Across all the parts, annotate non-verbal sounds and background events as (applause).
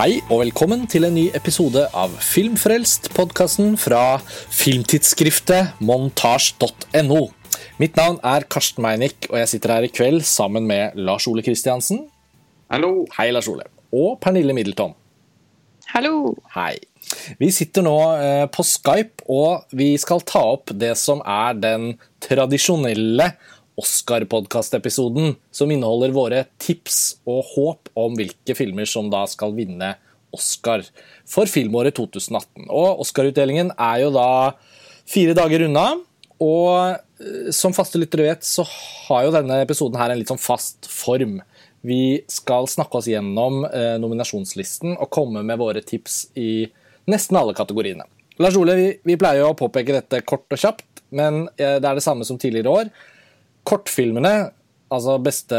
Hei og velkommen til en ny episode av Filmfrelst, podkasten fra filmtidsskriftet montasj.no. Mitt navn er Karsten Meinick, og jeg sitter her i kveld sammen med Lars Ole Kristiansen. Hallo. Hei, Lars Ole. Og Pernille Middleton. Hallo. Hei. Vi sitter nå eh, på Skype, og vi skal ta opp det som er den tradisjonelle Oscar-podkast-episoden, som inneholder våre tips og håp om hvilke filmer som da skal vinne Oscar for filmåret 2018. Og Oscar-utdelingen er jo da fire dager unna. Og eh, som faste lyttere vet, så har jo denne episoden her en litt sånn fast form. Vi skal snakke oss gjennom eh, nominasjonslisten og komme med våre tips i nesten alle kategoriene. Lars Ole, vi, vi pleier jo å påpeke dette kort og kjapt, men eh, det er det samme som tidligere år. Kortfilmene, altså beste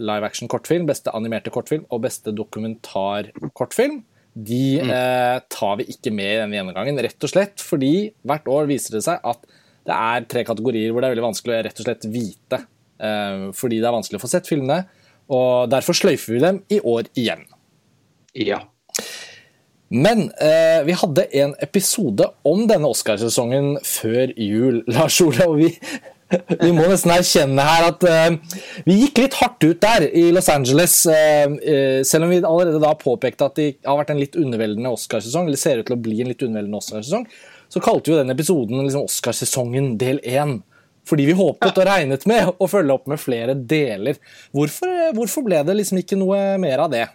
live action kortfilm, beste animerte kortfilm og beste dokumentarkortfilm, de eh, tar vi ikke med i denne gjennomgangen. Rett og slett fordi hvert år viser det seg at det er tre kategorier hvor det er veldig vanskelig å rett og slett vite. Eh, fordi det er vanskelig å få sett filmene. Og derfor sløyfer vi dem i år igjen. Ja. Men eh, vi hadde en episode om denne Oscarsesongen før jul, Lars Ole. Og vi, vi må nesten erkjenne her at uh, vi gikk litt hardt ut der i Los Angeles. Uh, uh, selv om vi allerede da påpekte at det har vært en litt underveldende Oscarsesong, eller ser ut til å bli en litt underveldende Oscarsesong, så kalte vi jo den episoden liksom Oscarsesongen del én. Fordi vi håpet og regnet med å følge opp med flere deler. Hvorfor, hvorfor ble det liksom ikke noe mer av det?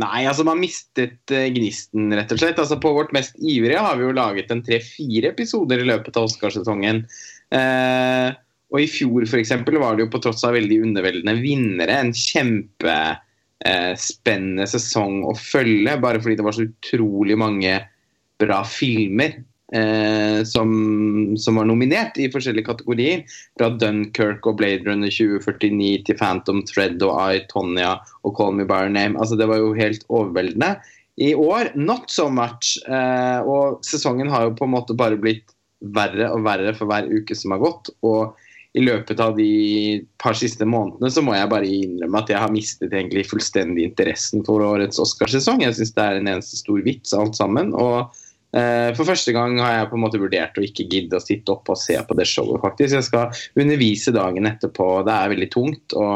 Nei, altså man mistet gnisten, rett og slett. Altså På vårt mest ivrige har vi jo laget en tre-fire episoder i løpet av Oscarsesongen. Eh, og i fjor eksempel, var det jo på tross av veldig underveldende vinnere en kjempespennende eh, sesong å følge, bare fordi det var så utrolig mange bra filmer eh, som, som, var nominert i forskjellige kategorier. Fra Dunkerque og Blade Runner 2049 til Phantom Thread og I, Tonya og Call Me By Your Name. Altså, det var jo helt overveldende. I år not so much. Eh, og sesongen har jo på en måte bare blitt verre og verre for hver uke som har gått. og i løpet av de par siste månedene så må jeg bare innrømme at jeg har mistet egentlig fullstendig interessen for årets Oscarsesong. Jeg syns det er en eneste stor vits alt sammen. og eh, for første gang har jeg på en måte vurdert å ikke gidde å sitte opp og se på det showet, faktisk. Jeg skal undervise dagen etterpå. Det er veldig tungt å,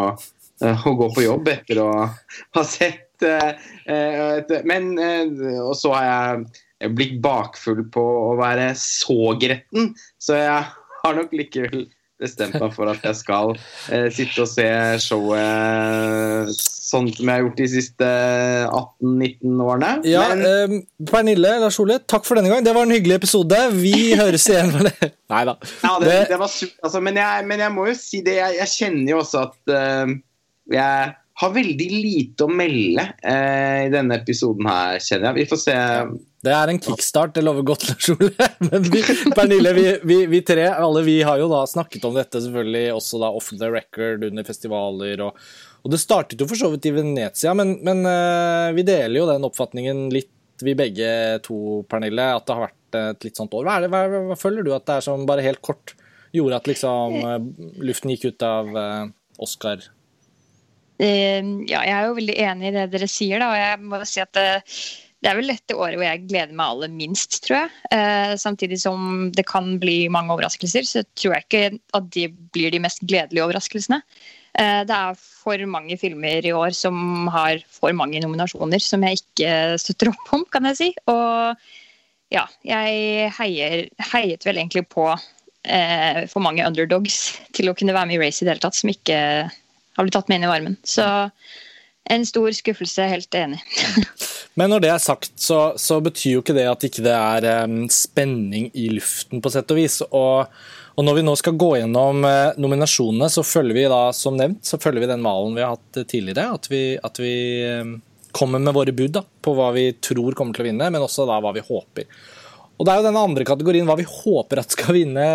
eh, å gå på jobb etter å ha sett eh, et, Men Og så har jeg blitt bakfull på å være så gretten, så jeg har nok likevel bestemt meg for at jeg skal eh, sitte og se showet sånn som jeg har gjort de siste 18-19 årene. Ja, Men... eh, Pernille, Lars Ole, takk for denne gang. Det var en hyggelig episode. Vi høres igjen. (laughs) Nei da. Ja, det, det... det var surt, altså, men, men, jeg, må jo si det. Jeg, jeg kjenner jo også at uh, jeg har veldig lite å melde uh, i denne episoden her, kjenner jeg. Vi får se. Det er en kickstart, det lover godt, (laughs) Lars Ole. Men vi, Pernille, vi, vi, vi, tre alle vi har jo da snakket om dette selvfølgelig også da off the record under festivaler. Og, og det startet jo for så vidt i Venezia, men, men uh, vi deler jo den oppfatningen litt, vi begge to, Pernille, at det har vært et litt sånt år. Hva, det, hva, hva føler du at det er som bare helt kort gjorde at liksom uh, luften gikk ut av uh, Oscar? ja, jeg er jo veldig enig i det dere sier, da, og jeg må si at det er vel dette året hvor jeg gleder meg aller minst, tror jeg. Eh, samtidig som det kan bli mange overraskelser, så tror jeg ikke at de blir de mest gledelige overraskelsene. Eh, det er for mange filmer i år som har for mange nominasjoner som jeg ikke støtter opp om, kan jeg si. Og ja, jeg heier, heiet vel egentlig på eh, for mange underdogs til å kunne være med i race i det hele tatt, som ikke har blitt tatt med inn i varmen. Så en stor skuffelse, helt enig. (laughs) Men når det er sagt, så, så, betyr jo ikke det at ikke det ikke er um, spenning i luften, på sett og vis. Og, og når vi nå skal gå gjennom uh, nominasjonene, så følger vi da, som nevnt, så følger vi den malen vi har hatt tidligere. At vi, at vi um, kommer med våre bud da, på hva vi tror kommer til å vinne, men også da hva vi håper. Og det er jo denne andre kategorien, hva vi håper at skal vinne,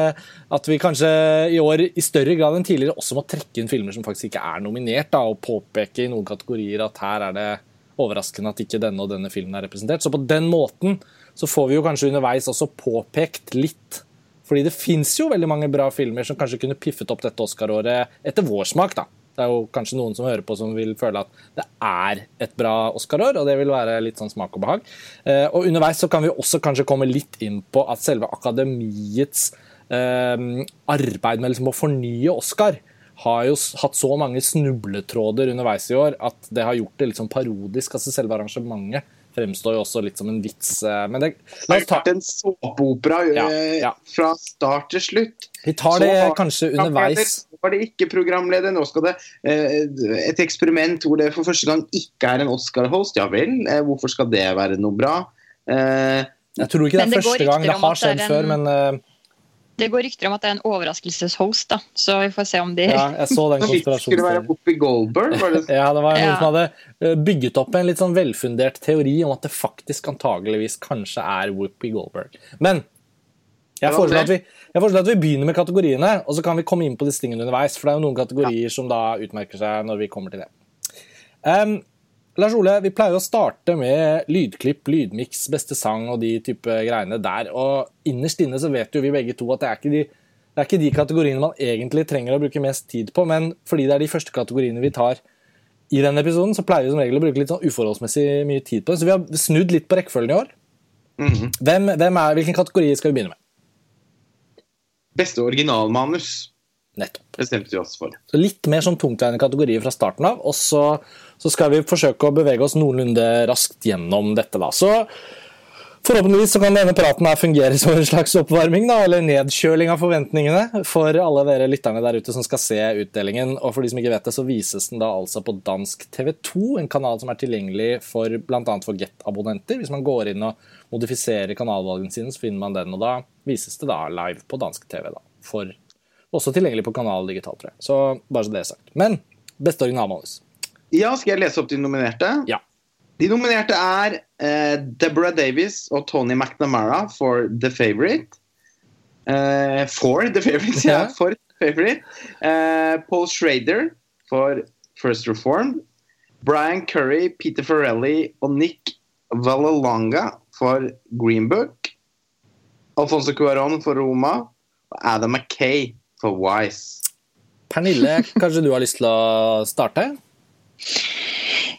at vi kanskje i år i større grad enn tidligere også må trekke inn filmer som faktisk ikke er nominert, da, og påpeke i noen kategorier at her er det overraskende at ikke denne og denne filmen er representert. Så på den måten så får vi jo kanskje underveis også påpekt litt. Fordi det fins jo veldig mange bra filmer som kanskje kunne piffet opp dette Oscar-året etter vår smak, da. Det er jo kanskje noen som hører på som vil føle at det er et bra Oscar-år, og det vil være litt sånn smak og behag. Eh, og underveis så kan vi også kanskje komme litt inn på at selve akademiets eh, arbeid med liksom å fornye Oscar har jo hatt så mange snubletråder underveis i år at det har gjort det litt sånn parodisk. altså Selve arrangementet fremstår jo også litt som en vits. eh, Men det, la oss ta en såpeopera ja, eh, ja. fra start til slutt. Vi tar det kanskje underveis. Nå var det ikke programleder, nå skal det eh, et eksperiment hvor det for første gang ikke er en Oscar-host. Ja vel, hvorfor skal det være noe bra? Jeg tror ikke det er første gang det har skjedd før, men det går rykter om at det er en overraskelseshost, da. så vi får se om de Ja, jeg så den (laughs) Skulle det være Whoopi Goldberg? Var det... ja, det var noen ja. som hadde eh, bygget opp en litt sånn velfundert teori om at det faktisk antageligvis kanskje er Whoopi Goldberg. Men jeg foreslår, at vi, jeg foreslår at vi begynner med kategoriene, og så kan vi komme inn på disse tingene underveis. For det er jo noen kategorier ja. som da utmerker seg når vi kommer til det. Um, Lars Ole, vi pleier å starte med lydklipp, lydmiks, beste sang og de type greiene der. Og innerst inne så vet jo vi begge to at det er ikke de, det er ikke de kategoriene man egentlig trenger å bruke mest tid på, men fordi det er de første kategoriene vi tar i denne episoden, så pleier vi som regel å bruke litt sånn uforholdsmessig mye tid på det. Så vi har snudd litt på rekkefølgen i år. Mm -hmm. hvem, hvem er, hvilken kategori skal vi begynne med? Beste originalmanus. Nettopp. Bestemte vi oss for. Så litt mer sånn tungtveiende kategorier fra starten av, og så så skal vi forsøke å bevege oss noenlunde raskt gjennom dette. da. Så Forhåpentligvis så kan denne praten her fungere (laughs) som en slags oppvarming, da, eller nedkjøling av forventningene for alle dere lytterne der ute som skal se utdelingen. Og for de som ikke vet det, så vises den da altså på dansk TV2, en kanal som er tilgjengelig for bl.a. for Get-abonnenter. Hvis man går inn og modifiserer kanalvalgene sine, så finner man den, og da vises det da live på dansk TV. da, for Også tilgjengelig på Kanal Digital, tror jeg. Så bare så det er sagt. Men beste originalmanus. Ja, skal jeg lese opp de nominerte? Ja. De nominerte er eh, Deborah Davis og Tony McNamara for The Favourite. Eh, for The Favourite, ja. For The Favourite. Eh, Paul Schrader for First Reform. Brian Curry, Peter Farrelly og Nick Valalonga for Green Book. Alfonso Cuaron for Roma. Og Adam Mackay for Wise. Pernille, kanskje du har lyst til å starte?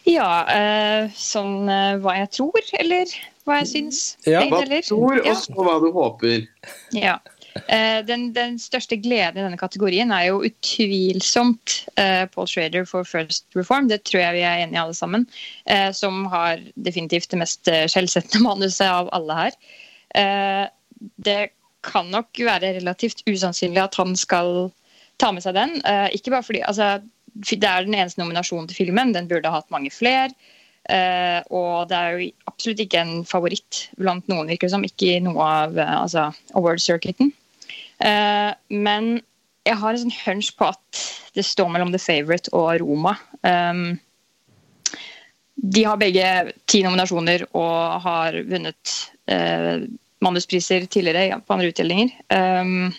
Ja, eh, sånn eh, hva jeg tror, eller hva jeg syns. Ja, hva du tror, og så hva du håper. Ja. Eh, den, den, største gleden i denne kategorien er jo utvilsomt eh, Paul Schrader for First Reform. Det tror jeg vi er enige alle sammen. Eh, som har definitivt det mest skjellsettende manuset av alle her. det kan nok være relativt usannsynlig at han skal ta med seg den. ikke bare fordi altså, det er den eneste nominasjonen til filmen. Den burde ha hatt mange flere. Uh, og det er jo absolutt ikke en favoritt blant noen, virker som. Ikke i noe av uh, altså, award-circuiten. Uh, men jeg har en sånn hunch på at det står mellom The Favourite og Roma. Um, de har begge ti nominasjoner og har vunnet manuspriser tidligere ja, på andre utdelinger. Um,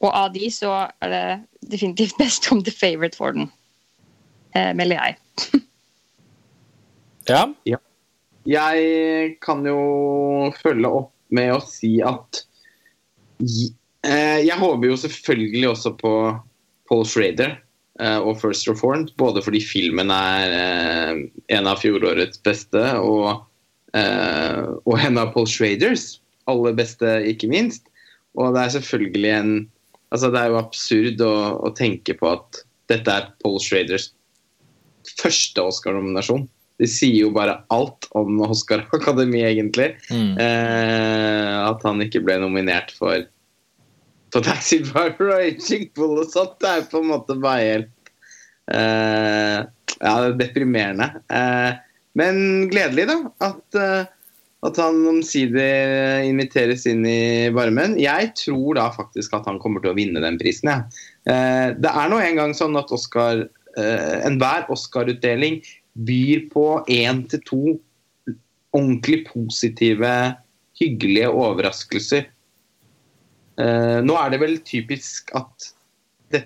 og av de så er det definitivt (laughs) best om The Favourite for den, eh, melder jeg. ja. ja. Jeg kan jo følge opp med å si at eh, Jeg håper jo selvfølgelig også på Paul Schrader eh, og First Reformed, både fordi filmen er eh, en av fjorårets beste, og, eh, og en av Paul Schraders aller beste, ikke minst. Og det er selvfølgelig en Altså, det er jo absurd å, å, tenke på at dette er Paul Schraders første Oscar-nominasjon. Det sier jo bare alt om Oscar Akademi, egentlig. Mm. Eh, at han ikke ble nominert for, for Taxi Driver (laughs) og Aging Bull og sånt. Det er på en måte bare helt eh, Ja, det er deprimerende. Eh, men gledelig, da. At eh, at han omsider inviteres inn i varmen. Jeg tror da faktisk at han kommer til å vinne den prisen. Ja. Eh, det er nå engang sånn at Oscar, enhver Oscar-utdeling byr på én til to ordentlig positive, hyggelige overraskelser. Eh, nå er det vel typisk at det,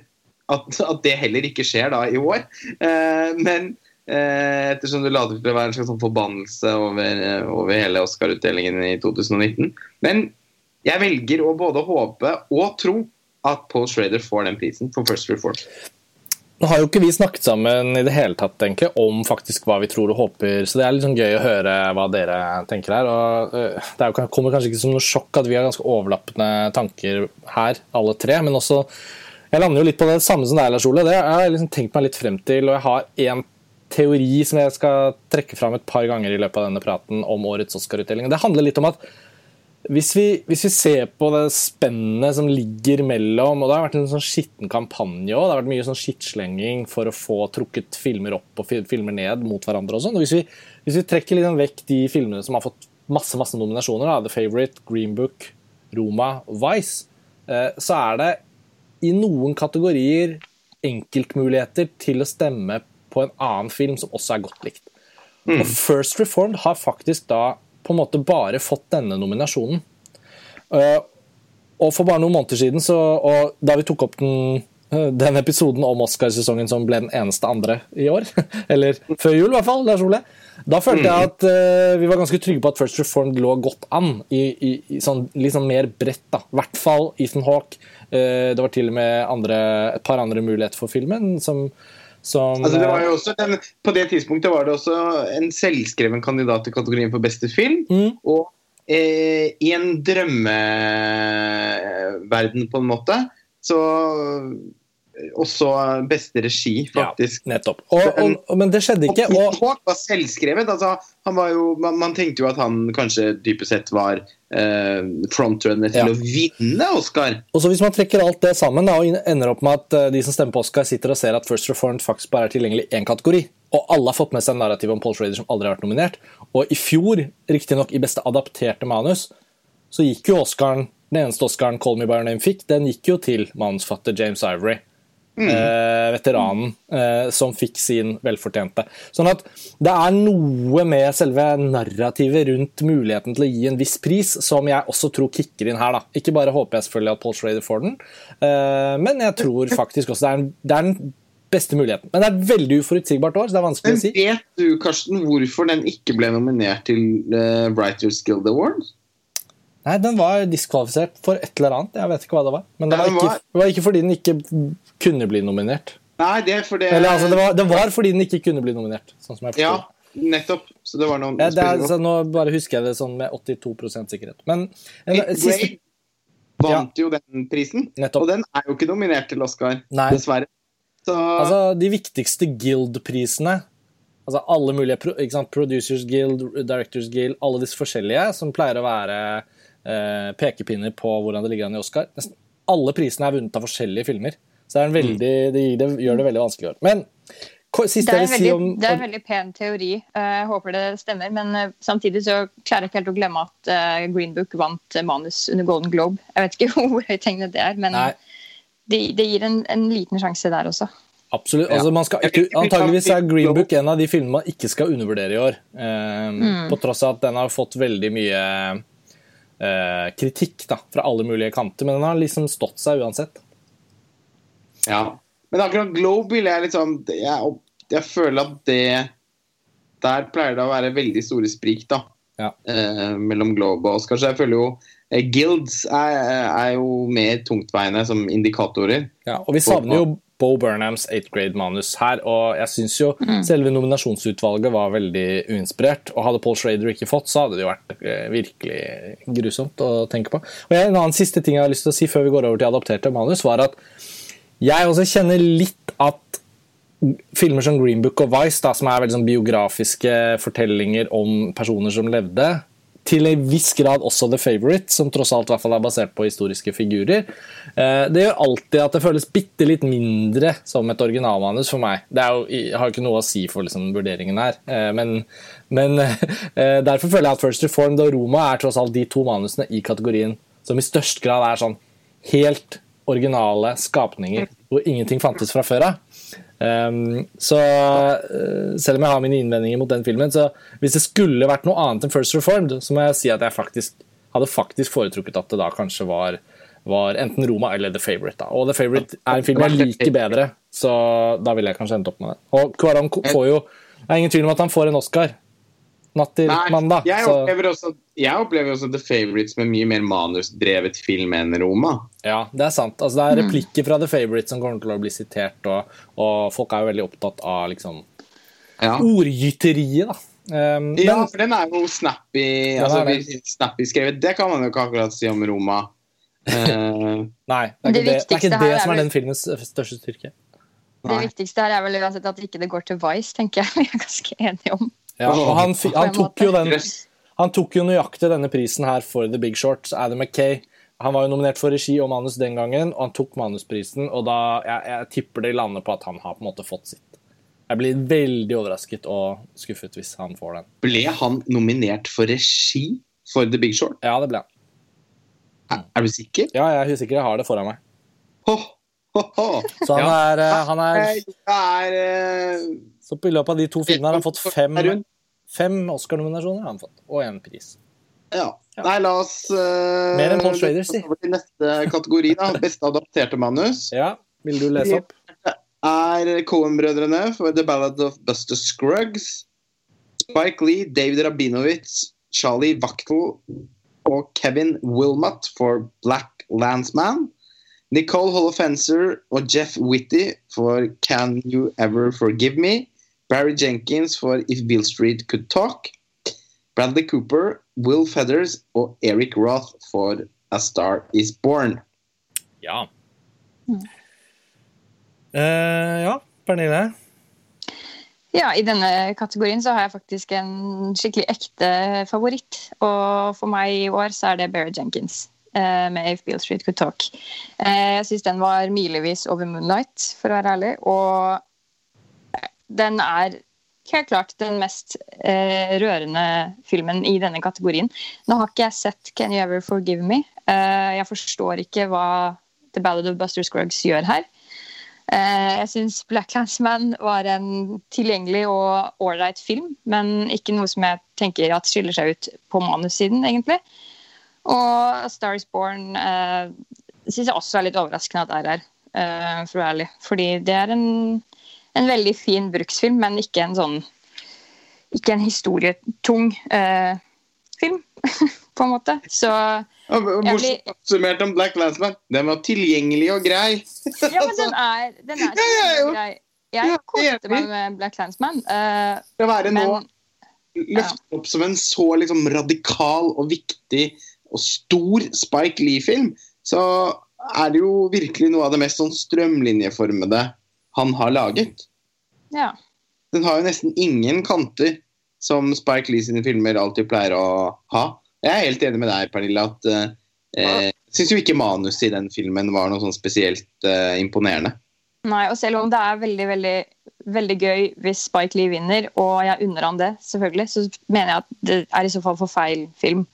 at, at det heller ikke skjer da i år. Men Eh, ettersom du later til å være en slags sånn forbannelse over, eh, over hele Oscar-utdelingen i 2019. Men jeg velger å både håpe og tro at Paul Schrader får den prisen for First Reform. Nå har jo ikke vi snakket sammen i det hele tatt egentlig, om faktisk hva vi tror og håper, så det er litt sånn gøy å høre hva dere tenker her. og uh, Det jo, kommer kanskje ikke som noe sjokk at vi har ganske overlappende tanker her, alle tre. Men også Jeg lander jo litt på det samme som deg, Lars Ole. Det har jeg liksom tenkt meg litt frem til, og jeg har én teori som jeg skal trekke fram et par ganger i løpet av denne praten om årets Oscar-utdeling. Det handler litt om at hvis vi, hvis vi, ser på det spennet som ligger mellom og Det har vært en sånn skitten kampanje òg. Det har vært mye sånn skittslenging for å få trukket filmer opp og filmer ned mot hverandre. og sånn. Hvis, hvis, vi trekker liksom vekk de filmene som har fått masse masse nominasjoner, da, The Favourite, Green Book, Roma, Vice, eh, så er det i noen kategorier enkeltmuligheter til å stemme på en annen film som også er godt likt. Mm. Og First Reformed har faktisk da på en måte bare fått denne nominasjonen. Eh, og for bare noen måneder siden, så, da vi tok opp den, eh, den episoden om Oscarsesongen som ble den eneste andre i år, (laughs) eller før jul i hvert fall, Lars Ole, da følte jeg mm. at uh, vi var ganske trygge på at First Reformed lå godt an i, i, i sånn, litt sånn mer bredt. da. I hvert fall Ethan Hawke. Uh, det var til og med andre, et par andre muligheter for filmen. som som, altså det var jo også den, på det tidspunktet var det også en selvskreven kandidat i kategorien for beste film. Mm. Og eh, i en drømmeverden, på en måte, så også beste regi, faktisk. Ja, nettopp. Og, og, og, men det skjedde ikke. Og Hawk var selvskrevet. Altså, han var jo, man, man, tenkte jo at han kanskje dypest sett var eh, frontrunner til ja. å vinne Oscar. Og så Hvis man trekker alt det sammen da, og ender opp med at uh, de som stemmer på Oscar, sitter og ser at First Reformed faktisk bare er tilgjengelig i én kategori, og alle har fått med seg en narrativ om Paul Schrader som aldri har vært nominert, og i fjor, riktignok i beste adapterte manus, så gikk jo Oscaren, den eneste Oscaren Call Me By Your Name fikk, den gikk jo til manusfatter James Ivory. Mm. Eh, veteranen eh, som fikk sin velfortjente. Sånn at det er noe med selve narrativet rundt muligheten til å gi en viss pris som jeg også tror kicker inn her. da. Ikke bare håper jeg selvfølgelig at Paul Schrader får den, eh, men jeg tror faktisk også det er, en, det er den beste muligheten. Men det er et veldig uforutsigbart år, så det er vanskelig men, å si. Vet du, Karsten, hvorfor den ikke ble nominert til uh, Writers Guild Awards? Nei, den var diskvalifisert for et eller annet. Jeg vet ikke hva det var. Men det var, ikke, det var ikke fordi den ikke kunne bli nominert. Nei, det er fordi Eller altså, det var, det var, fordi den ikke kunne bli nominert. sånn som jeg Ja, nettopp. Så det var noen ja, det er, så Nå bare husker jeg det sånn med 82% sikkerhet. Men en, siste vant ja. jo den prisen, nettopp. og den er jo ikke nominert til Oscar, Nei. dessverre. Så... Altså, de viktigste Guild-prisene Altså alle mulige Producers Guild, Directors Guild, alle disse forskjellige som pleier å være pekepinner på hvordan det ligger an i Oscar. Nesten alle prisene er vunnet av forskjellige filmer. Så det, veldig, det, det, gjør det veldig vanskelig å gjøre. Men siste det, er veldig, si om, det er en veldig pen teori. Eh, jeg håper det stemmer. Men eh, samtidig så klarer jeg ikke helt å glemme at eh, Green Book vant manus under Golden Globe. Jeg vet ikke (laughs) hvor høythengende det er, men det, det, gir en, en, liten sjanse der også. Absolutt. Altså, man skal ikke, antageligvis er Green Book en av de filmene man ikke skal undervurdere i år. Um, mm. På tross av at den har fått veldig mye eh, kritikk da, fra alle mulige kanter, men den har liksom stått seg uansett. Ja, men akkurat Globe er jeg liksom jeg, jeg, føler at det Der pleier det å være veldig store sprik, da. Ja. Eh, mellom Globe og Oscar. Så jeg føler jo eh, Guilds er, er, jo mer tungtveiende som indikatorer. Ja, og vi savner jo Bo Burnhams 8th grade-manus her. Og jeg syns jo mm. selve nominasjonsutvalget var veldig uinspirert. Og hadde Paul Schrader ikke fått, så hadde det jo vært eh, virkelig grusomt å tenke på. Og En annen siste ting jeg har lyst til å si før vi går over til adapterte manus, var at jeg også kjenner litt at filmer som Green Book og Vice, da, som er veldig sånn biografiske fortellinger om personer som levde, til en viss grad også The Favourite, som tross alt hvert fall er basert på historiske figurer. Eh, det gjør alltid at det føles bitte litt mindre som et originalmanus for meg. Det jo, har jo ikke noe å si for liksom, vurderingen her, eh, men, men (laughs) eh, derfor føler jeg at First Reformed og Roma er tross alt de to manusene i kategorien som i størst grad er sånn helt originale skapninger hvor ingenting fantes fra før av. Um, så uh, selv om jeg har mine innvendinger mot den filmen, så hvis det skulle vært noe annet enn First Reformed, så må jeg si at jeg faktisk hadde faktisk foretrukket at det da kanskje var, var enten Roma eller The Favourite. Da. Og The Favourite er en film jeg liker bedre, så da ville jeg kanskje endt opp med det. Og Cuaron får jo Det er ingen tvil om at han får en Oscar. Natt til Nei, mandag. jeg opplever, også, jeg opplever også The Favourites med mye mer manusdrevet film enn Roma. ja, det er sant. Altså, det er replikker fra The Favourite som kommer til å bli sitert, og, og folk er jo veldig opptatt av liksom Ja. ordgyteriet, da. Um, ja, men for den er jo snappy, altså, det snappy skrevet. Det kan man jo ikke akkurat si om Roma. Uh, nei, det er ikke det, det, er ikke det som er er den filmens største styrke. Det viktigste her er vel uansett at ikke det går til Vice, tenker jeg. Vi er ganske enige om. Ja, og han, han, tok jo den, han tok jo nøyaktig denne prisen her for The Big Short. Adam McKay han var jo nominert for regi og manus den gangen, og han tok manusprisen. Og da, jeg, jeg tipper det lander på at han har på en måte fått sitt. Jeg blir veldig overrasket og skuffet hvis han får den. Ble han nominert for regi for The Big Short? Ja, det ble han. Er, er du sikker? Ja, jeg er usikker. Jeg har det foran meg. Oh, oh, oh. Så han Ja. er, eh, han er jeg er eh, Så på i løpet av de to filmene har han fått fem, fem Oscar-nominasjoner. han fått, Og én pris. Ja. Nei, la oss uh, Mer enn Paul Schrader, si. Over til neste kategori, da. (laughs) Beste adapterte manus. Ja, Vil du lese opp? Er Cohen-brødrene for The Ballad of Buster Scruggs. Spike Lee, David Rabinowitz, Charlie Wachtel og Kevin Wilmot for Black Landsman. Nicole Holofencer og Jeff Whitty for Can You Ever Forgive Me. Barry Jenkins for If Bill Street Could Talk. Bradley Cooper, Will Feathers og Eric Roth for A Star Is Born. Ja. Uh, ja, Pernille. Ja, I denne kategorien så har jeg faktisk en skikkelig ekte favoritt. Og for meg i år så er det Barry Jenkins uh, med If Beale Street Could Talk. Uh, jeg syns den var milevis over Moonlight, for å være ærlig. Og den er helt klart den mest eh, rørende filmen i denne kategorien. Nå har ikke jeg sett Can You Ever Forgive Me. Eh, jeg forstår ikke hva The Ballad of Buster Scruggs gjør her. Eh, Jeg syns Black Landsman var en tilgjengelig og ålreit film, men ikke noe som jeg tenker at skiller seg ut på manussiden, egentlig. Og Star Is Born eh, syns jeg også er litt overraskende at er her, eh, for å være ærlig. Fordi det er en, en veldig fin bruksfilm, men ikke en sånn Ikke en historietung eh, film, (laughs) på en måte. Så Morsomt oppsummert om Black Landsman. Den var tilgjengelig og grei. Ja, men den er, den er (laughs) Ja, ja, jo. grei. Jeg koste meg med Black Landsman. eh, å være nå men løftet opp som en så liksom radikal og viktig og stor Spike Lee-film, så er det jo virkelig noe av det mest sånn strømlinjeformede han har laget. ja. Den har jo nesten ingen kanter som Spike Lee sine filmer alltid pleier å ha. Jeg er helt enig med deg, Pernille, at eh, jeg syns jo ikke manuset i den filmen var noe sånn spesielt eh, imponerende. Nei, og selv om det er veldig, veldig, veldig gøy hvis Spike Lee vinner, og jeg unner han det, selvfølgelig, så mener jeg at det er i så fall for feil film.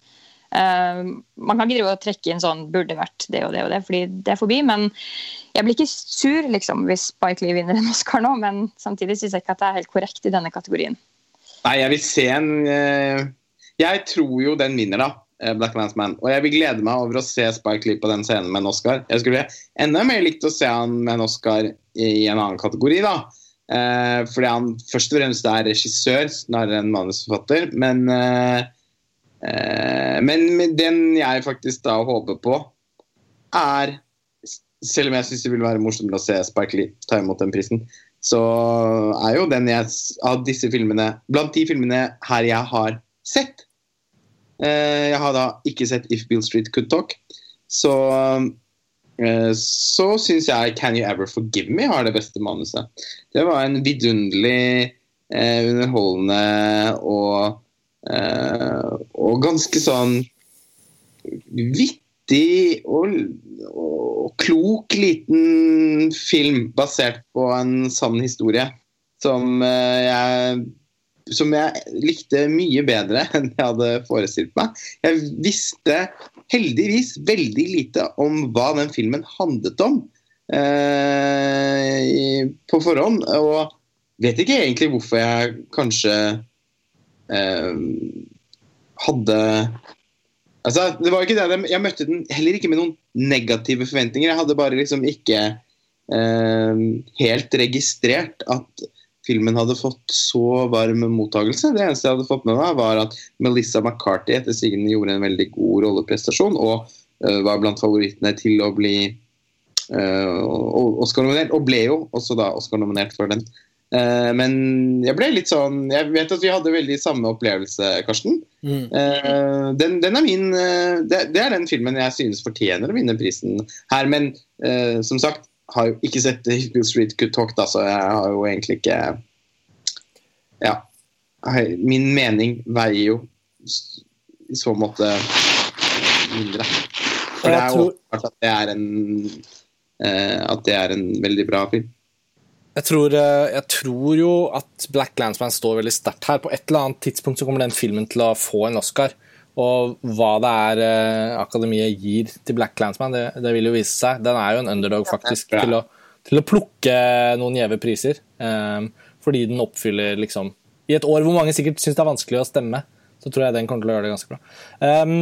Eh, man kan ikke drive og trekke inn sånn 'burde vært det og det og det', fordi det er forbi. Men jeg blir ikke sur liksom, hvis Spike Lee vinner en Oscar nå, men samtidig syns jeg ikke at det er helt korrekt i denne kategorien. Nei, jeg vil se en eh, Jeg tror jo den vinner, da. Black Man's Man. Og jeg vil glede meg over å se Spike Lee på den scenen med en Oscar. Jeg skulle enda mer likt å se han med en Oscar i en annen kategori, da. Eh, fordi han først og fremst er regissør snarere enn manusforfatter. Men, eh, eh, men den jeg faktisk da håper på, er Selv om jeg syns det vil være morsomt å se Spike Lee ta imot den prisen, så er jo den jeg av disse filmene Blant de filmene her jeg har sett. Eh, jeg har da ikke sett If Bill Street Could Talk. Så eh, så syns jeg Can You Ever Forgive Me har det beste manuset. Det var en vidunderlig, eh, underholdende og eh, og ganske sånn vittig og, og klok liten film basert på en sann historie som eh, jeg som jeg likte mye bedre (laughs) enn jeg hadde forestilt meg. Jeg visste heldigvis veldig lite om hva den filmen handlet om eh, på forhånd. Og vet ikke egentlig hvorfor jeg kanskje eh, hadde Altså, det var ikke det, Jeg møtte den heller ikke med noen negative forventninger. Jeg hadde bare liksom ikke eh, helt registrert at filmen hadde fått så varm mottagelse. Det eneste jeg hadde fått med meg, var at Melissa McCarthy etter sigende gjorde en veldig god rolleprestasjon og uh, var blant favorittene til å bli uh, Oscar-nominert, og ble jo også da Oscar-nominert for den. Uh, men jeg ble litt sånn Jeg vet at vi hadde veldig samme opplevelse, Karsten. Mm. Uh, den, den, er min uh, det, det, er den filmen jeg synes fortjener å vinne prisen her. Men som sagt, har jo ikke sett Hill Street Good Talk, da, så jeg har jo egentlig ikke Ja. Min mening veier jo i så måte mindre. For det er åpenbart at det er en at det er en veldig bra film. Jeg tror, eh, jeg tror, jo at Black Landsman står veldig sterkt her. På et eller annet tidspunkt så kommer den filmen til å få en Oscar. Og hva det er eh, akademiet gir til Black Landsman, det, det, vil jo vise seg. Den er jo en underdog faktisk til å, til å plukke noen gjeve priser. Eh, fordi den oppfyller liksom I et år hvor mange sikkert syns det er vanskelig å stemme, så tror jeg den kommer til å gjøre det ganske bra. Um,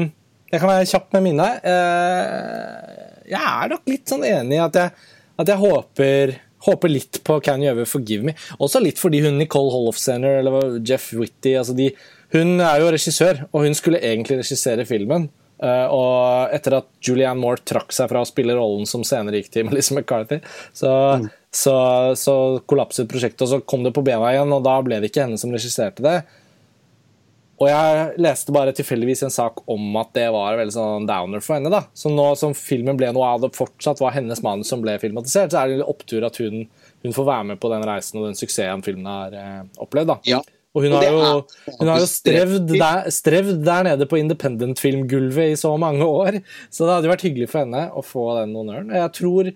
jeg kan være kjapp med mine. Uh, jeg er nok litt sånn enig i at jeg, at jeg håper Håper litt på Can You Ever Forgive Me. Også litt fordi hun Nicole Holofcener eller Jeff Whitty altså de, Hun er jo regissør, og hun skulle egentlig regissere filmen. Uh, og etter at Julianne Moore trakk seg fra å spille rollen som senere gikk til Melissa McCarthy, så, mm. så, så kollapset prosjektet, og så kom det på bena igjen, og da ble det ikke henne som regisserte det. Og jeg leste bare tilfeldigvis en sak om at det var veldig sånn downer for henne. da. Så nå som filmen ble noe av det fortsatt var hennes manus som ble filmatisert, så er det en opptur at hun, hun, får være med på den reisen og den suksessen filmen har eh, opplevd. da. Ja. Og hun har jo, hun har jo strevd, der, strevd der nede på independent-filmgulvet i så mange år, så det hadde vært hyggelig for henne å få den honnøren. Jeg tror,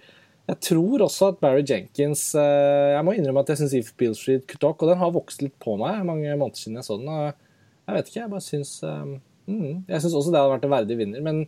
jeg tror også at Barry Jenkins eh, Jeg må innrømme at jeg syns Eve Beale Street Talk, og den har vokst litt på meg mange måneder siden jeg så den. Jeg vet ikke, jeg bare syns um, mm, Jeg syns også det hadde vært en verdig vinner. Men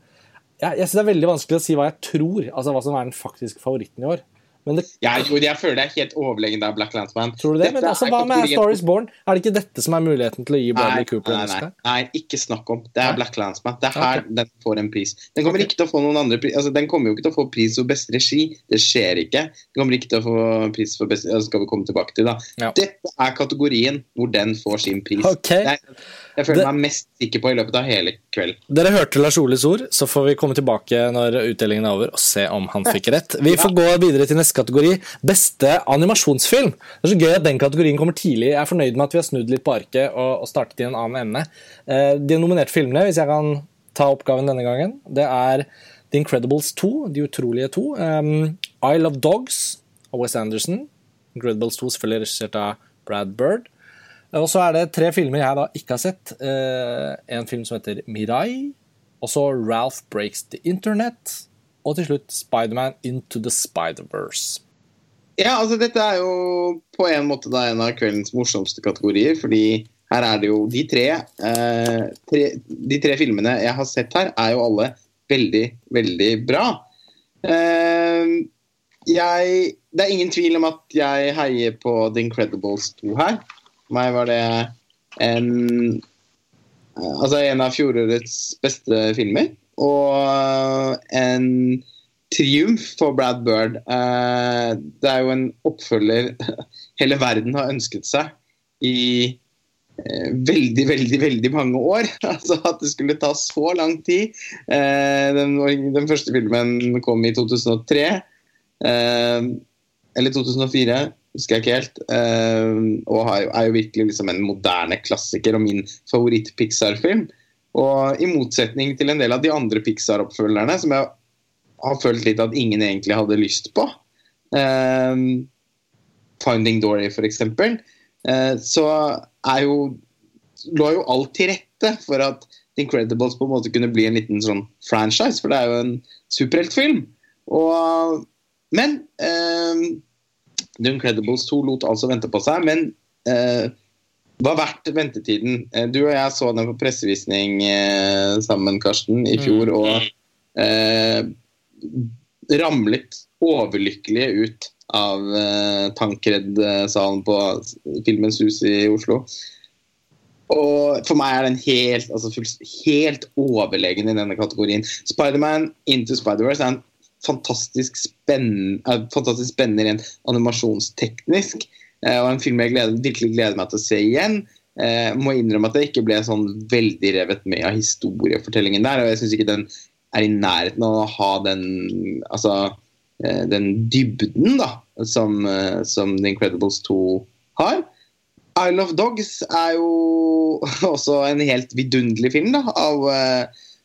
jeg, jeg syns det er veldig vanskelig å si hva jeg tror, altså hva som er den faktiske favoritten i år. Men det, ja, jo, jeg føler det er helt overlegen av Black Landsman. Tror du det? Dette men altså, hva med Stories Born? Er det ikke dette som er muligheten til å gi Bradley Cooper en Oscar? Nei, nei, ikke snakk om. Det er nei? Black Landsman. Det er her okay. den får en pris. Den kommer okay. ikke til å få noen andre pris. Altså, den kommer jo ikke til å få pris for beste regi. Det skjer ikke. Den kommer ikke til å få pris for beste altså, skal vi komme tilbake til da. Ja. Dette er kategorien hvor den får sin pris. Okay. Er, jeg føler det... meg mest sikker på i løpet av hele kvelden. Dere hørte Lars Oles ord, så får vi komme tilbake når utdelingen er over og se om han fikk rett. Vi får gå videre til neste kategori beste animasjonsfilm. Det er så gøy at den kategorien kommer tidlig. Jeg er fornøyd med at vi har snudd litt på arket og, og startet i en annen ende. Eh, de nominerte filmene, hvis jeg kan ta oppgaven denne gangen, det er The Incredibles 2, De utrolige to. Um, Isle of Dogs av Wes Anderson. Incredibles 2 selvfølgelig regissert av Brad Bird. Og så er det tre filmer jeg da ikke har sett. Uh, en film som heter Mirai. Og så Ralph Breaks the Internet. Og til slutt Spiderman Into the Spider-Verse. Ja, altså dette er jo på en måte da en av kveldens morsomste kategorier. Fordi her er det jo de tre, eh, tre, De tre filmene jeg har sett her, er jo alle veldig, veldig bra. Eh, jeg Det er ingen tvil om at jeg heier på The Incredibles 2 her. For meg var det en Altså en av fjorårets beste filmer. Og en triumf for Brad Bird. Eh, det er jo en oppfølger (laughs) hele verden har ønsket seg i eh, veldig, veldig veldig mange år. (laughs) Altså At det skulle ta så lang tid. Eh, den, den første filmen kom i 2003. Eller 2004, husker jeg ikke helt. Og er jo virkelig liksom en moderne klassiker og min favoritt-Pixar-film. Og i motsetning til en del av de andre Pixar-oppfølgerne, som jeg har følt litt at ingen egentlig hadde lyst på. Um, Finding Dory, f.eks. Uh, eh, så er jo lå jo alt til rette for at The Incredibles på en måte kunne bli en liten sånn franchise, for det er jo en superheltfilm. Og, men uh, The Incredibles 2 lot altså vente på seg, men eh, var verdt ventetiden. Uh, du og jeg så den på pressevisning sammen, Karsten, i fjor. Mm. og ramlet overlykkelige ut av eh, Tankred-salen på Filmens Hus i Oslo. Og for meg er den helt, altså, helt overlegen i denne kategorien. Spiderman Into Spider-Verse er en fantastisk spennende, fantastisk spennende rent animasjonsteknisk. eh, og en film jeg gleder, virkelig gleder meg til å se igjen. Jeg må innrømme at jeg ikke ble sånn veldig revet med av historiefortellingen der. Og jeg syns ikke den er i nærheten av å ha den altså, eh, den dybden da, som, eh, som The Incredibles 2 har. Isle of Dogs er jo (laughs) også en helt vidunderlig film da, av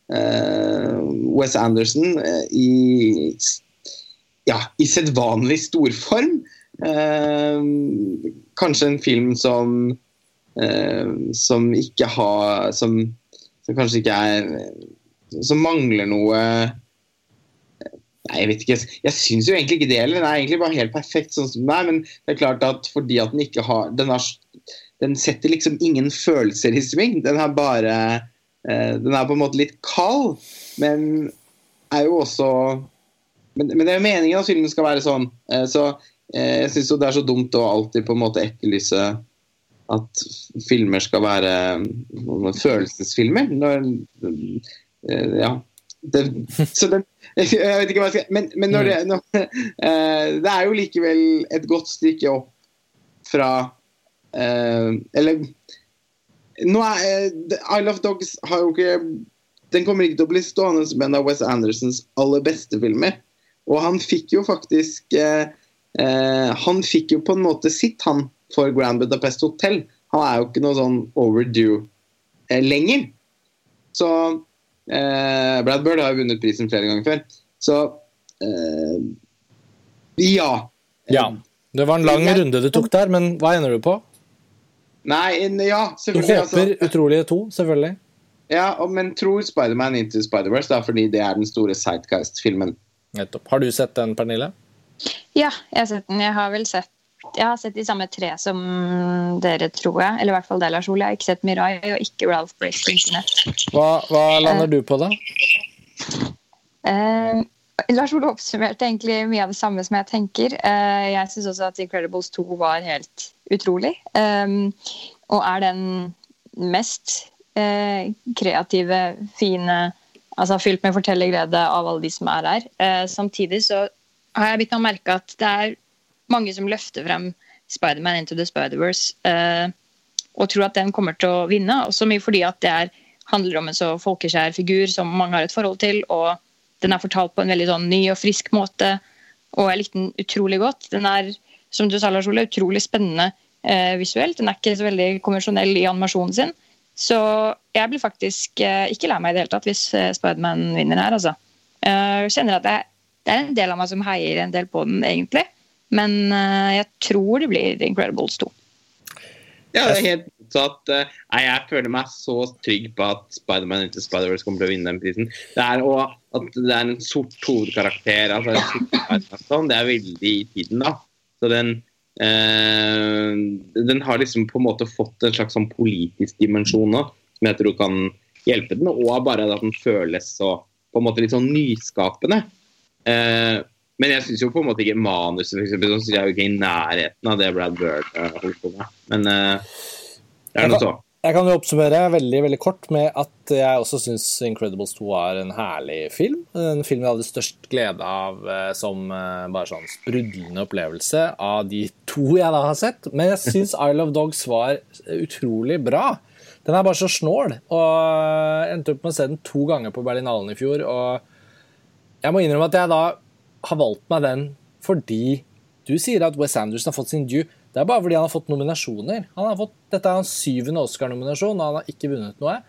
Wes Anderson uh, i ja, i sedvanlig storform. Uh, kanskje en film som som ikke har som, som kanskje ikke er Som mangler noe Nei, jeg vet ikke. Jeg syns jo egentlig ikke det heller. Den er egentlig bare helt perfekt sånn som den er. Men det er klart at fordi at den ikke har Den, har, den setter liksom ingen følelser i sving. Den har bare eh, Den er på en måte litt kald, men er jo også Men, men det er jo meningen at filmen skal være sånn. Eh, så eh, jeg syns jo det er så dumt å alltid på en måte etterlyse at filmer skal være følelsesfilmer. Når, eh, ja. Det, så den, (laughs) jeg vet ikke hva jeg skal Men, men når det, mm. når, det er jo likevel et godt stykke opp fra Eller nå er I Love Dogs har jo ikke Den kommer ikke til å bli stående som en av Wes Andersons aller beste filmer. Og han fikk jo faktisk Han fikk jo på en måte sitt, han, for Grand Budapest Hotel. Han er jo ikke noe sånn overdue lenger. Så Eh, Brad Bird har vunnet prisen flere ganger før. Så eh, ja. Ja. Det var en lang jeg, runde du tok der, men hva ender du på? Nei, ja, selvfølgelig. Du håper altså, Utrolige to, selvfølgelig. Ja, men tror Spiderman Into Spider-Verse, fordi det er den store Sightguist-filmen. Nettopp. Har du sett den, Pernille? Ja, jeg har sett den. Jeg har vel sett jeg har sett de samme tre som dere, tror jeg. Eller i hvert fall det, Lars Ole. Jeg har ikke sett Mirai og ikke Ralph Breaks Internet. Hva, hva lander uh, du på, da? Uh, Lars Ole oppsummerte egentlig mye av det samme som jeg tenker. Uh, jeg syns også at Incredibles 2 var helt utrolig. Um, og er den mest kreative, fine, altså fylt med fortellerglede av alle de som er her. samtidig så har jeg begynt å merke at det er mange som løfter frem Spiderman Into the Spider-Verse og tror at den kommer til å vinne. Også mye fordi at det er, handler om en så folkeskjær figur som mange har et forhold til. og Den er fortalt på en veldig sånn ny og frisk måte, og jeg likte den utrolig godt. Den er som du sa, Lars Ole, utrolig spennende eh, visuelt. Den er ikke så veldig konvensjonell i animasjonen sin. Så jeg blir faktisk eh, ikke lei meg i det hele tatt hvis Spiderman vinner her. altså. Jeg kjenner at det, det er en del av meg som heier en del på den, egentlig. Men uh, jeg tror det blir Incredibles 2. Ja, det er helt motsatt. Eh, nei, jeg føler meg så trygg på at Spiderman Into Spider-Verse kommer til å vinne den prisen. Det er og at det er en sort hovedkarakter. Altså en sort sånn, det er veldig i tiden, da. Så den eh, Den har liksom på en måte fått en slags sånn politisk dimensjon nå, som jeg tror kan hjelpe den. Og bare at den føles så på en måte litt sånn nyskapende. Eh, men jeg syns jo på en måte ikke manuset for eksempel, så er jo ikke i nærheten av det Brad Bird uh, holdt på med. Men uh, det er noe så. Jeg kan jo oppsummere veldig veldig kort med at jeg også syns Incredibles 2 er en herlig film. En film jeg hadde størst glede av uh, som bare sånn sprudlende opplevelse av de to jeg da har sett. Men jeg syns (laughs) Isle of Dogs var utrolig bra. Den er bare så snål. Og jeg endte opp med å se den to ganger på Berlinalen i fjor. Og jeg må innrømme at jeg da har valgt meg den fordi du sier at Wes Anderson har fått sin due. Det er bare fordi han har fått nominasjoner. Har fått, dette er hans syvende Oscar-nominasjon, og han har ikke vunnet noe.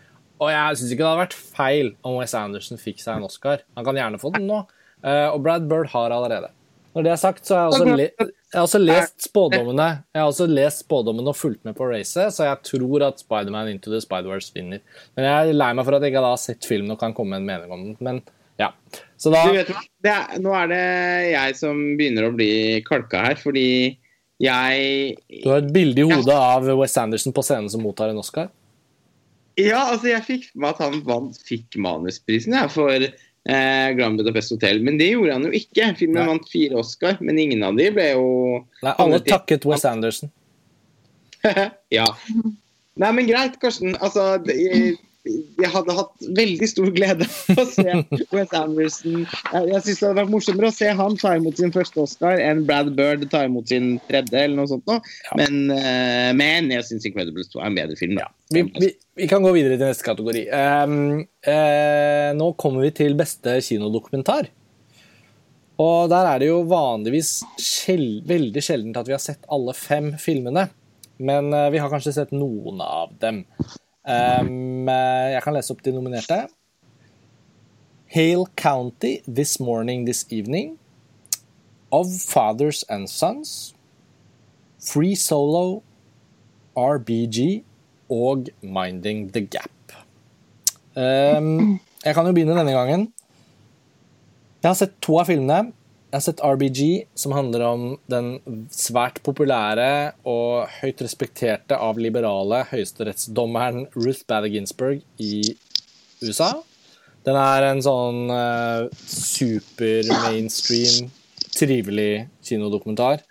Og jeg syns ikke det hadde vært feil om Wes Anderson fikk seg en Oscar. Han kan gjerne få den nå. Eh, og Brad Bird har allerede. Når det er sagt, så har jeg også, le jeg har også lest spådommene Jeg har også lest spådommene og fulgt med på racet, så jeg tror at Spiderman Into the Spider-Verse vinner. Men jeg er lei meg for at jeg ikke har sett filmen og kan komme med en mening om den. Men ja. Så da du vet hva? Er, nå er det jeg som begynner å bli kalka her, fordi jeg Du har et bilde i hodet ja. av West Anderson på scenen som mottar en Oscar? Ja, altså jeg fikk med at han vant, fikk manusprisen ja, for eh, Grand Budapest Hotel. Men det gjorde han jo ikke. Filmen Nei. vant fire Oscar, men ingen av de ble jo Nei, Alle takket West Anderson. (laughs) ja. Nei, men greit, Karsten. Altså, det, jeg hadde hatt veldig stor glede av å se Wes Anderson. Jeg, syns det hadde vært morsommere å se han ta imot sin første Oscar enn Brad Bird ta imot sin tredje, eller noe sånt noe. Ja. Men, eh, men jeg syns Incredibles 2 er en bedre film, da. Vi, vi, vi kan gå videre til neste kategori. Um, uh, nå kommer vi til beste kinodokumentar. Og der er det jo vanligvis sjel, veldig sjeldent at vi har sett alle fem filmene. Men uh, vi har kanskje sett noen av dem. Eh, jeg kan lese opp de nominerte. Hale County, This Morning, This Evening. Of Fathers and Sons. Free Solo. RBG og Minding the Gap. Um, jeg kan jo begynne denne gangen. Jeg har sett to av filmene. Jeg har sett RBG, som handler om den svært populære og høyt respekterte av liberale høyesterettsdommeren Ruth Bader Ginsburg i USA. Den er en sånn uh, super mainstream, trivelig kinodokumentar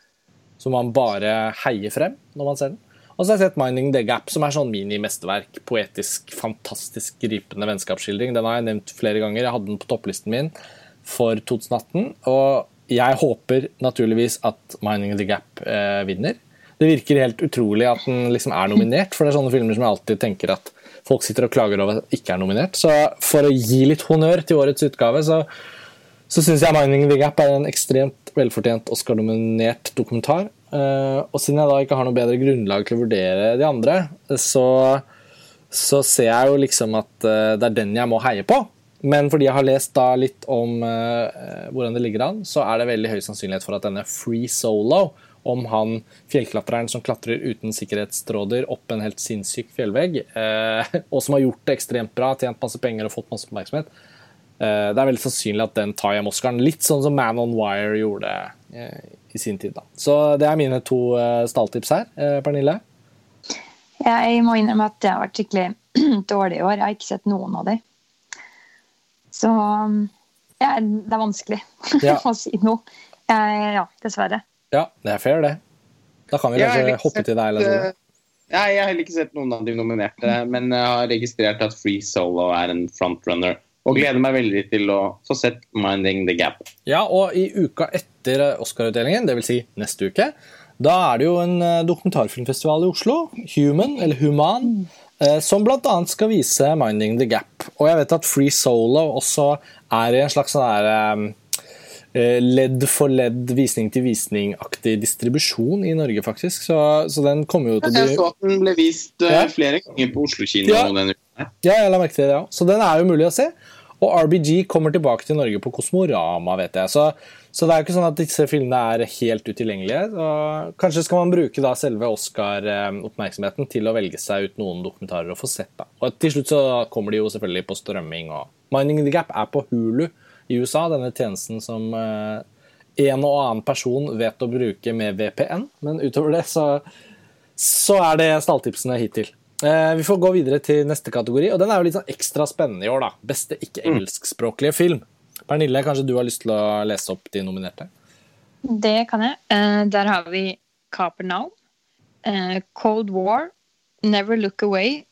som man bare heier frem når man ser den. Og så har jeg sett Minding the Gap, som er sånn mini-mesterverk. Poetisk, fantastisk gripende vennskapsskildring. Den har jeg nevnt flere ganger. Jeg hadde den på topplisten min for 2018. Og jeg håper naturligvis at Minding the Gap eh, vinner. Det virker helt utrolig at den liksom er nominert, for det er sånne filmer som jeg alltid tenker at folk sitter og klager over at ikke er nominert. Så for å gi litt honnør til årets utgave, så, så syns jeg Minding the Gap er en ekstremt velfortjent Oscar-nominert dokumentar. Eh, og siden jeg da ikke har noe bedre grunnlag til å vurdere de andre, så, så ser jeg jo liksom at eh, det er den jeg må heie på. Men fordi jeg har lest da litt om uh, hvordan det ligger an, så er det veldig høy sannsynlighet for at denne Free Solo, om han fjellklatreren som klatrer uten sikkerhetstråder opp en helt sinnssyk fjellvegg, uh, (laughs) og som har gjort det ekstremt bra, tjent masse penger og fått masse oppmerksomhet, uh, det er veldig sannsynlig at den tar hjem Oscaren. Litt sånn som Man on Wire gjorde i sin tid. da. Så det er mine to stalltips her. Pernille? Jeg må innrømme at det har vært skikkelig (clears throat) dårlig i år. Jeg har ikke sett noen av de. Så ja, det er vanskelig (laughs) Ja. å si noe. Ja, dessverre. Ja, det er fair, det. Da kan vi Jeg kanskje hoppe sett, til deg. Eller eh, Nei, jeg har heller ikke sett noen av de nominerte, men jeg har registrert at Free Solo er en frontrunner. Og gleder meg veldig til å få sett Minding the Gap. Ja, og i uka etter Oscar-utdelingen, dvs. Si neste uke, da er det jo en eh, dokumentarfilmfestival i Oslo, Human, eller Human, eh, som bl.a. skal vise Minding the Gap. Og jeg vet at Free Solo også er i en slags sånn der eh, ledd for ledd, visning til visning-aktig distribusjon i Norge, faktisk. Så, så den kommer jo til å Jeg så at den ble vist eh, Ja. flere ganger på Oslo kino Ja. denne uka. Ja, jeg la merke til det, ja. Så den er jo mulig å se. Og RBG kommer tilbake til Norge på Kosmorama, vet jeg. Så, så det er jo ikke sånn at disse filmene er helt utilgjengelige. Så kanskje skal man bruke da selve Oscar-oppmerksomheten til å velge seg ut noen dokumentarer og få sett. da. Og til slutt så kommer de jo selvfølgelig på strømming. og Minding the Gap er på Hulu i USA, denne tjenesten som eh, en og annen person vet å bruke med VPN. Men utover det så, så er det stalltipsene hittil. Eh, vi får gå videre til neste kategori, og den er jo litt sånn ekstra spennende i år. da. Beste ikke-engelskspråklige film. Pernille, kanskje du har lyst til å lese opp de nominerte? Det kan jeg. Eh, der har vi Capernaum, eh, Cold War, Never Look Away,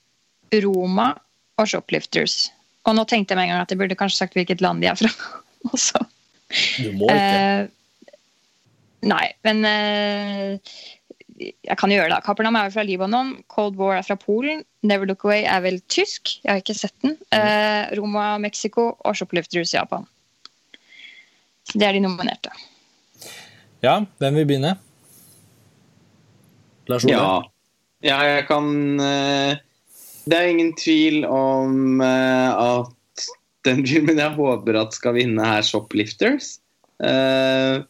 Roma og Shoplifters. Og nå tenkte jeg med en gang at jeg burde kanskje sagt hvilket land de er fra. (laughs) også. Du må ikke. Eh, nei, men eh, jeg kan jo gjøre det. Kapernaum er jo fra Libanon, Cold War er fra Polen, Never Look Away er vel tysk, jeg har ikke sett den. Eh, Roma, Mexico og Shoplifters, Japan. Så det er de nominerte. Ja, hvem vil begynne? Lars Ole? Ja. ja, jeg kan eh, Det er ingen tvil om eh, at den filmen jeg håper at skal vinne, er 'Shoplifters'. Eh,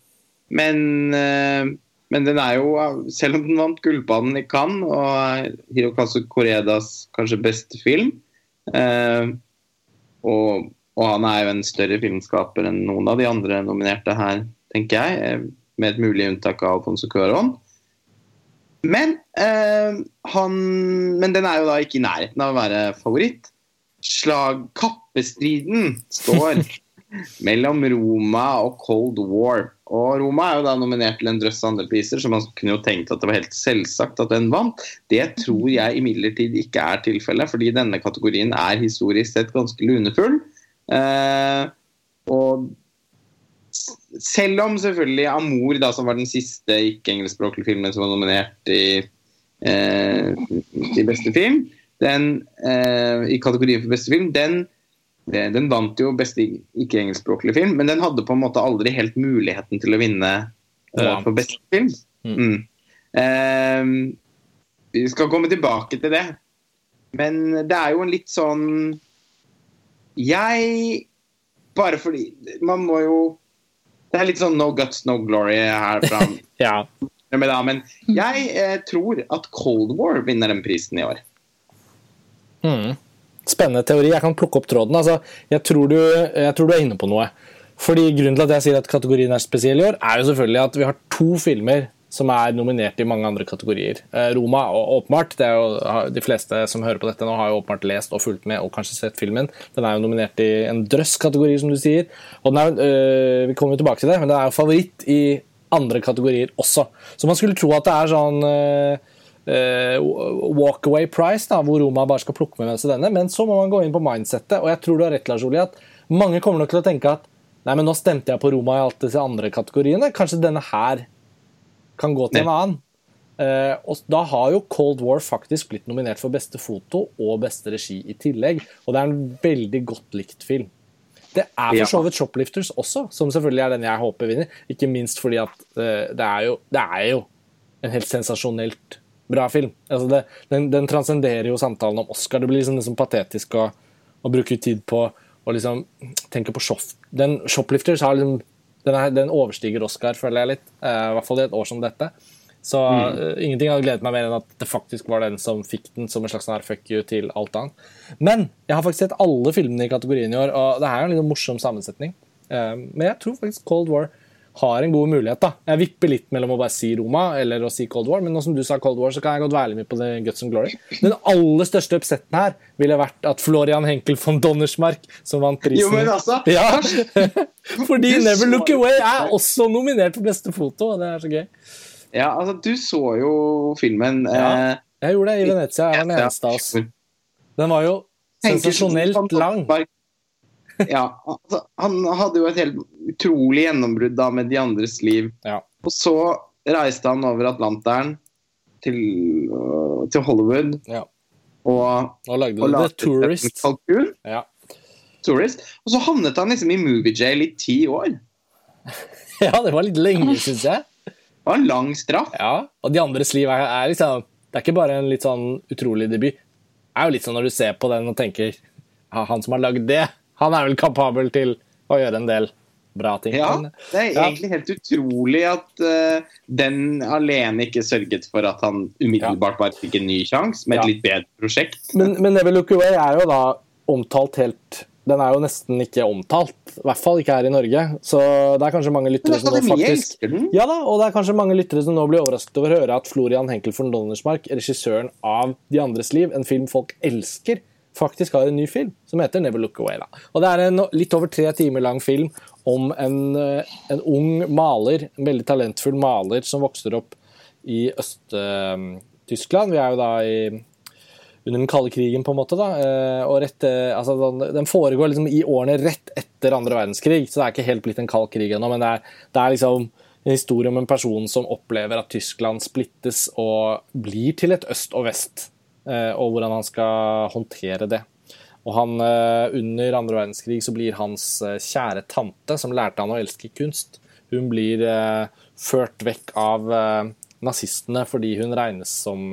men, eh, men den er jo, selv om den vant Gullbanen i Cannes og Hirokazu Koredas kanskje beste film eh, og, og han er jo en større filmskaper enn noen av de andre nominerte her, tenker jeg. eh, Med et mulig unntak av Alfonso Cuaron. Men, eh, han, men den er jo da ikke i nærheten av å være favoritt. Slag Kappestriden står (laughs) mellom Roma og Cold War. Og Roma er jo da nominert til en drøss andre priser, så man kunne jo tenkt at det var helt selvsagt at den vant. Det tror jeg imidlertid ikke er tilfellet, fordi denne kategorien er historisk sett ganske lunefull. Eh, og selv om selvfølgelig Amour, da, som var den siste ikke-engelskspråklige filmen som var nominert i, eh, i beste film, den, eh, i kategorien for beste film, den den vant jo beste ikke-engelskspråklige film, men den hadde på en måte aldri helt muligheten til å vinne uh, for beste film. Mm. Uh, vi skal komme tilbake til det, men det er jo en litt sånn Jeg Bare fordi Man må jo Det er litt sånn no guts, no glory her fra (laughs) ja. Men jeg eh, tror at Cold War vinner den prisen i år. Mm. Spennende teori. Jeg kan plukke opp tråden. Altså, jeg, tror du, jeg, tror du, er inne på noe. Fordi Grunnen til at jeg sier at kategorien er spesiell i år, er jo selvfølgelig at vi har to filmer som er nominert i mange andre kategorier. Eh, Roma åpenbart, det er jo, De fleste som hører på dette nå, har jo åpenbart lest og fulgt med og kanskje sett filmen. Den er jo nominert i en drøss kategorier, som du sier. og er, øh, Vi kommer jo tilbake til det, men den er jo favoritt i andre kategorier også. Så man skulle tro at det er sånn øh, walkaway price, da, hvor Roma bare skal plukke med seg denne. Men så må man gå inn på mindsettet, og jeg tror du har rett, Lars Oli, at mange kommer nok til å tenke at nei, men nå stemte jeg på Roma i alt disse andre kategoriene. Kanskje denne her kan gå til en annen. Uh, og Da har jo Cold War faktisk blitt nominert for beste foto og beste regi i tillegg. Og det er en veldig godt likt film. Det er for så vidt Shoplifters også, som selvfølgelig er den jeg håper vinner. Ikke minst fordi at uh, det, er jo, det er jo en helt sensasjonelt bra film. Altså det, den, den transcenderer jo samtalen om Oscar. Det blir liksom, liksom patetisk å, å, bruke tid på å liksom tenke på shop. Den Shoplifters har liksom den, er, den, overstiger Oscar, føler jeg litt. Uh, I hvert fall i et år som dette. Så mm. uh, ingenting hadde gledet meg mer enn at det faktisk var den som fikk den som en slags sånn fuck you til alt annet. Men jeg har faktisk sett alle filmene i kategorien i år, og det er en litt morsom sammensetning. Uh, men jeg tror faktisk Cold War har en god mulighet. da. Jeg vipper litt mellom å bare si Roma eller å si Cold War, men nå som du sa Cold War, så kan jeg godt være med på det Guts and Glory. Den aller største oppsetten her ville vært at Florian Henkel von Donnersmark, som vant prisen Jo, men altså... Ja, (laughs) Fordi Never Look Away er også nominert for beste foto, og det er så gøy. Ja, altså, du så jo filmen. Ja, eh, jeg gjorde det i Venezia. Jeg var den eneste av oss. Den var jo sensasjonelt lang. Ja, altså, han hadde jo et helt utrolig gjennombrudd da med De andres liv. Ja. Og så reiste han over Atlanteren til, uh, til Hollywood. Ja. Og, og lagde og The Tourist. Ja. Tourist. Og så havnet han liksom i movie jail i ti år. (laughs) ja, det var litt lenge, syns jeg. Det var en lang straff. Ja, og De andres liv er, er liksom Det er ikke bare en litt sånn utrolig debut. Det er jo litt sånn når du ser på den og tenker ja, Han som har lagd det, han er vel kapabel til å gjøre en del bra ting. Ja, det er egentlig helt utrolig at uh, den alene ikke sørget for at han umiddelbart bare fikk en ny sjanse med et litt bedre prosjekt. Men, men Look Away er jo da omtalt helt den er jo nesten ikke omtalt, i hvert fall ikke her i Norge. Så det er kanskje mange lyttere som nå faktisk Ja da, og det er kanskje mange lyttere som nå blir overrasket over å høre at Florian Henkel von Donnersmark, regissøren av De andres liv, en film folk elsker, faktisk har en ny film som heter 'Never Look Away'. Da. Og Det er en litt over tre timer lang film om en, eh, en ung maler, en veldig talentfull maler som vokser opp i Øst-Tyskland. Vi er jo da i, under den kalde krigen, på en måte. da, eh, og rett, eh, altså, Den foregår liksom i årene rett etter andre verdenskrig, så det er ikke helt blitt en kald krig ennå. Men det er, det er liksom en historie om en person som opplever at Tyskland splittes og blir til et øst og vest. Eh, og hvordan han skal håndtere det. Og han, eh, Under andre verdenskrig så blir hans eh, kjære tante, som lærte han å elske kunst, hun blir ført vekk av nazistene fordi hun regnes som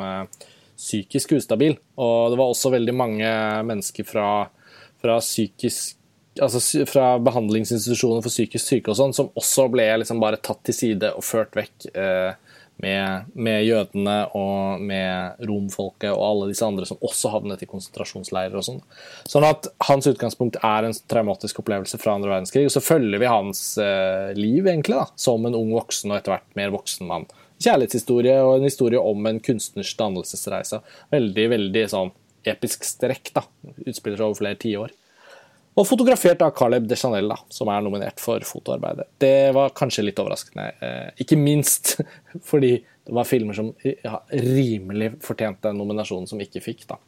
psykisk ustabil. Og det var også veldig mange mennesker fra, fra psykisk altså fra behandlingsinstitusjoner for psykisk syke og sånn, som også ble liksom bare tatt til side og ført vekk. Eh, med, med, jødene og med romfolket og alle disse andre som også havnet i konsentrasjonsleirer. og Sånn Sånn at hans utgangspunkt er en traumatisk opplevelse fra andre verdenskrig. Og så følger vi hans eh, liv egentlig da, som en ung voksen og etter hvert mer voksen mann. Kjærlighetshistorie og en historie om en kunstners dannelsesreise. Veldig veldig sånn episk strekk. da, Utspiller seg over flere tiår. Og fotografert av Caleb de Chanel, da, som er nominert for fotoarbeidet. Det var kanskje litt overraskende. Eh, ikke minst (laughs) fordi det var filmer som ja, rimelig fortjente en nominasjon, som ikke fikk. da.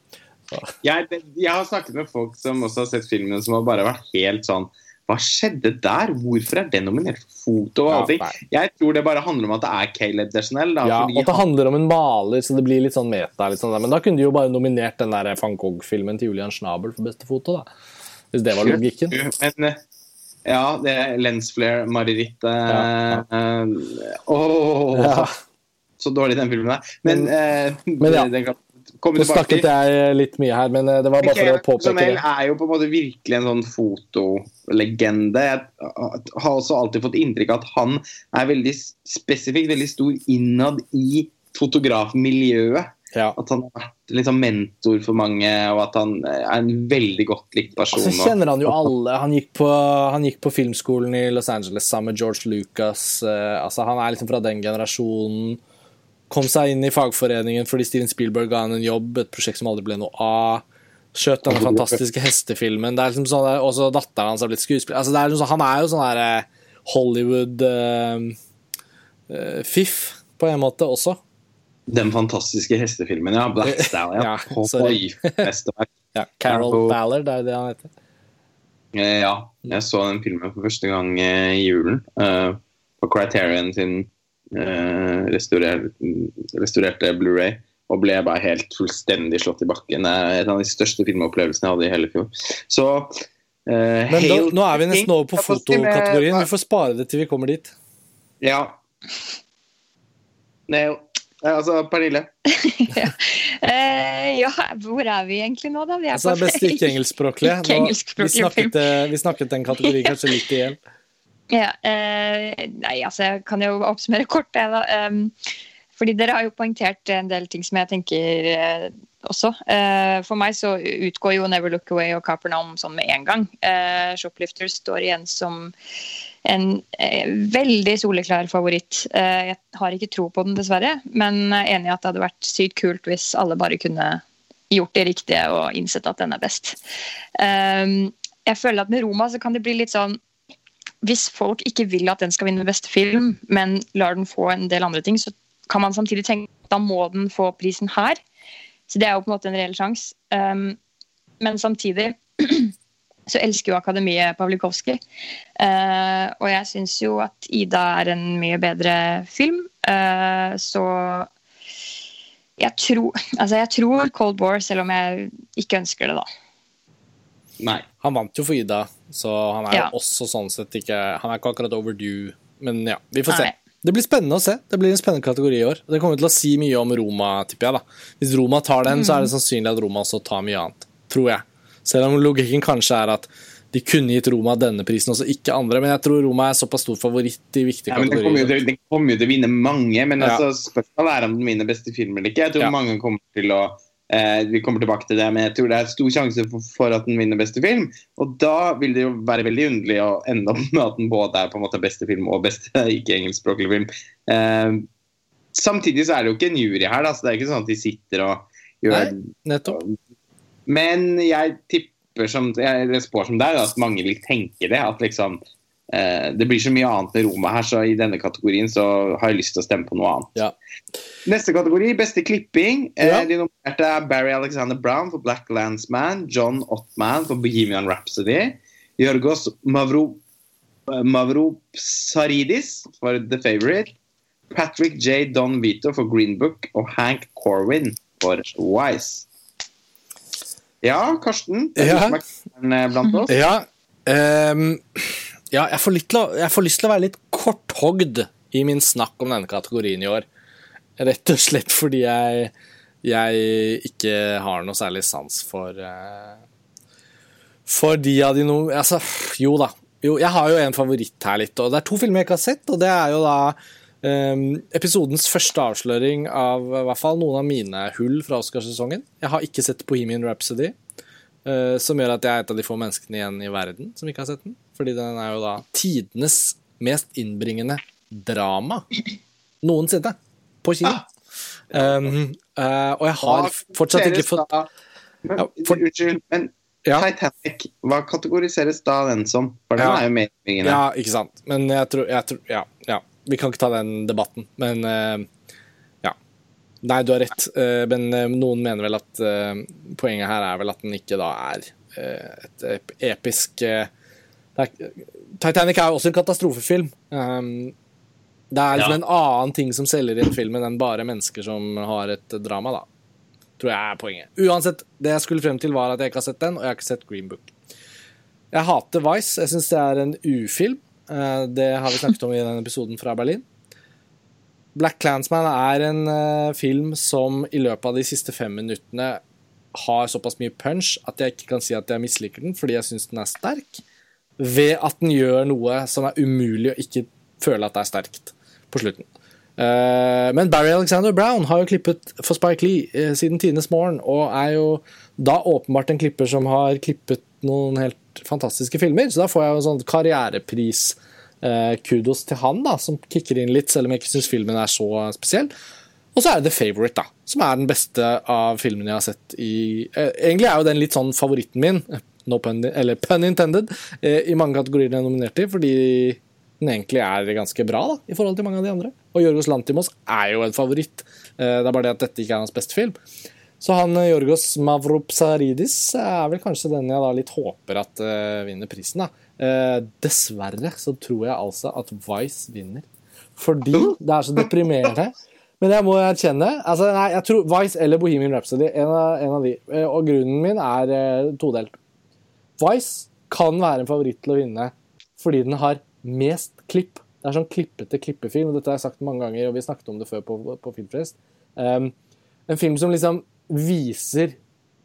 Jeg, jeg, har snakket med folk som også har sett filmene, som har bare vært helt sånn Hva skjedde der? Hvorfor er den nominert for foto? og allting? Ja, jeg tror det bare handler om at det er Caleb Deschanel. Da, ja, og det handler om en maler, så det blir litt sånn meta. Litt sånn Men da kunne de jo bare nominert den der van Gogh-filmen til Julian Schnabel for beste foto, da. Hvis det var logikken. Men, eh, ja, det er lensflare-marerittet. ja, ja. uh, oh, ja. Så, dårlig den filmen er. Men, uh, men ja. den kan Nå snakket jeg litt mye her, men det var bare for å påpeke det. er jo på en måte virkelig en sånn fotolegende. Jeg har også alltid fått inntrykk av at han er veldig spesifikt veldig stor innad i fotografmiljøet. Ja. At han har vært liksom mentor for mange, og at han er en veldig godt likt person. Så altså, kjenner han jo alle. Han gikk, på, han gikk på filmskolen i Los Angeles sammen med George Lucas. Uh, altså, han er liksom fra den generasjonen. Kom seg inn i fagforeningen fordi Steven Spielberg ga han en jobb, et prosjekt som aldri ble noe av. Skjøt den fantastiske hestefilmen. Det er liksom sånn, Også datteren hans har blitt skuespiller. Altså, er liksom, han er jo sånn der eh, Hollywood-fiff, uh, uh, på en måte, også. Den fantastiske hestefilmen, ja. Black Stallion. (laughs) ja, (laughs) ja, Carol Ballard, er det han heter? Eh, ja, jeg så den filmen for første gang eh, i julen. Uh, på Criterion sin restaurerte, restaurerte Blu-ray. Og ble bare helt fullstendig slått i bakken. Det er en av de største filmopplevelsene jeg hadde i hele fjor. Så uh, Men da, nå er vi nesten over på fotokategorien. Vi får spare det til vi kommer dit. Ja. Nail. Altså, Pernille? (laughs) ja. Eh, ja. hvor er vi egentlig nå, da? Vi er altså, på beste ikke-engelskspråklige. (laughs) vi, snakket, eh, vi snakket den kategorien (laughs) kanskje litt i hjel. Ja, eh, nei, altså, jeg kan jo oppsummere kort, jeg, da. Um, fordi dere har jo poengtert en del ting som jeg tenker eh, også. Eh, for meg så utgår jo 'Never Look Away' og 'Capernaum' sånn med en gang. Eh, 'Shoplifter' står igjen som en eh, veldig soleklar favoritt. Eh, jeg har ikke tro på den, dessverre, men er enig i at det hadde vært sykt kult hvis alle bare kunne gjort det riktige og innsett at den er best. Eh, jeg føler at med Roma så kan det bli litt sånn Hvis folk ikke vil at den skal vinne beste film, men lar den få en del andre ting, så kan man samtidig tenke at da må den få prisen her. Så det er jo på en måte en reell sjanse. men samtidig (clears throat) så elsker jo Akademiet Pavlikovskij. Uh, og jeg syns jo at Ida er en mye bedre film. Uh, så jeg tror, (laughs) altså jeg tror Cold War, selv om jeg ikke ønsker det, da. Nei. Han vant jo for Ida, så han er ja. jo også sånn sett ikke Han er ikke akkurat overdue, men ja, vi får se. Nei. Det blir spennende å se. Det blir en spennende kategori i år. Det kommer til å si mye om Roma, tipper jeg. da. Hvis Roma tar den, mm. så er det sannsynlig at Roma også tar mye annet. Tror jeg. Selv om logikken kanskje er at de kunne gitt Roma denne prisen, også ikke andre. Men jeg tror Roma er såpass stor favoritt i viktige ja, kategorier. Den kommer jo til å vinne mange, men ja. altså, spørsmålet er om den vinner beste film eller ikke. Jeg tror ja. mange kommer til å eh, Vi kommer tilbake til det, men jeg tror det er stor sjanse for, for, at den vinner beste film. Og da vil det jo være veldig underlig å ende opp med at den både er på en måte beste film og beste (laughs) ikke-engelskspråklig film. Eh, samtidig så er det jo ikke en jury her, da, så det er ikke sånn at de sitter og gjør Nei, nettopp. Men jeg tipper som jeg spår som deg, at mange vil tenke det. At liksom eh, Det blir så mye annet enn Roma her, så i denne kategorien så har jeg lyst til å stemme på noe annet. Ja. Neste kategori, beste klipping. Eh, ja. De nominerte er Barry Alexander Brown for Black Landsman, John Ottman for Bohemian Rhapsody, Jorgos Mavro, Mavro Saridis for The Favourite, Patrick J. Don Vito for Green Book og Hank Corwin for Wise. Ja, Karsten. Ja. blant oss. Ja, um, ja jeg, får litt, jeg, får lyst til å være litt korthogd i min snakk om denne kategorien i år. Rett og slett fordi jeg, jeg ikke har noe særlig sans for uh, For de av de noe Altså, jo da. Jo, jeg har jo en favoritt her litt, og det er to filmer jeg ikke har sett, og det er jo da episodens første avsløring av i hvert fall noen av mine hull fra Oscarsesongen. Jeg har ikke sett Bohemian Rhapsody, uh, som gjør at jeg er et av de få menneskene igjen i verden som ikke har sett den. Fordi den er jo da tidenes mest innbringende drama noensinne på kino. Um, uh, og jeg har fortsatt ikke fått ja, for, Unnskyld, men Ja. Titanic, hva kategoriseres da den som? For den Ja. er jo mer innbringende. Ja, ikke sant. Men jeg tror, jeg tror ja. Vi kan ikke ta den debatten, men eh, ja. Nei, du har rett. Eh, men eh, noen mener vel at poenget her er vel at den ikke da er et ep- episk Titanic er jo også en katastrofefilm. Um, det er liksom Ja. en annen ting som selger inn filmen enn bare mennesker som har et drama, da. Tror jeg er poenget. Uansett, det jeg skulle frem til, var at jeg ikke har sett den, og jeg har ikke sett Green Book. Jeg hater Vice. Jeg syns det er en ufilm. Eh, Det har vi snakket om i den episoden fra Berlin. Black Clansman er en eh, film som i løpet av de siste fem minuttene har såpass mye punch at jeg ikke kan si at jeg misliker den, fordi jeg syns den er sterk, ved at den gjør noe som er umulig å ikke føle at det er sterkt på slutten. Eh, men Barry Alexander Brown har jo klippet for Spike Lee siden tidenes morgen, og er jo da åpenbart en klipper som har klippet noen helt fantastiske filmer, så da får jeg en sånn karrierepris. eh, til han, da, som kicker inn litt, selv om jeg ikke syns filmen er så spesiell. Og så er det The Favourite, da, som er den beste av filmene jeg har sett i eh, Egentlig er jo den litt sånn favoritten min, no pun, eller pun intended, eh, i mange kategorier den er nominert i, fordi den egentlig er ganske bra da, i forhold til mange av de andre. Og Jorgos Lantimos er jo en favoritt. Eh, det er bare det at dette ikke er hans beste film. Så han eh, Jorgos Mavropsaridis er vel kanskje den jeg da litt håper at uh, vinner prisen. da. Uh, dessverre så tror jeg altså at Vice vinner. Fordi det er så deprimerende. Men jeg må erkjenne altså nei, jeg tror Vice eller Bohemian Rhapsody. En av, en av de. Uh, Og grunnen min er eh, todelt. Vice kan være en favoritt til å vinne fordi den har mest klipp. Det er sånn klippete klippefilm. og Dette har jeg sagt mange ganger, og vi snakket om det før på, på Filmfest. Um, en film som liksom viser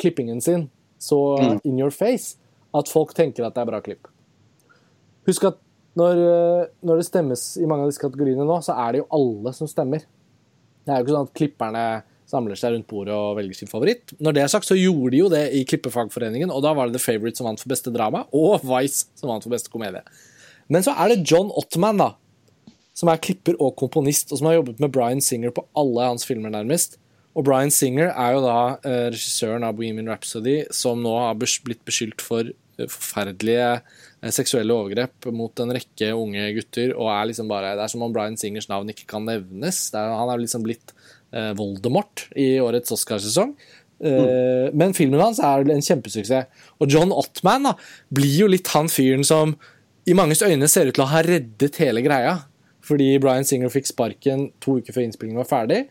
klippingen sin så in your face at folk tenker at det er bra klipp. Husk at når, eh, når det stemmes i mange av disse kategoriene nå, så er det jo alle som stemmer. Det er jo ikke sånn at klipperne samler seg rundt bordet og velger sin favoritt. Når det er sagt, så gjorde de jo det i Klippefagforeningen, og da var det The Favourite som vant for beste drama, og Vice som vant for beste komedie. Men så er det John Ottman, da, som er klipper og komponist, og som har jobbet med Bryan Singer på alle hans filmer, nærmest. Og Bryan Singer er jo da eh, regissøren av Bohemian Rhapsody, som nå har blitt beskyldt for eh, forferdelige eh, seksuelle overgrep mot en rekke unge gutter, og er liksom bare Det er som om Bryan Singers navn ikke kan nevnes. Er, han er liksom blitt eh, Voldemort i årets Oscarsesong. Mm. Men filmen hans er en kjempesuksess. Og John Ottman da, blir jo litt han fyren som i manges øyne ser ut til å ha reddet hele greia. Fordi Bryan Singer fikk sparken to uker før innspillingen var ferdig.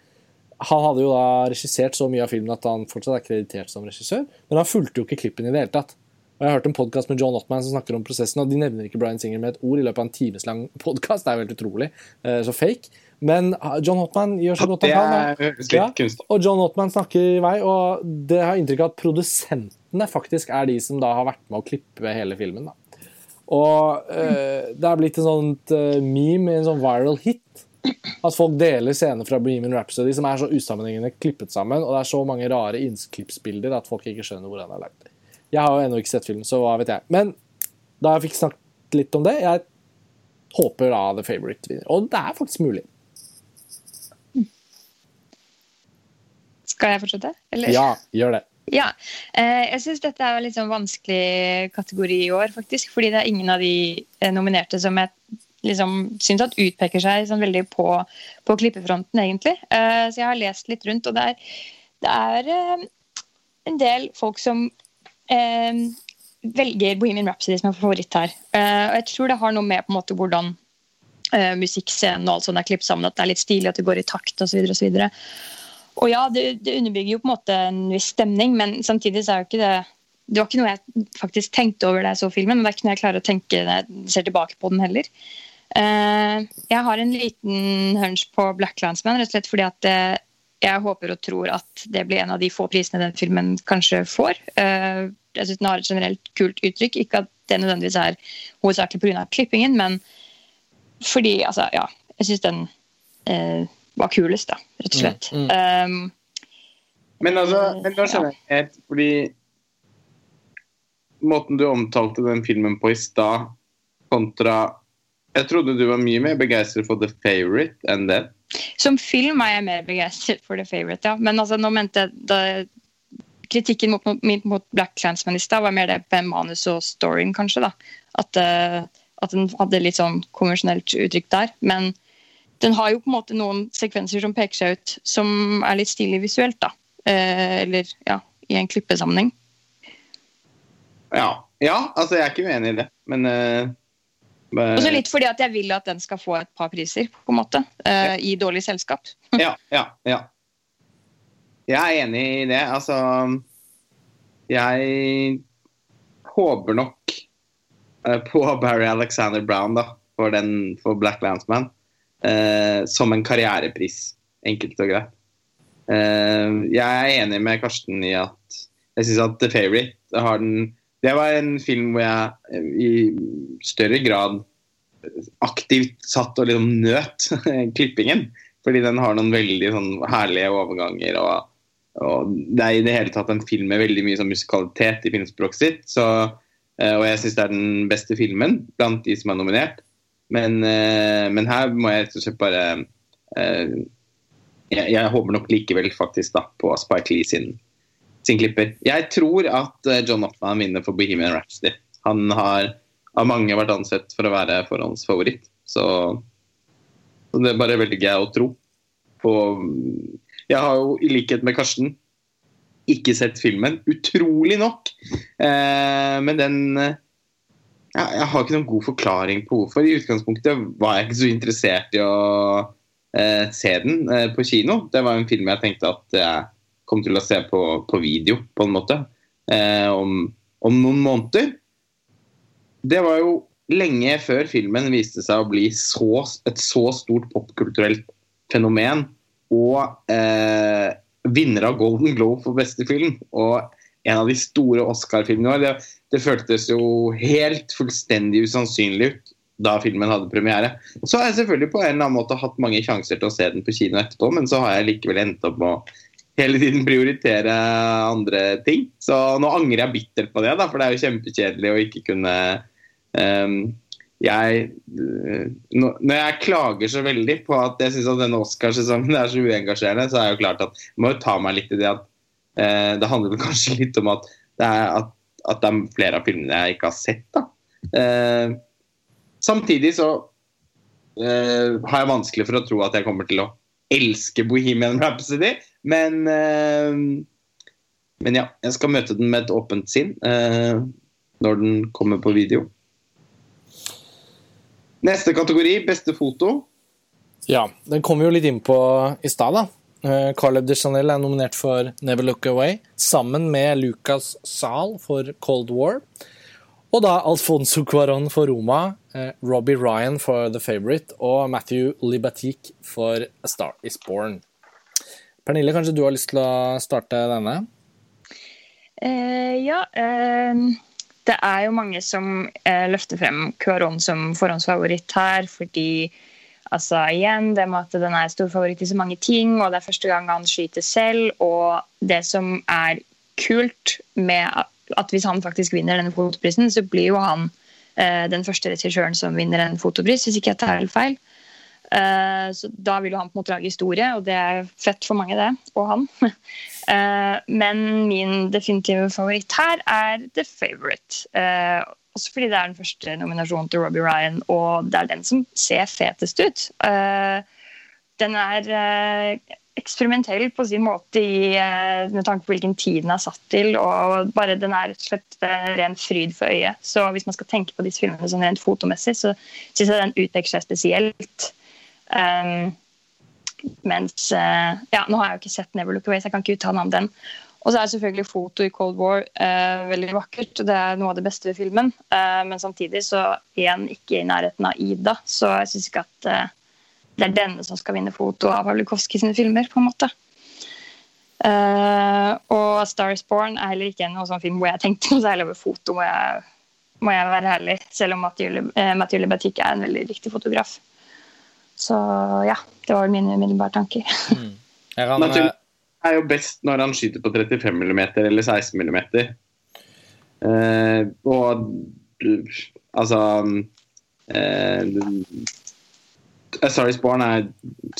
Han hadde jo da regissert så mye av filmen at han fortsatt er kreditert som regissør, men han fulgte jo ikke klippen i det hele tatt. Og Jeg har hørt en podkast med John Ottman som snakker om prosessen, og de nevner ikke Bryan Singer med et ord i løpet av en timeslang podkast. Det er jo helt utrolig. eh, Så fake. Men ah, John Ottman gjør så godt han kan. Ja, og John Ottman snakker i vei, og det har inntrykk av at produsentene faktisk er de som da har vært med å klippe hele filmen. da. Og uh, det er blitt en sånt uh, meme, en sånn viral hit. At folk deler scener fra Bohemian Rhapsody som er så usammenhengende klippet sammen, og det er så mange rare innklippsbilder at folk ikke skjønner hvor den er lagd. Jeg har jo ennå ikke sett filmen, så hva vet jeg. Men da jeg fikk snakket litt om det, jeg håper da The Favourite vinner. Og det er faktisk mulig. Skal jeg fortsette? Eller? Ja, gjør det. Ja, eh, jeg syns dette er en litt sånn vanskelig kategori i år, faktisk. Fordi det er ingen av de eh, nominerte som jeg liksom syns at utpeker seg sånn veldig på, på klippefronten, egentlig. Uh, så jeg har lest litt rundt, og det er, det er uh, en del folk som uh, velger Bohemian Rhapsody som er favoritt her. Og jeg tror det har noe med på en måte hvordan musikkscenen og alt sånt er klippet sammen, at det er litt stilig, at det går i takt osv. osv. Og ja, det, det underbygger jo på en måte en viss stemning, men samtidig så er jo ikke det Det var ikke noe jeg faktisk tenkte over da jeg så filmen, men det er ikke noe jeg klarer å tenke når jeg ser tilbake på den heller. Eh, jeg har en liten hunch på Black Landsman, rett og slett fordi at eh, jeg håper og tror at det blir en av de få prisene den filmen kanskje får. Eh, jeg syns den har et generelt kult uttrykk. Ikke at det nødvendigvis er hovedsakelig pga. klippingen, men fordi Altså, ja. Jeg syns den eh, var kulest, da, rett og slett. Mm, Um, Men altså, men da skjønner jeg helt, fordi Måten du omtalte den filmen på i stad, kontra Jeg trodde du var mye mer begeistret for The Favourite enn det. som film er jeg mer begeistret for The Favourite, ja. Men altså, nå mente jeg da kritikken mot, mot, mot Black Clansman i stad var mer det på manus og storyen, kanskje. da. At, uh, at den hadde litt sånn konvensjonelt uttrykk der. Men den har jo på en måte noen sekvenser som peker seg ut, som er litt stilig visuelt. da. Uh, eller ja, i en klippesammenheng. Ja. ja, altså jeg er ikke uenig i det, men uh, Også litt fordi at jeg vil at den skal få et par priser, på en måte. Uh, I dårlig selskap. (laughs) ja, ja, ja. Jeg er enig i det. Altså Jeg håper nok uh, på Barry Alexander Brown da, for, den, for Black Landsman som en karrierepris, enkelt og greit. jeg er enig med Karsten i at jeg syns at The Favourite har den det var en film hvor jeg eh, i større grad aktivt satt og liksom nøt (laughs) klippingen. Fordi den har noen veldig sånn herlige overganger. Og, og, det er i det hele tatt en film med veldig mye sånn musikalitet i filmspråket sitt. Så, eh, og jeg syns det er den beste filmen blant de som er nominert. Men, eh, men her må jeg rett og slett bare jeg, jeg håper nok likevel faktisk da på Spike Lee sin sin klipper. Jeg tror at eh, John Oppman vinner for Bohemian Rhapsody. Han har av mange vært ansett for å være forhåndsfavoritt. Så, så det bare velger jeg å tro på. Jeg har jo i likhet med Karsten ikke sett filmen, utrolig nok. Eh, men den ja, Jeg har ikke noen god forklaring på hvorfor. I utgangspunktet var jeg ikke så interessert i å eh, se den eh, på kino. Det var en film jeg tenkte at jeg kommer til å se på, på video, på en måte, eh, om, om, noen måneder. Det var jo lenge før filmen viste seg å bli så, et så stort popkulturelt fenomen og eh, vinner av Golden Globe for beste film. Og en av de store Oscar-filmene det, det føltes jo helt fullstendig usannsynlig ut da filmen hadde premiere. Så har jeg selvfølgelig på en eller annen måte hatt mange sjanser til å se den på kino etterpå, men så har jeg likevel endt opp med å hele tiden prioritere andre ting. Så nå angrer jeg bittert på det, da, for det er jo kjempekjedelig å ikke kunne um, jeg, når jeg klager så veldig på at jeg syns denne Oscarsesongen er så uengasjerende, så er det jo klart at jeg må jo ta meg litt i det at uh, det handler kanskje litt om at det, er, at, at det er flere av filmene jeg ikke har sett. da. Uh, samtidig så uh, har jeg vanskelig for å tro at jeg kommer til å elske Bohemian Rhapsody. Men, eh, men ja, jeg skal møte den med et åpent sinn eh, når den kommer på video. Neste kategori, beste foto. Ja, den kom vi jo litt inn på i stad, da. Carleb Caleb de Chanel er nominert for 'Never Look Away', sammen med Lucas Zahl for 'Cold War'. Og da Alfonso Cuaron for 'Roma', Robbie Ryan for 'The Favourite' og Matthew Libatique for 'A Star Is Born'. Pernille, kanskje du har lyst til å starte denne? Eh, ja. Eh, det er jo mange som eh, løfter frem Cuaron som forhåndsfavoritt her, fordi altså igjen, det med at den er storfavoritt i så mange ting, og det er første gang han skyter selv, og det som er kult med at hvis han faktisk vinner denne fotoprisen, så blir jo han den første regissøren som vinner en fotopris, hvis ikke jeg tar helt feil. Uh, så Da vil jo han på en måte lage historie, og det er fett for mange, det. Og han. Uh, (laughs) men min definitive favoritt her er The Favourite. Uh, også fordi det er den første nominasjonen til Robbie Ryan, og det er den som ser fetest ut. den er eksperimentell på sin måte i, med tanke på hvilken tid den er satt til. og bare Den er rett og slett ren fryd for øyet. Så hvis man skal tenke på disse filmene sånn rent fotomessig, så syns jeg den utpeker seg spesielt. Um, mens uh, Ja, nå har jeg jo ikke sett 'Never Look Away', så jeg kan ikke uttale meg den. Og så er selvfølgelig foto i Cold War uh, veldig vakkert. Det er noe av det beste ved filmen. Uh, men samtidig så den ikke i nærheten av Ida, så jeg syns ikke at uh, det er denne som skal vinne foto av Pavlikovskij sine filmer, på en måte. og 'Star Is Born' er heller ikke en sånn film hvor jeg tenkte noe særlig over foto, må jeg, må jeg være ærlig. Selv om Mathieu Lebatic er en veldig riktig fotograf. Så ja, det var mine umiddelbare tanker. Mm. Han, Naturlig er jo best når han skyter på 35 mm eller 16 mm. Eh, og altså eh, A Star Is er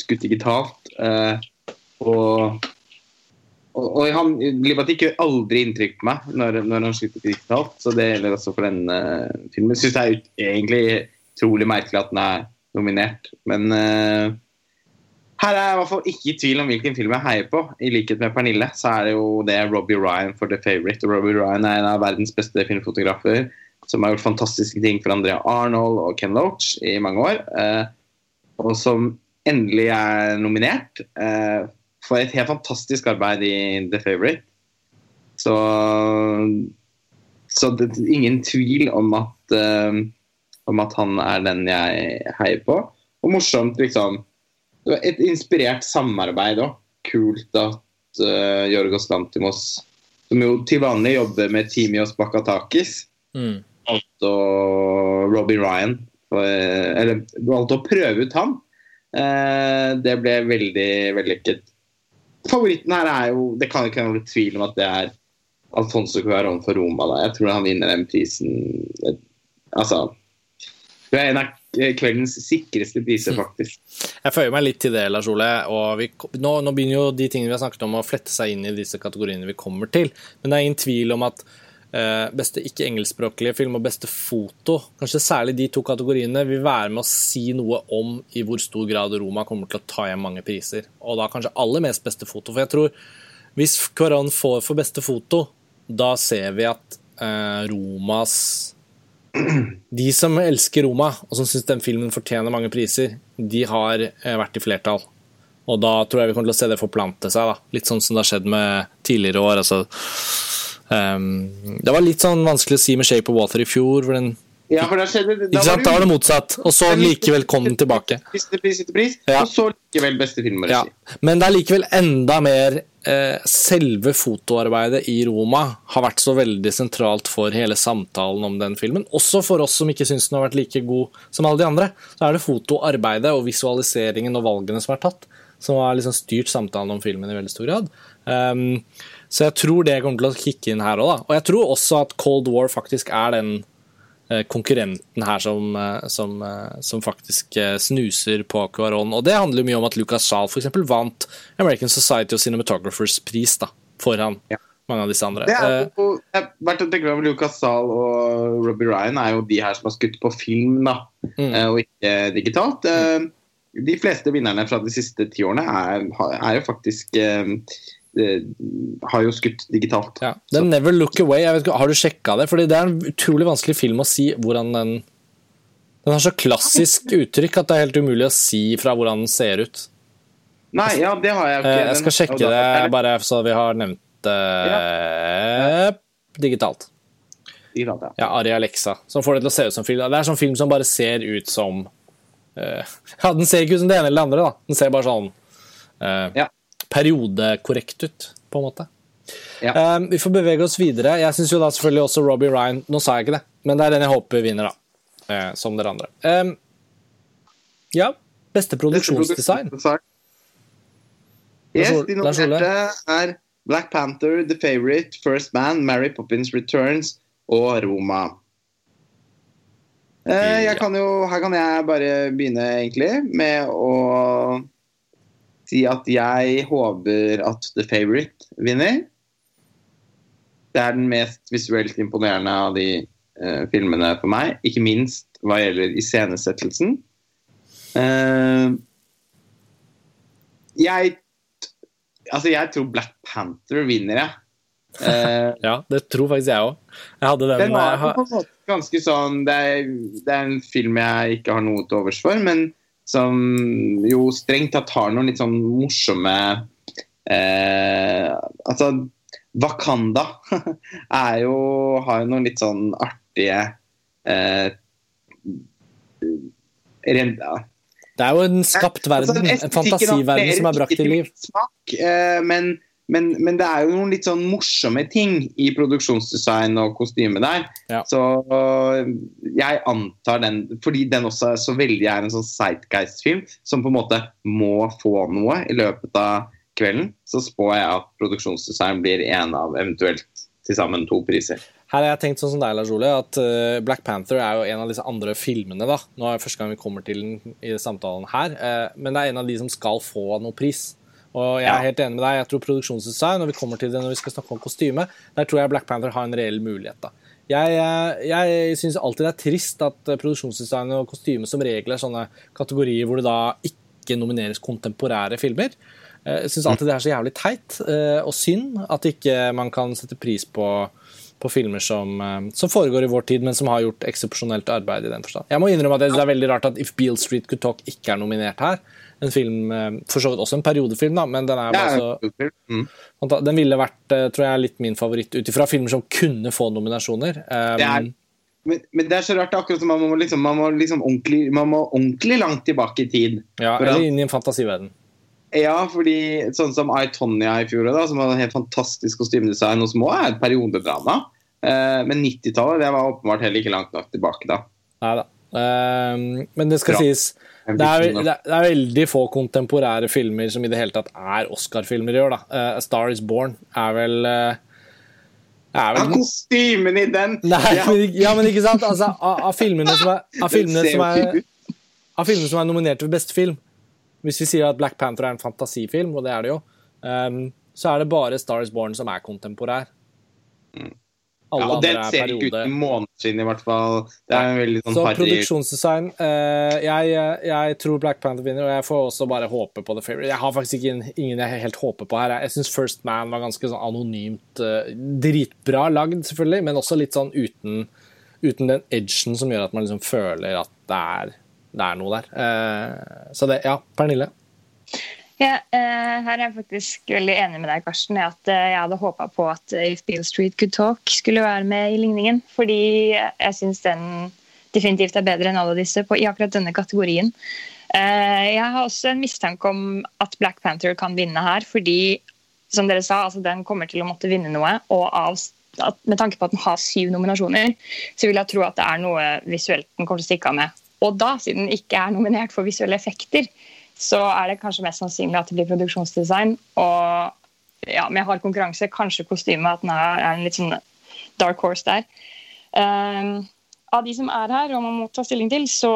skutt digitalt. Eh, og og, og han, Liberty gjør aldri inntrykk på meg når, når han skyter digitalt, så det gjelder også for denne filmen. Syns det er ut, egentlig utrolig merkelig at den er nominert, men uh, her er jeg i hvert fall ikke i tvil om hvilken film jeg heier på. I likhet med Pernille så er det jo det Robbie Ryan for The Favourite. Og Robbie Ryan er en av verdens beste filmfotografer som har gjort fantastiske ting for Andrea Arnold og Ken Loach i mange år. Uh, og som endelig er nominert. Uh, for et helt fantastisk arbeid i The Favourite. Så, så det er ingen tvil om at, om at han er den jeg heier på. Og morsomt, liksom. Et inspirert samarbeid òg. Kult at uh, Jorgos Lantimos, som jo til vanlig jobber med Timios Bakatakis, mm. valgte Robbie Ryan for, Eller valgte å prøve ut han. Uh, det ble veldig vellykket favoritten her er jo Det kan ikke være tvil om at det er Alfonso Cuarón for Roma. Da. Jeg tror han vinner den prisen. Altså Det er en av kveldens sikreste priser, faktisk. Jeg føyer meg litt til det, Lars Ole. og vi, nå, nå, begynner jo de tingene vi har snakket om å flette seg inn i disse kategoriene vi kommer til. Men det er ingen tvil om at Eh, beste ikke-engelskspråklige film og beste foto, kanskje særlig de to kategoriene, vil være med å si noe om i hvor stor grad Roma kommer til å ta hjem mange priser. Og da kanskje aller mest beste foto. For jeg tror hvis Kvaran får for beste foto, da ser vi at eh, Romas De som elsker Roma, og som syns den filmen fortjener mange priser, de har eh, vært i flertall. Og da tror jeg vi kommer til å se det forplante seg. da. Litt sånn som det har skjedd med tidligere år. altså Um, det var litt sånn vanskelig å si med Shape of Water i fjor. hvor den, ja, for da skjedde da, ikke sant? da var det motsatt. Og så likevel kom den tilbake. Pris pris etter pris, ja. og så likevel beste film. Ja. Men det er likevel enda mer eh, Selve fotoarbeidet i Roma har vært så veldig sentralt for hele samtalen om den filmen. Også for oss som ikke syns den har vært like god som alle de andre. Så er det fotoarbeidet og visualiseringen og valgene som er tatt, som har liksom styrt samtalen om filmen i veldig stor grad. Um, så jeg tror det kommer til å kicke inn her òg, da. Og jeg tror også at Cold War faktisk er den konkurrenten her som, eh, som, eh, som faktisk snuser på Cuaron. Og det handler mye om at Lucas Zahl f.eks. vant American Society of Cinematographers pris da, foran ja. mange av disse andre. Det er jo, verdt å tenke over Lucas Zahl og Robbie Ryan er jo de her som har skutt på film, da, mm. og ikke digitalt. Mm. De fleste vinnerne fra de siste ti årene er, er jo faktisk Eh, har jo skutt digitalt. Ja, den 'Never Look Away', vet, har du sjekka det? Fordi Det er en utrolig vanskelig film å si hvordan den Den har så klassisk uttrykk at det er helt umulig å si fra hvordan den ser ut. Nei, ja, det har jeg ikke. Eh, jeg skal sjekke det, bare så vi har nevnt det ja. digitalt. Digitalt, ja. ja. Ari Alexa, som får det til å se ut som film. Det er sånn film som bare ser ut som uh, (laughs) Ja, den ser ikke ut som det ene eller det andre, da. Den ser bare sånn uh, ja periodekorrekt ut, på en måte. Ja. Um, vi får bevege oss videre. Jeg syns jo da selvfølgelig også Robbie Ryan Nå sa jeg ikke det, men det er den jeg håper vinner, da. Uh, som dere andre. Um, ja, beste produksjonsdesign. Yes, de nominerte er Black Panther, The Favourite, First Man, Mary Poppins Returns og Roma. Uh, kan jo, her kan jeg bare begynne, egentlig, med å si at jeg håper at The Favourite vinner. Det er den mest visuelt imponerende av de uh, filmene for meg. Ikke minst hva gjelder iscenesettelsen. Uh, jeg Altså, jeg tror Black Panther vinner, jeg. Uh, (laughs) ja, det tror faktisk jeg òg. Jeg hadde den, den var på en måte ganske sånn det er, det er, en film jeg ikke har noe til overs for, men som jo strengt tatt har noen litt sånn morsomme eh, Altså, Wakanda (laughs) er jo, har jo noen litt sånn artige eh, renda. Det er jo en skapt verden, altså, en fantasiverden som er brakt til liv. Smak, eh, men men, men, det er jo noen litt sånn morsomme ting i produksjonsdesign og kostyme der. Ja. Så jeg antar den Fordi den også er så veldig er en sånn Sightgeist-film som på en måte må få noe i løpet av kvelden, så spår jeg at produksjonsdesign blir en av eventuelt til sammen to priser. Her har jeg tenkt sånn som deg, Lars Ole, at uh, Black Panther er jo en av disse andre filmene. da. Nå er det første gang vi kommer til den i samtalen her, uh, men det er en av de som skal få noe pris. Og jeg er Ja. helt enig med deg. Jeg tror produksjonsdesign, når vi kommer til det når vi skal snakke om kostyme, der tror jeg Black Panther har en reell mulighet. da. Jeg, eh, jeg syns alltid det er trist at eh, produksjonsdesign og kostyme som regel er sånne kategorier hvor det da ikke nomineres kontemporære filmer. Eh, Jeg syns alltid det er så jævlig teit og synd at ikke man kan sette pris på, på filmer som, som foregår i vår tid, men som har gjort eksepsjonelt arbeid i den forstand. Jeg må innrømme at det er veldig rart at If Beale Street Could Talk ikke er nominert her. En film, eh, For så vidt også en periodefilm, da, men den er bare så mm. Den ville vært, eh, tror jeg, litt min favoritt ut ifra filmer som kunne få nominasjoner. Um, Det er- men, men det er så rart, akkurat som man må liksom, man må liksom ordentlig, man må ordentlig langt tilbake i tid. ja, for eller at- inn i en fantasiverden. Ja, fordi sånn som I, Tonya i fjor, da, som hadde helt fantastisk kostymedesign og Må, er et periodedrama. Eh, men 90-tallet det var åpenbart heller ikke langt nok tilbake da. Nei da. Um, men det skal Bra. sies det er, det, er, veldig få kontemporære filmer som i det hele tatt er Oscar-filmer i år. da. Uh, A Star Is Born er vel uh, er Ja, vel kostymen i den! Nei, Ja, men, ja, men ikke sant? Altså, av, av filmene som er, av filmene som er, av filmene som er nominert til beste film Hvis vi sier at Black Panther er en fantasifilm, og det er det jo, um, så er det bare Star Is Born som er kontemporær. Alle Ja, og den er ser ikke ut en måned siden, i hvert fall. Det er en veldig sånn Så party. produksjonsdesign eh, jeg, jeg tror Black Panther vinner, og jeg får også bare håpe på The Favourite. Jeg har faktisk ikke, ingen jeg helt håper på her. Jeg syns First Man var ganske sånn anonymt eh, dritbra lagd, selvfølgelig, men også litt sånn uten, uten den edgen som gjør at man liksom føler at det er, det er noe der. Eh, så det, ja, Pernille. Ja, eh, her er jeg faktisk veldig enig med deg, Karsten. At eh, jeg hadde håpa på at eh, If Beale Street Could Talk skulle være med i ligningen. Fordi jeg syns den definitivt er bedre enn alle disse på, i akkurat denne kategorien. Jeg har også en mistanke om at Black Panther kan vinne her, fordi som dere sa, altså den kommer til å måtte vinne noe. Og av, at, med tanke på at den har syv nominasjoner, så vil jeg tro at det er noe visuelt den kommer til å stikke av med. Og da, siden den ikke er nominert for visuelle effekter, så er det kanskje mest sannsynlig at det blir produksjonsdesign. Og ja, med hard konkurranse, kanskje kostyme, at den er en litt sånn dark horse der. Um, av de som er her, og man må ta stilling til, så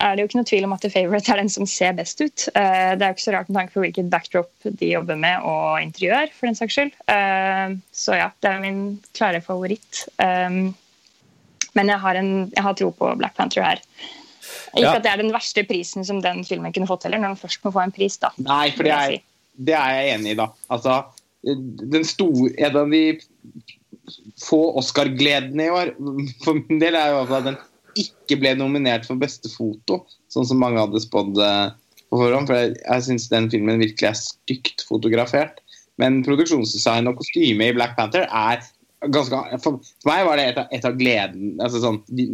er det jo ikke noe tvil om at The Favourite er den som ser best ut. Uh, det er jo ikke så rart med tanke på hvilket backdrop de jobber med, og interiør, for den saks skyld. Uh, så ja, det er min klare favoritt. Um, men jeg har, en, jeg har tro på Black Panther her. Ikke Ja. at det er den verste prisen som den filmen kunne fått heller, når den først må få en pris, da. Nei, for det er, det er jeg enig i, da. Altså, den store, en av de få Oscar-gledene i år, (laughs) for min del, er jo at den ikke ble nominert for beste foto, sånn som mange hadde spådd eh, på forhånd. For jeg, jeg syns den filmen virkelig er stygt fotografert. Men produksjonsdesign og kostyme i Black Panther er ganske For, meg var det et av, et av gleden altså sånn, de,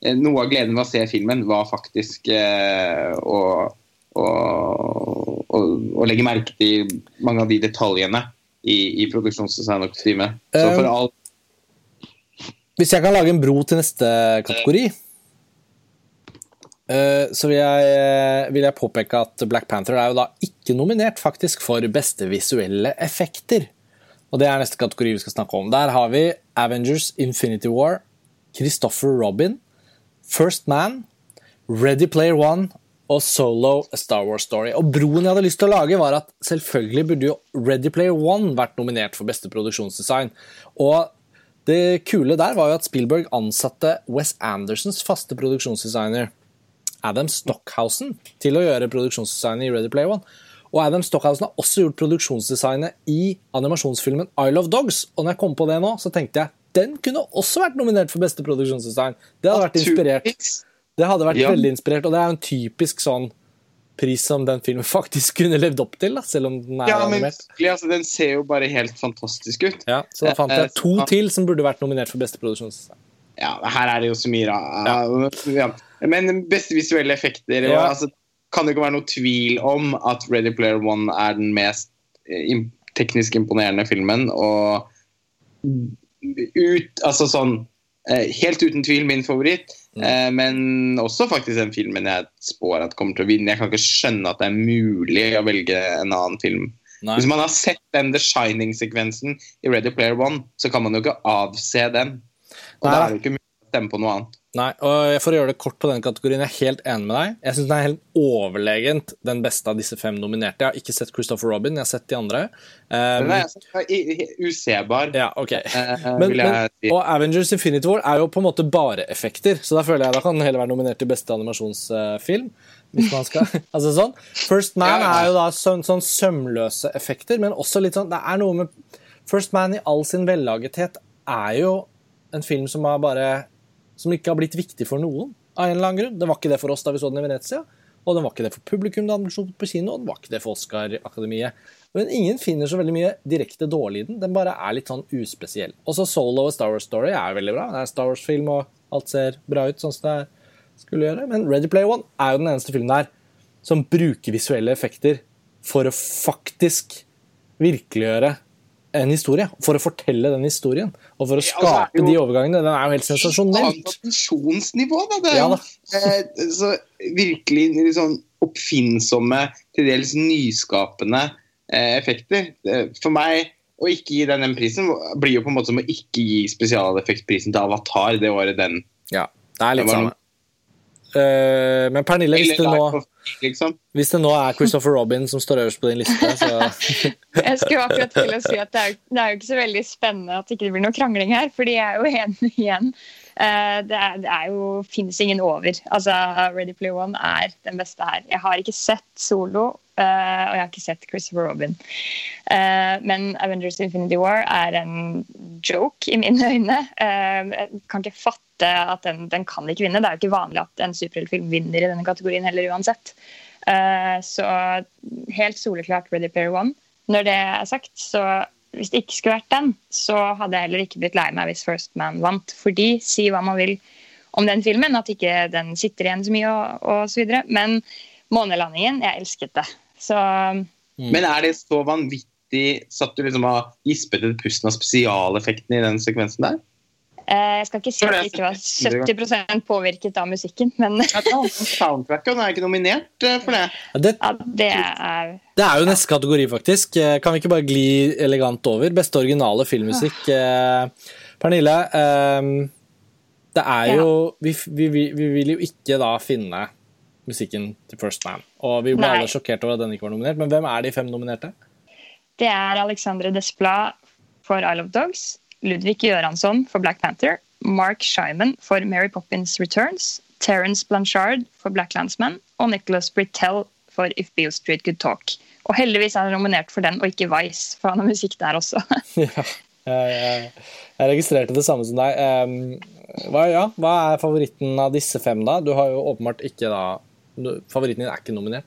Noe av gleden ved å se filmen var faktisk eh, å å, å, å legge merke til mange av de detaljene i, i produksjonsdesign og kostyme. Så for all Hvis jeg kan lage en bro til neste kategori, eh, så vil jeg, vil jeg påpeke at Black Panther er jo da ikke nominert faktisk for beste visuelle effekter. Og det er neste kategori vi skal snakke om. Der har vi Avengers Infinity War, Christopher Robin, First Man, Ready Player One og Solo A Star Wars Story. Og broen jeg hadde lyst til å lage, var at selvfølgelig burde jo Ready Player One vært nominert for beste produksjonsdesign. Og det kule der var jo at Spielberg ansatte Wes Andersons faste produksjonsdesigner Adam Stockhausen til å gjøre produksjonsdesignet i Ready Player One. Og Adam Stockhausen har også gjort produksjonsdesignet i animasjonsfilmen I Love Dogs. Og når jeg kom på det nå, så tenkte jeg den kunne også vært nominert for beste produksjonsdesign. Det hadde vært inspirert. Det hadde vært Ja. veldig inspirert, og det er jo en typisk sånn pris som den filmen (laughs) faktisk kunne levd opp til, da, selv om den er Ja, men animert. altså, den ser jo bare helt fantastisk ut. Ja, så da fant Eh, jeg to så- til som burde vært nominert for beste produksjonsdesign. Ja, her er det jo så mye ra- ja. Men beste visuelle effekter Ja. altså, Kan det ikke være noe tvil om at Ready Player One er den mest eh, teknisk imponerende filmen. Og ut Altså sånn eh, Helt uten tvil min favoritt. Mm. Eh, men også faktisk den filmen jeg spår at kommer til å vinne. Jeg kan ikke skjønne at det er mulig å velge en annen film. Nei. Hvis man har sett den The Shining-sekvensen i Ready Player One, så kan man jo ikke avse den. Og Nei. da er det ikke mulig å stemme på noe annet. Nei, og For å gjøre det kort på den kategorien, jeg er helt enig med deg. Jeg syns den er helt overlegent den beste av disse fem nominerte. Jeg har ikke sett Christopher Robin, jeg har sett de andre. Um, Den er altså i- i- usebar. ja, ok. eh, Men, vil men, si. og Avengers Infinity War er jo på en måte bare effekter, så da føler jeg da kan den heller være nominert til beste animasjonsfilm. Hvis man skal, (laughs) altså sånn. First Man er jo da sånn, sånn sømløse effekter, men også litt sånn Det er noe med First Man i all sin vellagethet er jo en film som har bare Som ikke har blitt viktig for noen, av en eller annen grunn. Det var ikke det for oss da vi så den i Venezia. Og den var ikke det for publikum da den på kino, og den var ikke det for Oscar-akademiet. Men ingen finner så veldig mye direkte dårlig i den. Den bare er litt sånn uspesiell. Også Solo og Star Wars Story er veldig bra. Det er Star Wars-film, og alt ser bra ut sånn som det skulle gjøre. Men Ready Play One er jo den eneste filmen der som bruker visuelle effekter for å faktisk virkeliggjøre en historie. For å fortelle den historien. Og for å Ja, skape jo- de overgangene. Den er jo helt sensasjonelt. da. Det er Ja jo da. eh, så virkelig sånn oppfinnsomme, til dels nyskapende eh, effekter. For meg å ikke gi den den prisen blir jo på en måte som å ikke gi spesialeffektprisen til Avatar det året den Ja, det er litt samme. Eh, men Pernille, hvis det, nå, liksom. hvis det nå er Christopher Robin som står øverst på din liste, så (laughs) Jeg skulle akkurat til å si at det er, det er jo ikke så veldig spennende at det ikke blir noe krangling her, fordi jeg er jo (laughs) enig igjen. Eh, Det er, det er jo finnes ingen over. Altså, Ready Play One er den beste her. Jeg har ikke sett Solo, eh, og jeg har ikke sett Christopher Robin. Eh, Men Avengers Infinity War er en joke i mine øyne. Jeg kan ikke fatte at den, den kan ikke vinne. Det er jo ikke vanlig at en superheltfilm vinner i denne kategorien heller uansett. Uh, Så helt soleklart Ready Player One. Når det er sagt, så hvis det ikke skulle vært den, så hadde jeg heller ikke blitt lei meg hvis First Man vant. Fordi, si hva man vil om den filmen, at ikke den sitter igjen så mye og, og så videre. Men månelandingen, jeg elsket det. Så Mm. Men er det så vanvittig Satt du liksom og gispet et pusten av spesialeffektene i den sekvensen der? Eh, jeg skal ikke si at det ikke var er 70% påvirket av musikken, men Soundtracken er Soundtracket, den er ikke nominert eh, for det. det, ja, det er det er jo neste kategori, faktisk. Eh, Kan vi ikke bare gli elegant over? Beste originale filmmusikk. Eh, Pernille, det er jo vi, vi, vi, vi vil jo ikke da finne musikken til First Man. Og vi ble Nei. alle sjokkert over at den ikke var nominert. Men hvem er de fem nominerte? Det er Alexandre Desplat for Isle of Dogs, Ludvig Göransson for Black Panther, Mark Shyman for Mary Poppins Returns, Terence Blanchard for Black Landsman og Nicholas Britell for If Beale Street Could Talk. Og heldigvis er han nominert for den, og ikke Vice, for han har musikk der også. (laughs) ja, jeg, jeg registrerte det samme som deg. Hva, ja, hva er favoritten av disse fem, da? Du har jo åpenbart ikke da Favoritten din er ikke nominert.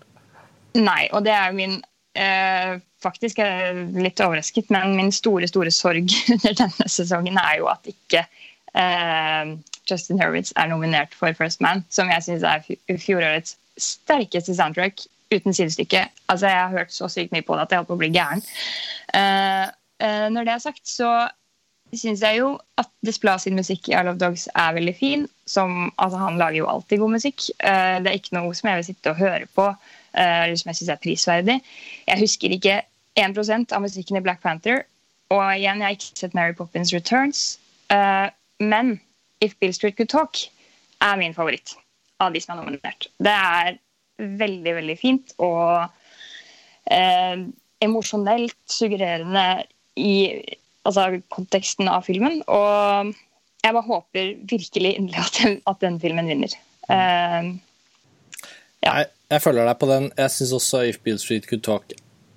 Nei, og det er jo min eh, Faktisk er litt overrasket, men min store store sorg (laughs) under denne sesongen er jo at ikke eh, Justin Hurwitz er nominert for First Man, som jeg syns er fj- fjorårets sterkeste soundtrack uten sidestykke. Altså, Jeg har hørt så sykt mye på det at jeg holdt på å bli gæren. Eh, eh, når det er sagt, så syns jeg jo at Desplat sin musikk i I Love Dogs er veldig fin. Som, altså, han lager jo alltid god musikk. Eh, det er ikke noe som jeg vil sitte og høre på, eh, eller som jeg syns er prisverdig. Jeg husker ikke 1% av musikken i Black Panther. Og igjen, jeg har ikke sett Mary Poppins Returns. Uh, men If Bill Street Could Talk er min favoritt av de som er nominert. Det er veldig, veldig fint og uh, emosjonelt suggererende i altså, konteksten av filmen. Og jeg bare håper virkelig inderlig at den, at den filmen vinner. Uh, Ja. Jeg, jeg følger deg på den. Jeg syns også If Beale Street Could Talk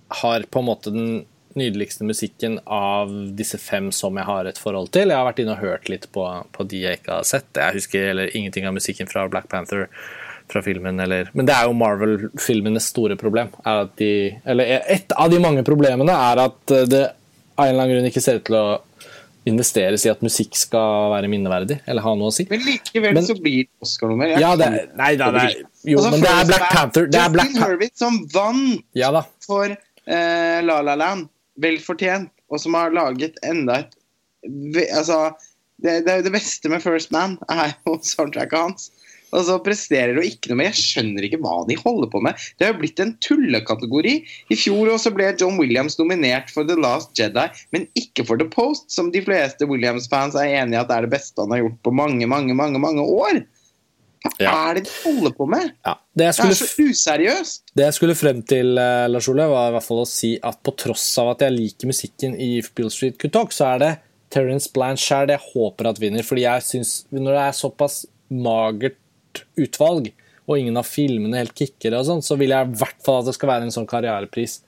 har på en måte den nydeligste musikken av disse fem som jeg har et forhold til. Jeg har vært inne og hørt litt på, på de jeg ikke har sett. Jeg husker eller, ingenting av musikken fra Black Panther fra filmen, eller Men det er jo Marvel-filmenes store problem. Er at de, eller et av de mange problemene er at det av en eller annen grunn ikke ser ut til å investeres i at musikk skal være minneverdig, eller ha noe å si. Men likevel Men- så blir det Oscar. Jeg Ja, det er, nei da, det er, jo, Altså, men det er Black Panther. Det er Black Panther. Som vant Ja for eh, La La Land. Vel fortjent. Og som har laget enda et Altså, det, det, det beste med First Man er jo soundtracket hans. og så presterer de ikke noe mer. Jeg skjønner ikke hva de holder på med. Det har jo blitt en tullekategori. I fjor også ble John Williams nominert for The Last Jedi, men ikke for The Post, som de fleste Williams-fans er enig i at er det beste han har gjort på mange, mange, mange, mange år. Hva Ja. er det de holder på med? Ja. Det, skulle, Det er så useriøst. det jeg skulle frem til, eh, Lars Ole, var i hvert fall å si at på tross av at jeg liker musikken i If Bill Street Could Talk, så er det Terence Blanchard jeg håper at vinner. Fordi jeg syns når det er såpass magert utvalg, og ingen av filmene helt kicker, og sånn, så vil jeg i hvert fall at det skal være en sånn karrierepris.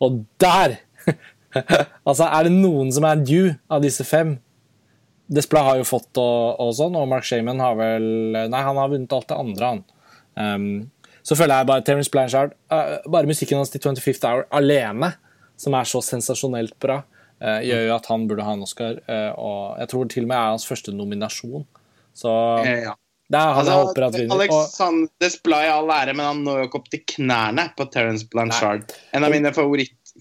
Og der! (laughs) altså, er det noen som er due av disse fem? Desplat har jo fått og, og sånn, og Mark Shaman har vel Nei, han har vunnet alt det andre, han. Um, så føler jeg bare Terence Blanchard uh, Bare musikken hans til 25th Hour alene, som er så sensasjonelt bra, uh, gjør jo at han burde ha en Oscar. Uh, og jeg tror til og med er hans første nominasjon. Så ja. det er han jeg håper at Altså, vinner. Alexander Desplat i all ære, men han når jo ikke opp til knærne på Terence Blanchard. En av mine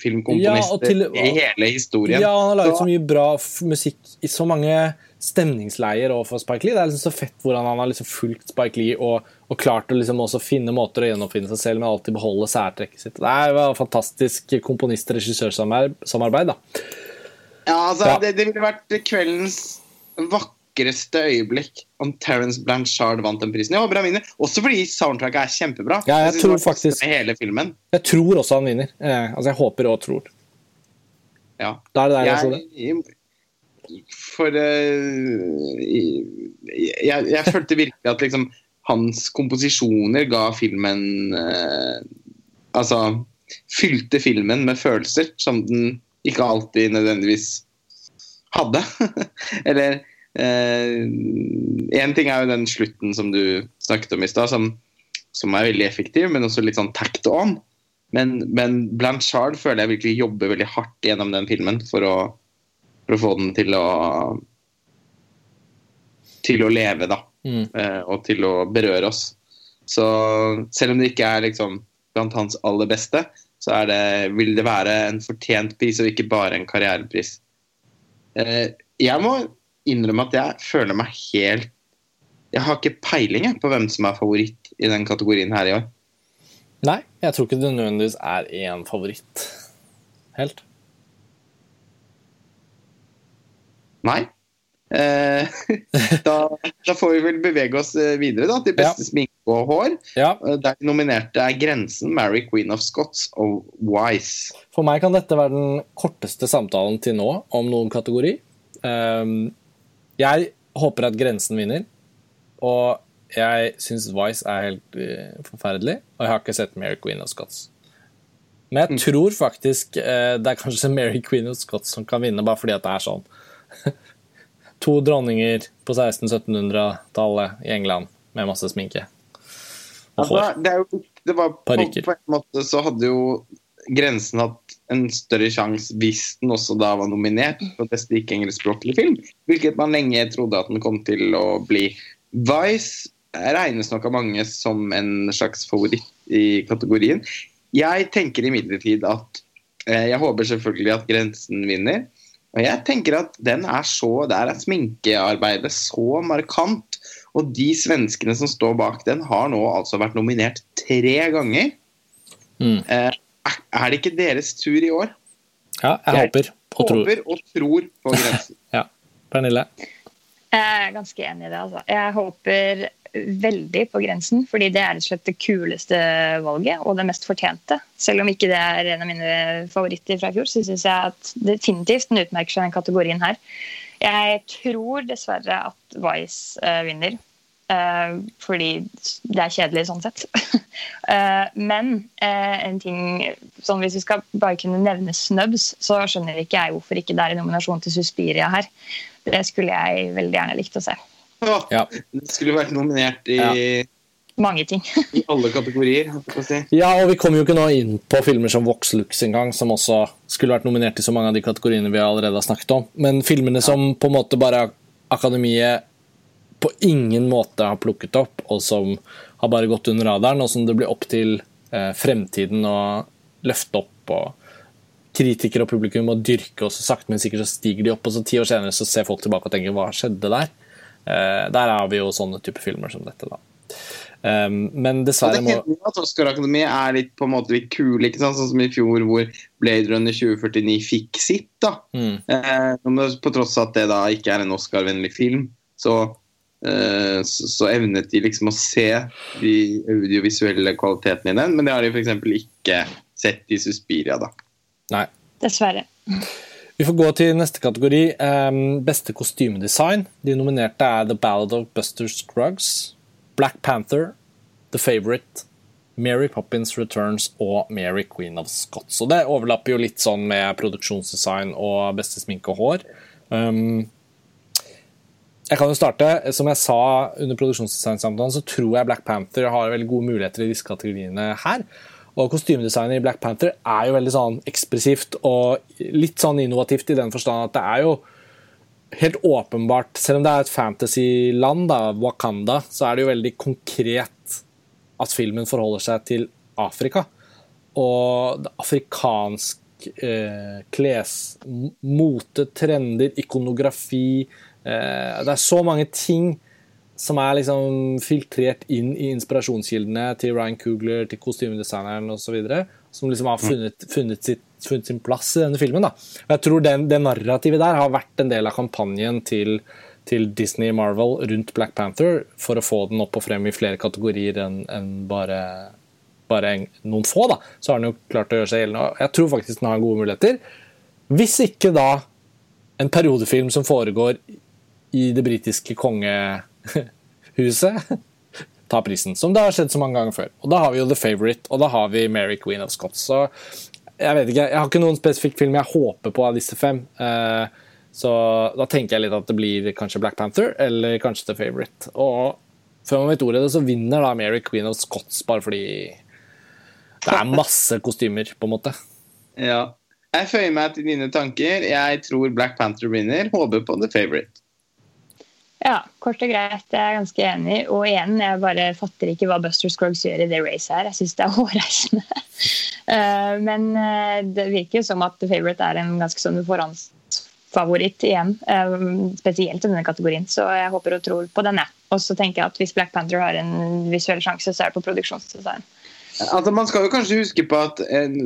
favorittfilmkomponister Ja, til- i hele historien. ja, han har laget Så- så mye bra f musikk i så mange stemningsleier overfor Spike Lee. Det er liksom så fett hvordan han har liksom fulgt Spike Lee og, og klart å liksom også finne måter å gjenoppfinne seg selv, men alltid beholde særtrekket sitt. Det er jo fantastisk komponist-regissørsamarbeid, da. Ja, altså, Ja. Det, det ville vært kveldens vakreste øyeblikk om Terence Blanchard vant den prisen. Jeg håper han vinner, også fordi soundtracket er kjempebra. Ja, jeg jeg tror faktisk- hele filmen. Jeg tror også han vinner. Eh, altså, jeg håper og tror. Ja. Da er det deg, jeg Ole. det. for uh, jeg, jeg følte virkelig at liksom hans komposisjoner ga filmen uh, Altså fylte filmen med følelser som den ikke alltid nødvendigvis hadde. (laughs) Eller Én ting er jo den slutten som du snakket om i stad, som, som er veldig effektiv, men også litt sånn tact on. Men, men Blanchard føler jeg virkelig jobber veldig hardt gjennom den filmen for å, for å få den til å til å leve, da. Mm. Eh, og til å berøre oss. Så selv om det ikke er liksom blant hans aller beste, så det, vil det være en fortjent pris og ikke bare en karrierepris. Eh, jeg må innrømme at jeg føler meg helt Jeg har ikke peiling på hvem som er favoritt i den kategorien her i år. Nei, jeg tror ikke det nødvendigvis er én favoritt. Helt. Nei. Eh, (laughs) da, da får vi vel bevege oss eh, videre da, til beste sminke og hår. Ja, Eh, Der nominerte er Grensen, Mary Queen of Scots og Wise. For meg kan dette være den korteste samtalen til nå om noen kategori. Ehm, jeg håper at Grensen vinner, og jeg syns Vice er helt uh, forferdelig. Og jeg har ikke sett Mary Queen of Scots. Men jeg tror faktisk uh, det er kanskje (laughs) Mary Queen of Scots som kan vinne, bare fordi at det er sånn. (laughs) to dronninger på 1600-1700-tallet i England med masse sminke. Og Altså, hår. det er jo, det var, på, på en måte så hadde jo Grensen hatt en større sjanse hvis den også da var nominert for beste ikke-engelskspråklig film, hvilket man lenge trodde at den kom til å bli. Vice regnes nok av mange som en slags favoritt i kategorien. Jeg tenker imidlertid at eh, Jeg håper selvfølgelig at Grensen vinner. Og jeg tenker at den er så, Der er sminkearbeidet så markant. Og de svenskene som står bak den, har nå altså vært nominert tre ganger. Mm. Eh, er- det ikke deres tur i år? Ja, jeg Jeg håper og tror. Håper og tror på (laughs) grensen. Ja. Pernille? Jeg er ganske enig i det. Altså. Jeg håper veldig på grensen, fordi det er rett og slett det kuleste valget og det mest fortjente. Selv om ikke det er en av mine favoritter fra i fjor, så syns jeg at definitivt den utmerker seg den kategorien her. Jeg tror dessverre at Vice eh, vinner, fordi det er kjedelig sånn sett. (laughs) Eh, men eh, en ting sånn Hvis vi skal bare kunne nevne snubs, så skjønner ikke jeg hvorfor ikke det er en nominasjon til Suspiria her. Det skulle jeg veldig gjerne likt å se. Ja. Det skulle vært nominert i, Ja. Mange ting. (laughs) i alle kategorier. si. Ja, og vi kommer jo ikke nå inn på filmer som Vox Lux engang, som også skulle vært nominert i så mange av de kategoriene vi allerede har snakket om. Men filmene som på en måte bare Akademiet på ingen måte har plukket opp, og som har bare gått under radaren, og som det blir opp til eh, fremtiden å løfte opp. og Kritikere og publikum må dyrke, og så sakte, men sikkert så stiger de opp, og så ti år senere så ser folk tilbake og tenker 'hva skjedde der'? Eh, der har vi jo sånne type filmer som dette, da. Um, men dessverre det hender at Oscar Akademi er litt på en måte litt kule, ikke sant? sånn som i fjor hvor Blade Runner 2049 fikk sitt. da. mm, Eh, på tross av at det da ikke er en Oscar-vennlig film, så, så, så evnet de liksom å se de audiovisuelle kvalitetene i den, men det har de f.eks. ikke sett i Suspiria, da. Nei. Dessverre. Vi får gå til neste kategori. Um, beste kostymedesign. De nominerte er The Ballad of Buster Scruggs, Black Panther, The Favourite, Mary Poppins Returns og Mary Queen of Scots. Og det overlapper jo litt sånn med produksjonsdesign og beste sminke og hår. Um, jeg kan jo starte. Som jeg sa under produksjonsdesignsamtalen, så tror jeg Black Panther har veldig gode muligheter i disse kategoriene her. Og kostymedesignet i Black Panther er jo veldig sånn ekspressivt og litt sånn innovativt i den forstand at det er jo helt åpenbart Selv om det er et fantasyland, da, Wakanda, så er det jo veldig konkret at filmen forholder seg til Afrika. Og det afrikansk eh, kles... Mote, trender, ikonografi Det er så mange ting som er liksom filtrert inn i inspirasjonskildene til Ryan Coogler, til kostymedesigneren osv. Som liksom har funnet, funnet, sitt, funnet sin plass i denne filmen. Da. Og jeg tror den, det narrativet der har vært en del av kampanjen til, til Disney Marvel rundt Black Panther for å få den opp og frem i flere kategorier enn en bare, bare en, noen få. Da. Så har den jo klart å gjøre seg gjeldende. Jeg tror faktisk den har gode muligheter. Hvis ikke da en periodefilm som foregår i det britiske kongehuset (laughs) ta prisen, som det har skjedd så mange ganger før. Og Da har vi jo The Favourite, og da har vi Mary Queen of Scots. Så jeg vet ikke, jeg har ikke noen spesifikk film jeg håper på av disse fem. Eh, Så da tenker jeg litt at det blir kanskje Black Panther eller kanskje The Favourite. Og før man vet ordet av det, så vinner da Mary Queen of Scots bare fordi det er masse kostymer, på en måte. Ja. Jeg føyer meg til dine tanker. Jeg tror Black Panther vinner. Håper på The Favourite. Ja, kort og greit. Jeg er ganske enig. Og igjen, jeg bare fatter ikke hva Buster Scruggs gjør i det racet her. Jeg syns det er (laughs) hårreisende. Eh, Men eh, det virker jo som at The Favourite er en ganske sånn forhåndsfavoritt igjen. eh, Spesielt i denne kategorien, så jeg håper og tror på den, jeg. Og så tenker jeg at hvis Black Panther har en visuell sjanse, så er det på produksjonsdesign. Altså, man skal jo kanskje huske på at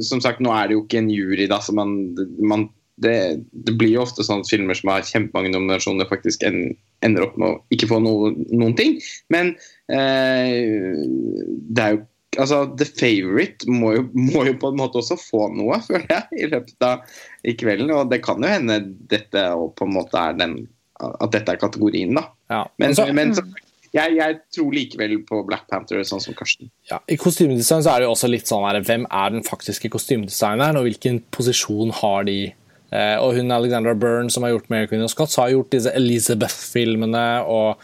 som sagt, nå er det jo ikke en jury. da, så man, man det, det blir jo ofte sånn at filmer som har kjempemange nominasjoner, faktisk en, ender opp med å ikke få noe, noen ting. Men eh, det er jo altså, The Favourite må jo, (laughs) må jo på en måte også få noe, (laughs) føler jeg, i løpet av i kvelden. Og det kan jo hende dette og på en måte er den, at dette er kategorien, da. Ja. Men, så, men så, jeg, jeg tror likevel på Black Panther, sånn som Karsten. ja, I kostymedesign så er det jo også litt sånn her, hvem er den faktiske kostymedesigneren, og hvilken posisjon har de? Eh, og hun Alexandra Byrne, som har gjort Mary Queen of Scots, har gjort disse Elizabeth-filmene og,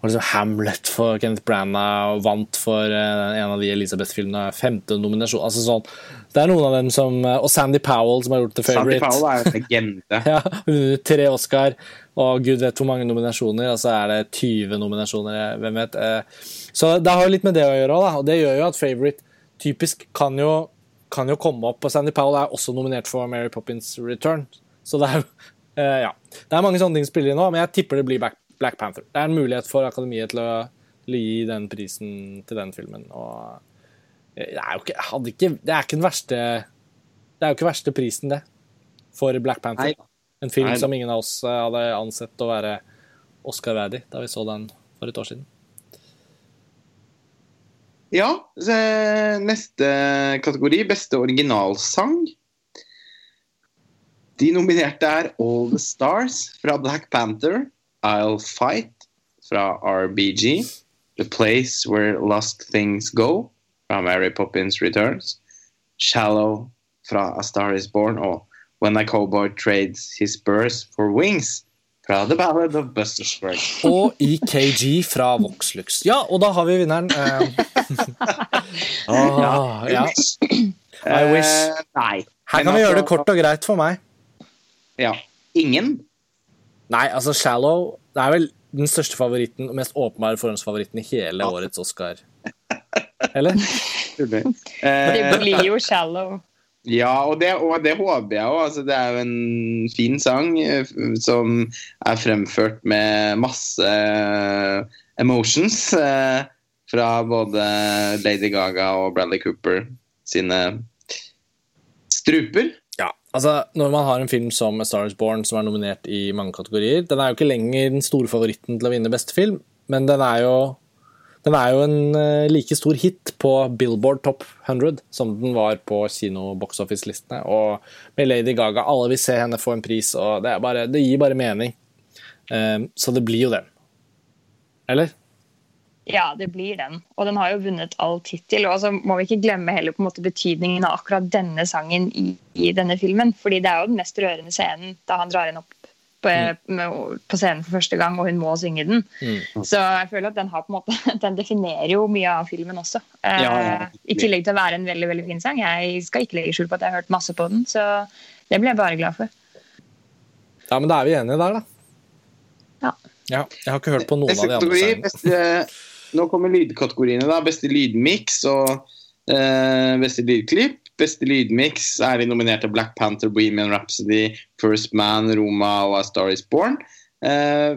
og liksom Hamlet for Kenneth Branagh vant for eh, en av de Elizabeth-filmene. Femte nominasjon. altså sånn. Det er noen av dem som eh, Og Sandy Powell, som har gjort The Sandy Powell er en legende. (laughs) Ja, vunnet tre Oscar, og gud vet hvor mange nominasjoner. Og Altså er det 20 nominasjoner, hvem vet. Så det har jo litt med det å gjøre, da, og det gjør jo at Favourite typisk kan jo, kan jo komme opp. Og Sandy Powell er også nominert for Mary Poppins Return. Så det er (laughs) eh, Ja. Det er mange sånne ting som spiller inn nå, men jeg tipper det blir Black, Black Panther. Det er en mulighet for Akademiet til å, til å gi den prisen til den filmen. Og eh, det er jo ikke, ikke Det er ikke den verste Det er jo ikke verste prisen, det, for Black Panther. Nei. En film Nei. som ingen av oss eh, hadde ansett å være Oscar-verdig da vi så den for et år siden. Ja, neste kategori, beste originalsang. De nominerte er All The Stars fra Black Panther, I'll Fight fra RBG, The Place Where Lost Things Go fra Mary Poppins Returns, Shallow fra A Star Is Born og When a Cowboy Trades His Spurs for Wings fra The Ballad of Buster Scruggs. Og EKG fra Voxlux. Ja, og da har vi vinneren. (laughs) ah, ja. I wish. Eh, nei. Her kan vi gjøre det kort og greit for meg. Ja. Ingen? Nei, altså Shallow det er vel den største favoritten og mest åpenbare forhåndsfavoritten i hele årets Oscar. Eller? (laughs) Det Eh, blir jo shallow. Ja, og det, og det håper jeg òg. Altså, det er jo en fin sang eh, som er fremført med masse eh, emotions. eh, fra både Lady Gaga og Bradley Cooper sine struper. Ja, altså Når man har en film som A Star Is Born som er nominert i mange kategorier Den er jo ikke lenger den store favoritten til å vinne beste film, men den er jo, den er jo en uh, like stor hit på Billboard Top 100 som den var på kino box office-listene. Og med Lady Gaga, alle vil se henne få en pris, og det, bare, det gir bare mening. Um, så det blir jo den. Eller? Ja, det blir den. Og den har jo vunnet all tittel. Og så må vi ikke glemme heller på en måte betydningen av akkurat denne sangen i, i, denne filmen. fordi det er jo den mest rørende scenen da han drar henne opp på, mm. på, scenen for første gang, og hun må synge den. Mm. Så jeg føler at den har på en måte, (laughs) den definerer jo mye av filmen også. Ja, ja, ja. Eh, I tillegg til å være en veldig veldig fin sang. Jeg skal ikke legge skjul på at jeg har hørt masse på den, så det ble jeg bare glad for. Ja, men da er vi enige der, da. Ja. ja jeg har ikke hørt på noen av de andre sangene. Beste, nå kommer lydkategoriene. da, Beste lydmiks og uh, beste lydklipp. Beste lydmiks er de nominerte Black Panther, Bohemian Rhapsody, First Man, Roma og A Star Is Born. Uh,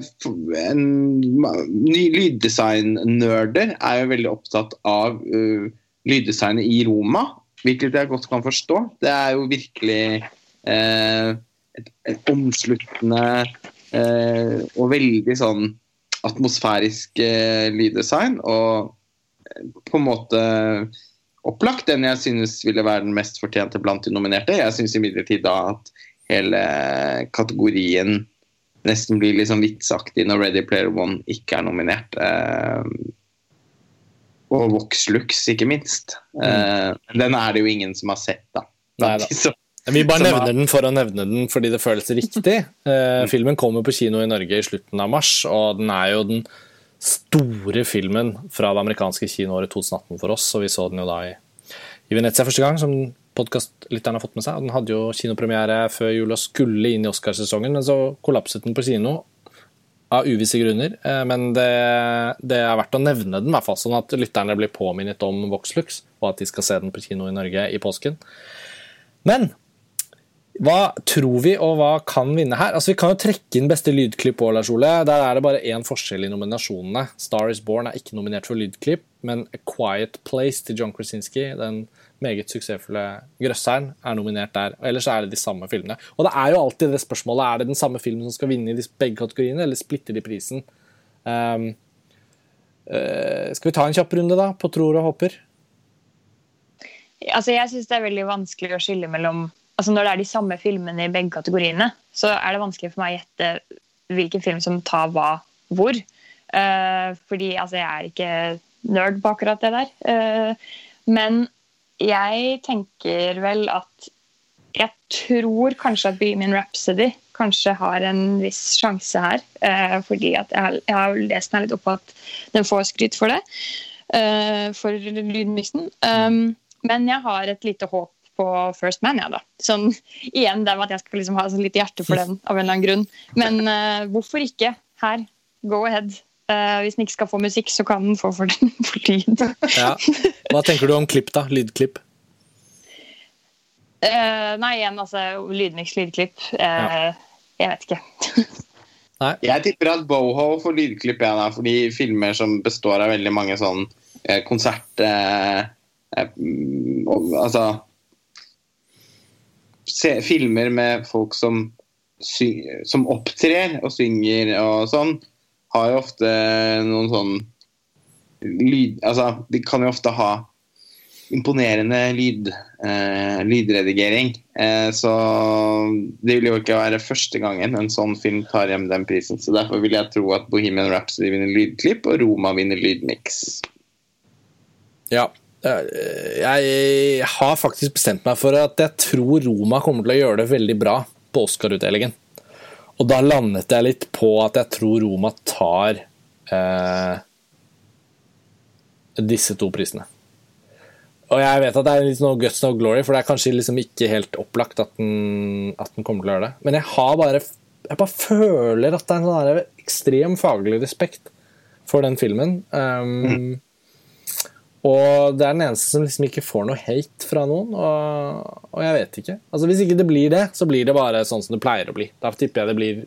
lyddesign-nerder er jo veldig opptatt av uh, lyddesignet i Roma, hvilket jeg godt kan forstå. Det er jo virkelig uh, et, et, omsluttende og veldig sånn atmosfærisk lyddesign. Og på en måte opplagt den jeg synes ville være den mest fortjente blant de nominerte. Jeg syns imidlertid da at hele kategorien nesten blir litt sånn vitsaktig når Ready Player One ikke er nominert. Og og Voxlux, ikke minst. Eh, den er det jo ingen som har sett, da. Nei. (laughs) Vi bare nevner den for å nevne den fordi det føles riktig. (laughs) Eh, filmen kommer på kino i Norge i slutten av mars, og den er jo den store filmen fra det amerikanske kinoåret 2018 for oss. Og vi så den jo da i, i Venezia første gang, som podkastlytterne har fått med seg. Og Den hadde jo kinopremiere før jula skulle inn i Oscarsesongen, men så kollapset den på kino av uvisse grunner. Eh, men det, det, er verdt å nevne den, i hvert fall, sånn at lytterne blir påminnet om Voxlux, og at de skal se den på kino i Norge i påsken. Men hva tror vi, og hva kan vinne her? Altså, Vi kan jo trekke inn beste lydklipp på Lars Ole. Der er det bare én forskjell i nominasjonene. Star is Born er ikke nominert for lydklipp, men A Quiet Place til John Krasinski, den meget suksessfulle grøsseren, er nominert der. Og Ellers er det de samme filmene. Og det er jo alltid det spørsmålet er det den samme filmen som skal vinne i begge kategoriene, eller splitter de prisen? Um, uh, skal vi ta en kjapp runde, da, på tror og håper? Altså, jeg syns det er veldig vanskelig å skille mellom altså Når det er de samme filmene i begge kategoriene, så er det vanskelig for meg å gjette hvilken film som tar hva hvor. Uh, fordi altså, jeg er ikke nerd på akkurat det der. Uh, men jeg tenker vel at jeg tror kanskje at Bohemian Rhapsody kanskje har en viss sjanse her. Uh, fordi at jeg har, jeg har lest meg litt opp på at den får skryt for det. for lydmiksen. Um, men jeg har et lite håp på First Man, ja da. Sånn, igjen det med at jeg skal liksom ha sånn litt hjerte for den av en eller annen grunn. Men uh, hvorfor ikke her? Go ahead. Uh, hvis den ikke skal få musikk, så kan den få for, den, (laughs) for lyd. ja. Hva tenker du om klipp, da? Lydklipp? Uh, nei, igjen, altså lydmiks, lydklipp. Ja. Jeg vet ikke. nei. Jeg tipper at Boho får lydklipp, jeg, da, fordi filmer som består av veldig mange sånn konsert... altså se, filmer med folk som, som opptrer og synger og sånn, har jo ofte noen sånn lyd Altså, de kan jo ofte ha imponerende lyd, eh, lydredigering. Eh, så det vil jo ikke være første gangen en sånn film tar hjem den prisen. Så derfor vil jeg tro at Bohemian Rhapsody vinner lydklipp, og Roma vinner lydmix. Ja, jeg har faktisk bestemt meg for at jeg tror Roma kommer til å gjøre det veldig bra på Oscar-utdelingen. Og da landet jeg litt på at jeg tror Roma tar eh, disse to prisene. Og jeg vet at det er litt noe guts no glory, for det er kanskje liksom ikke helt opplagt at den, at den, kommer til å gjøre det. Men jeg har bare jeg bare føler at det er en sånn ekstrem faglig respekt for den filmen. Um, mm. Og det er den eneste som liksom ikke får noe hate fra noen, og, og, jeg vet ikke. Altså Hvis ikke det blir det, så blir det bare sånn som det pleier å bli. Da tipper jeg det blir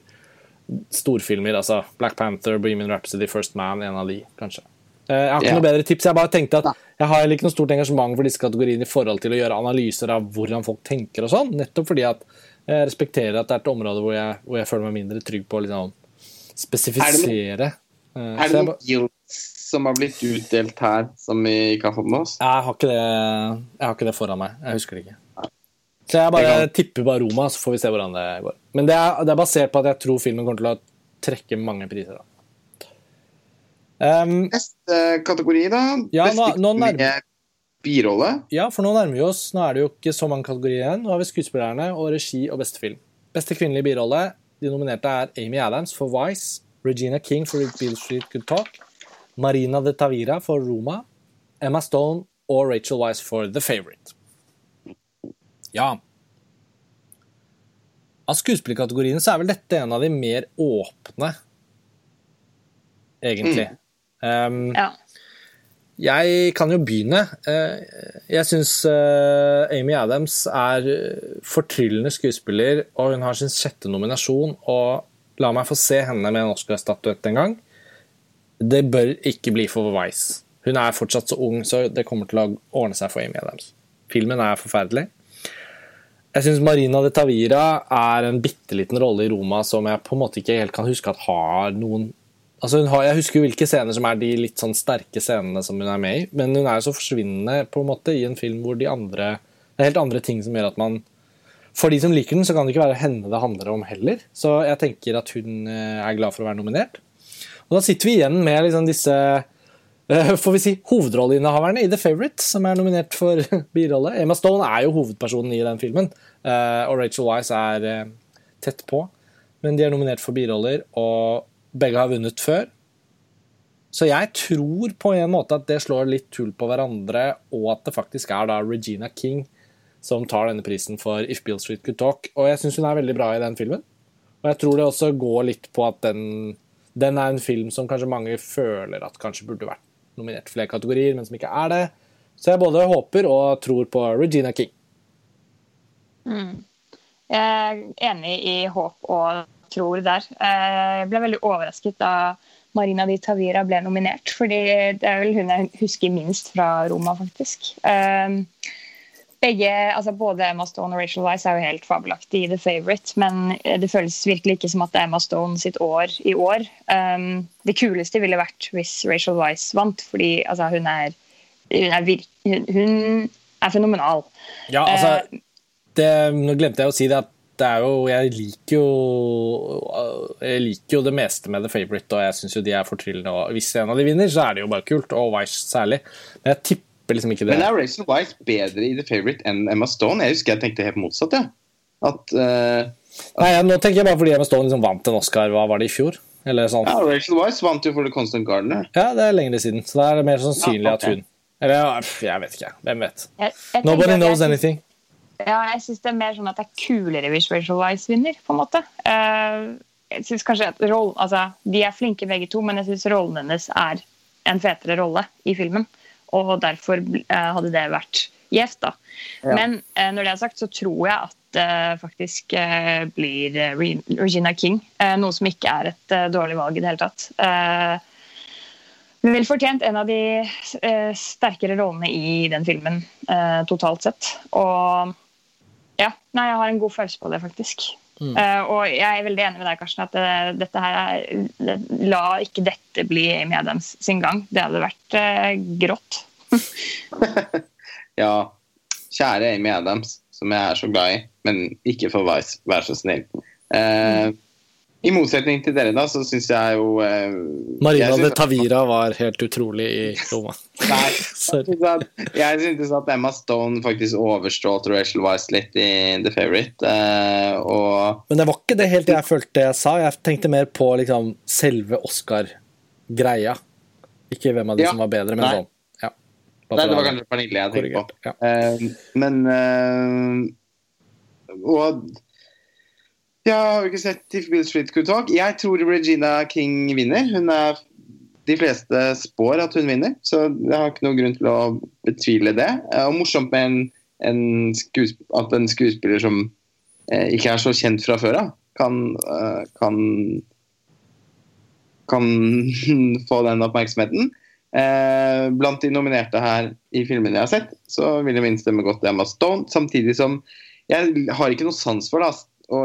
storfilmer. altså Black Panther, Bohemian Rhapsody, First Man, en av de, kanskje. Eh, Jeg har ikke yeah. noe bedre tips. Jeg bare tenkte at jeg har ikke noe stort engasjement for disse kategoriene i forhold til å gjøre analyser av hvordan folk tenker og sånn, nettopp fordi at jeg respekterer at det er et område hvor jeg, hvor jeg føler meg mindre trygg på å liksom spesifisere. Eh, Er det noen guilds som har blitt utdelt her, som vi ikke har fått med oss? jeg, har ikke det, jeg har ikke det foran meg. Jeg husker det ikke. Så jeg bare tipper bare Roma, så får vi se hvordan det går. Men det er, det er basert på at jeg tror filmen kommer til å trekke mange priser. Da. Um, Neste kategori, da. Ja, Beste nå nærmer- birolle. Ja, for nå nærmer vi oss. Nå er det jo ikke så mange kategorier igjen. Nå har vi skuespillerne og regi og beste film. Beste kvinnelige birolle. De nominerte er Amy Adams for Vice, Regina King for Beale Street Good Talk, Marina de Tavira for Roma, Emma Stone og Rachel Weisz for The Favourite. Ja. Av skuespillerkategoriene så er vel dette en av de mer åpne, egentlig. Um, Ja. jeg kan jo begynne. Eh, Jeg syns Amy Adams er eh, fortryllende skuespiller, og hun har sin sjette nominasjon. Og la meg få se henne med en Oscar-statuett en gang. Det bør ikke bli for Vice. Hun er fortsatt så ung, så det kommer til å ordne seg for Amy Adams. Filmen er forferdelig. Jeg syns Marina de Tavira er en bitte liten rolle i Roma som jeg på en måte ikke helt kan huske at har noen Altså har, Jeg husker jo hvilke scener som er de litt sånn sterke scenene som hun er med i, men hun er jo så forsvinnende på en måte i en film hvor de andre Det er helt andre ting som gjør at man For de som liker den, så kan det ikke være henne det handler om heller. Så jeg tenker at hun eh, er glad for å være nominert. Og da sitter vi igjen med liksom disse eh, får vi si, hovedrolleinnehaverne i The Favourite, som er nominert for (laughs) birolle. Emma Stone er jo hovedpersonen i den filmen, eh, og Rachel Weisz er eh, tett på. Men de er nominert for biroller, og begge har vunnet før. Så jeg tror på en måte at det slår litt tull på hverandre, og at det faktisk er da Regina King som tar denne prisen for If Beale Street Could Talk. Og jeg syns hun er veldig bra i den filmen. Og jeg tror det også går litt på at den, den er en film som kanskje mange føler at kanskje burde vært nominert flere kategorier, men som ikke er det. Så jeg både håper og tror på Regina King. Jeg er enig i håp og tror der. Eh, Jeg ble veldig overrasket da Marina Di Tavira ble nominert, fordi det er vel hun jeg husker minst fra Roma, faktisk. Eh, Begge, altså Både Emma Stone og Rachel Weisz er jo helt fabelaktige i The Favourite, men det føles virkelig ikke som at det er Emma Stone sitt år i år. Um, det kuleste ville vært hvis Rachel Weisz vant, fordi altså, hun, er, hun, er virk, hun, hun er fenomenal. Ja, altså det, Nå glemte jeg å si det at det er jo Jeg liker jo Jeg liker jo det meste med The Favourite, og jeg syns jo de er fortryllende. Og hvis en av de vinner, så er det jo bare kult, og Wise særlig. Men jeg tipper liksom ikke det. Men er Rachel Weisz bedre i The Favourite enn Emma Stone? Jeg husker jeg tenkte helt motsatt. Ja. At eh, Nei, ja, Nå tenker jeg bare fordi Emma Stone liksom vant en Oscar, hva var det i fjor? Eller sånn. ja, Rachel Weisz vant jo for The Constant Gardener. Ja, det er lenger siden, så da er det mer sannsynlig Ja, okay. at hun Eller ja, jeg vet ikke. Hvem vet? Jeg, jeg Nobody at jeg knows syns- anything. Ja, jeg syns det er mer sånn at det er kulere hvis Rachel Weisz vinner, på en måte. Uh, jeg synes kanskje at rollen, altså, De er flinke begge to, men jeg syns rollen hennes er en fetere rolle i filmen. Og derfor eh, hadde det vært gjevt, da. Ja. Men eh, når det er sagt, så tror jeg at det faktisk eh, blir eh, Re- Regina King. eh, noe som ikke er et dårlig valg i det hele tatt. Eh, Vel fortjent en av de sterkere rollene i den filmen eh, totalt sett. Og ja, nei, jeg har en god følelse på det, faktisk. Eh, og jeg er veldig enig med deg, Karsten, at eh, dette her er, det, La ikke dette bli Amy Adams sin gang. Det hadde vært uh, grått. (laughs) Ja, kjære Amy Adams, som jeg er så glad i, men ikke for Vice, vær så snill. Eh, I motsetning til dere, da, så syns jeg jo eh, Marina jeg de Tavira var helt utrolig i Roma. (laughs) Nei, jeg (laughs) at- syntes at Emma Stone faktisk overstrålte Rachel Wise litt i The Favourite. Eh, og Men det var ikke det helt jeg følte jeg sa. Jeg tenkte mer på liksom selve Oscar-greia. Ikke hvem av de Ja. som var bedre, men Nei. sånn. Ja. Nei, det var kanskje Pernille jeg tenkte på. Ja. Eh, men eh, Og jeg har jo ikke sett If Bill Street Could Talk. Jeg tror Regina King vinner. Hun er De fleste spår at hun vinner, så jeg har ikke noen grunn til å betvile det. Og morsomt med en, en at en skuespiller som eh, ikke er så kjent fra før av, kan, eh, kan kan (laughs) få den oppmerksomheten. Eh, blant de nominerte her i filmene jeg har sett, så vil jeg minst stemme godt Emma Stone. Samtidig som jeg har ikke noe sans for da, å,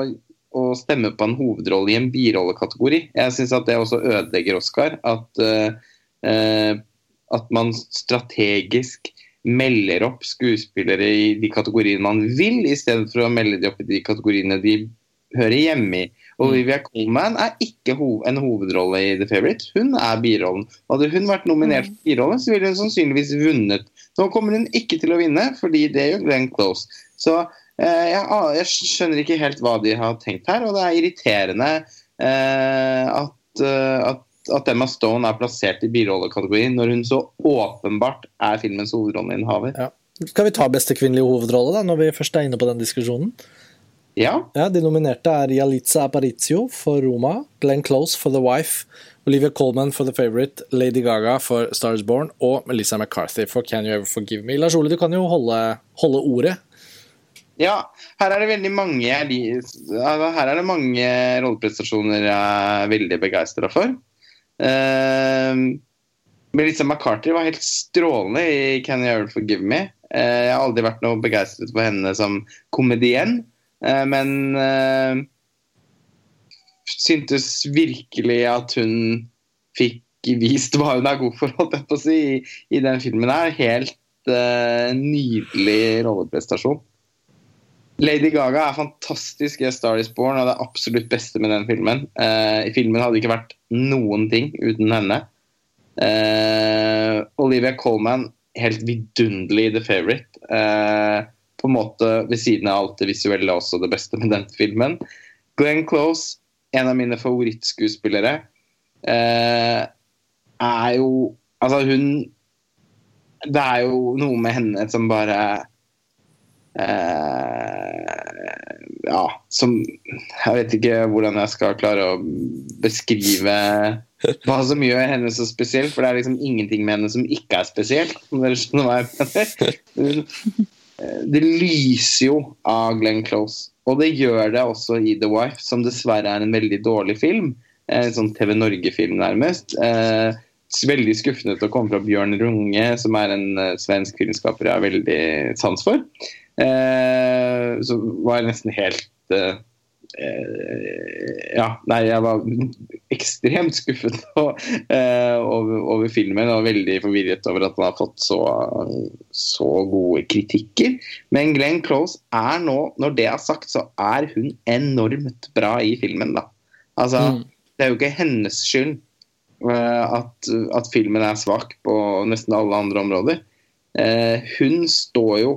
å stemme på en hovedrolle i en birollekategori. Jeg syns at det også ødelegger Oscar. At, uh, at man strategisk melder opp skuespillere i de kategoriene man vil, i stedet for å melde de opp i de kategoriene de hører hjemme i. Og Mm. Olivia Colman er ikke en hovedrolle i The Favourite, hun er birollen. Hadde hun vært nominert for birollen, så ville hun sannsynligvis vunnet. Nå kommer hun ikke til å vinne, fordi det gjør Glenn Close. Så jeg, jeg skjønner ikke helt hva de har tenkt her, og det er irriterende eh, at, eh, at, at Emma Stone er plassert i birollekategorien når hun så åpenbart er filmens hovedrolleinnehaver. Ja. Skal vi ta beste kvinnelige hovedrolle, da, når vi først er inne på den diskusjonen? Ja, Ja, De nominerte er Yalitza Aparizio for Roma, Glenn Close for The Wife, Olivia Colman for The Favourite, Lady Gaga for Stars Born og Melissa McCarthy for Can You Ever Forgive Me. Lars Ole, du kan jo holde, holde ordet. Ja, her er det veldig mange altså, Her er det mange rolleprestasjoner jeg er veldig begeistra for. Uh, Melissa McCarthy var helt strålende i Can You Ever Forgive Me. Uh, jeg har aldri vært noe begeistret for henne som komedien, uh, men uh, syntes virkelig at hun fikk vist hva hun er god for, (laughs) holdt jeg på å si, i, i den filmen her. Helt nydelig rolleprestasjon. Lady Gaga er fantastisk i Star Is Born, og det er absolutt beste med den filmen. Eh, filmen hadde ikke vært noen ting uten henne. Eh, Olivia Colman, helt vidunderlig The Favourite. Eh, på en måte ved siden av alt det visuelle også det beste med den filmen. Glenn Close, en av mine favorittskuespillere, eh, er jo Altså, hun Det er jo noe med henne som bare eh, Ja, som Jeg vet ikke hvordan jeg skal klare å beskrive hva som gjør henne så spesiell, for det er liksom ingenting med henne som ikke er spesielt. Dere skjønner hva jeg mener. Det lyser jo av Glenn Close. Og det gjør det også i The Wife, som dessverre er en veldig dårlig film. En sånn TV Norge-film, nærmest. Eh, veldig skuffende til å komme fra Bjørn Runge, som er en eh, svensk filmskaper jeg har veldig sans for. Eh, så var jeg nesten helt eh, ja, nei, jeg var ekstremt skuffet (laughs) over, over, filmen og veldig forvirret over at den har fått så, så gode kritikker. Men Glenn Close er nå, når det er sagt, så er hun enormt bra i filmen, da. Altså, Mm. det er jo ikke hennes skyld at, at filmen er svak på nesten alle andre områder. Hun står jo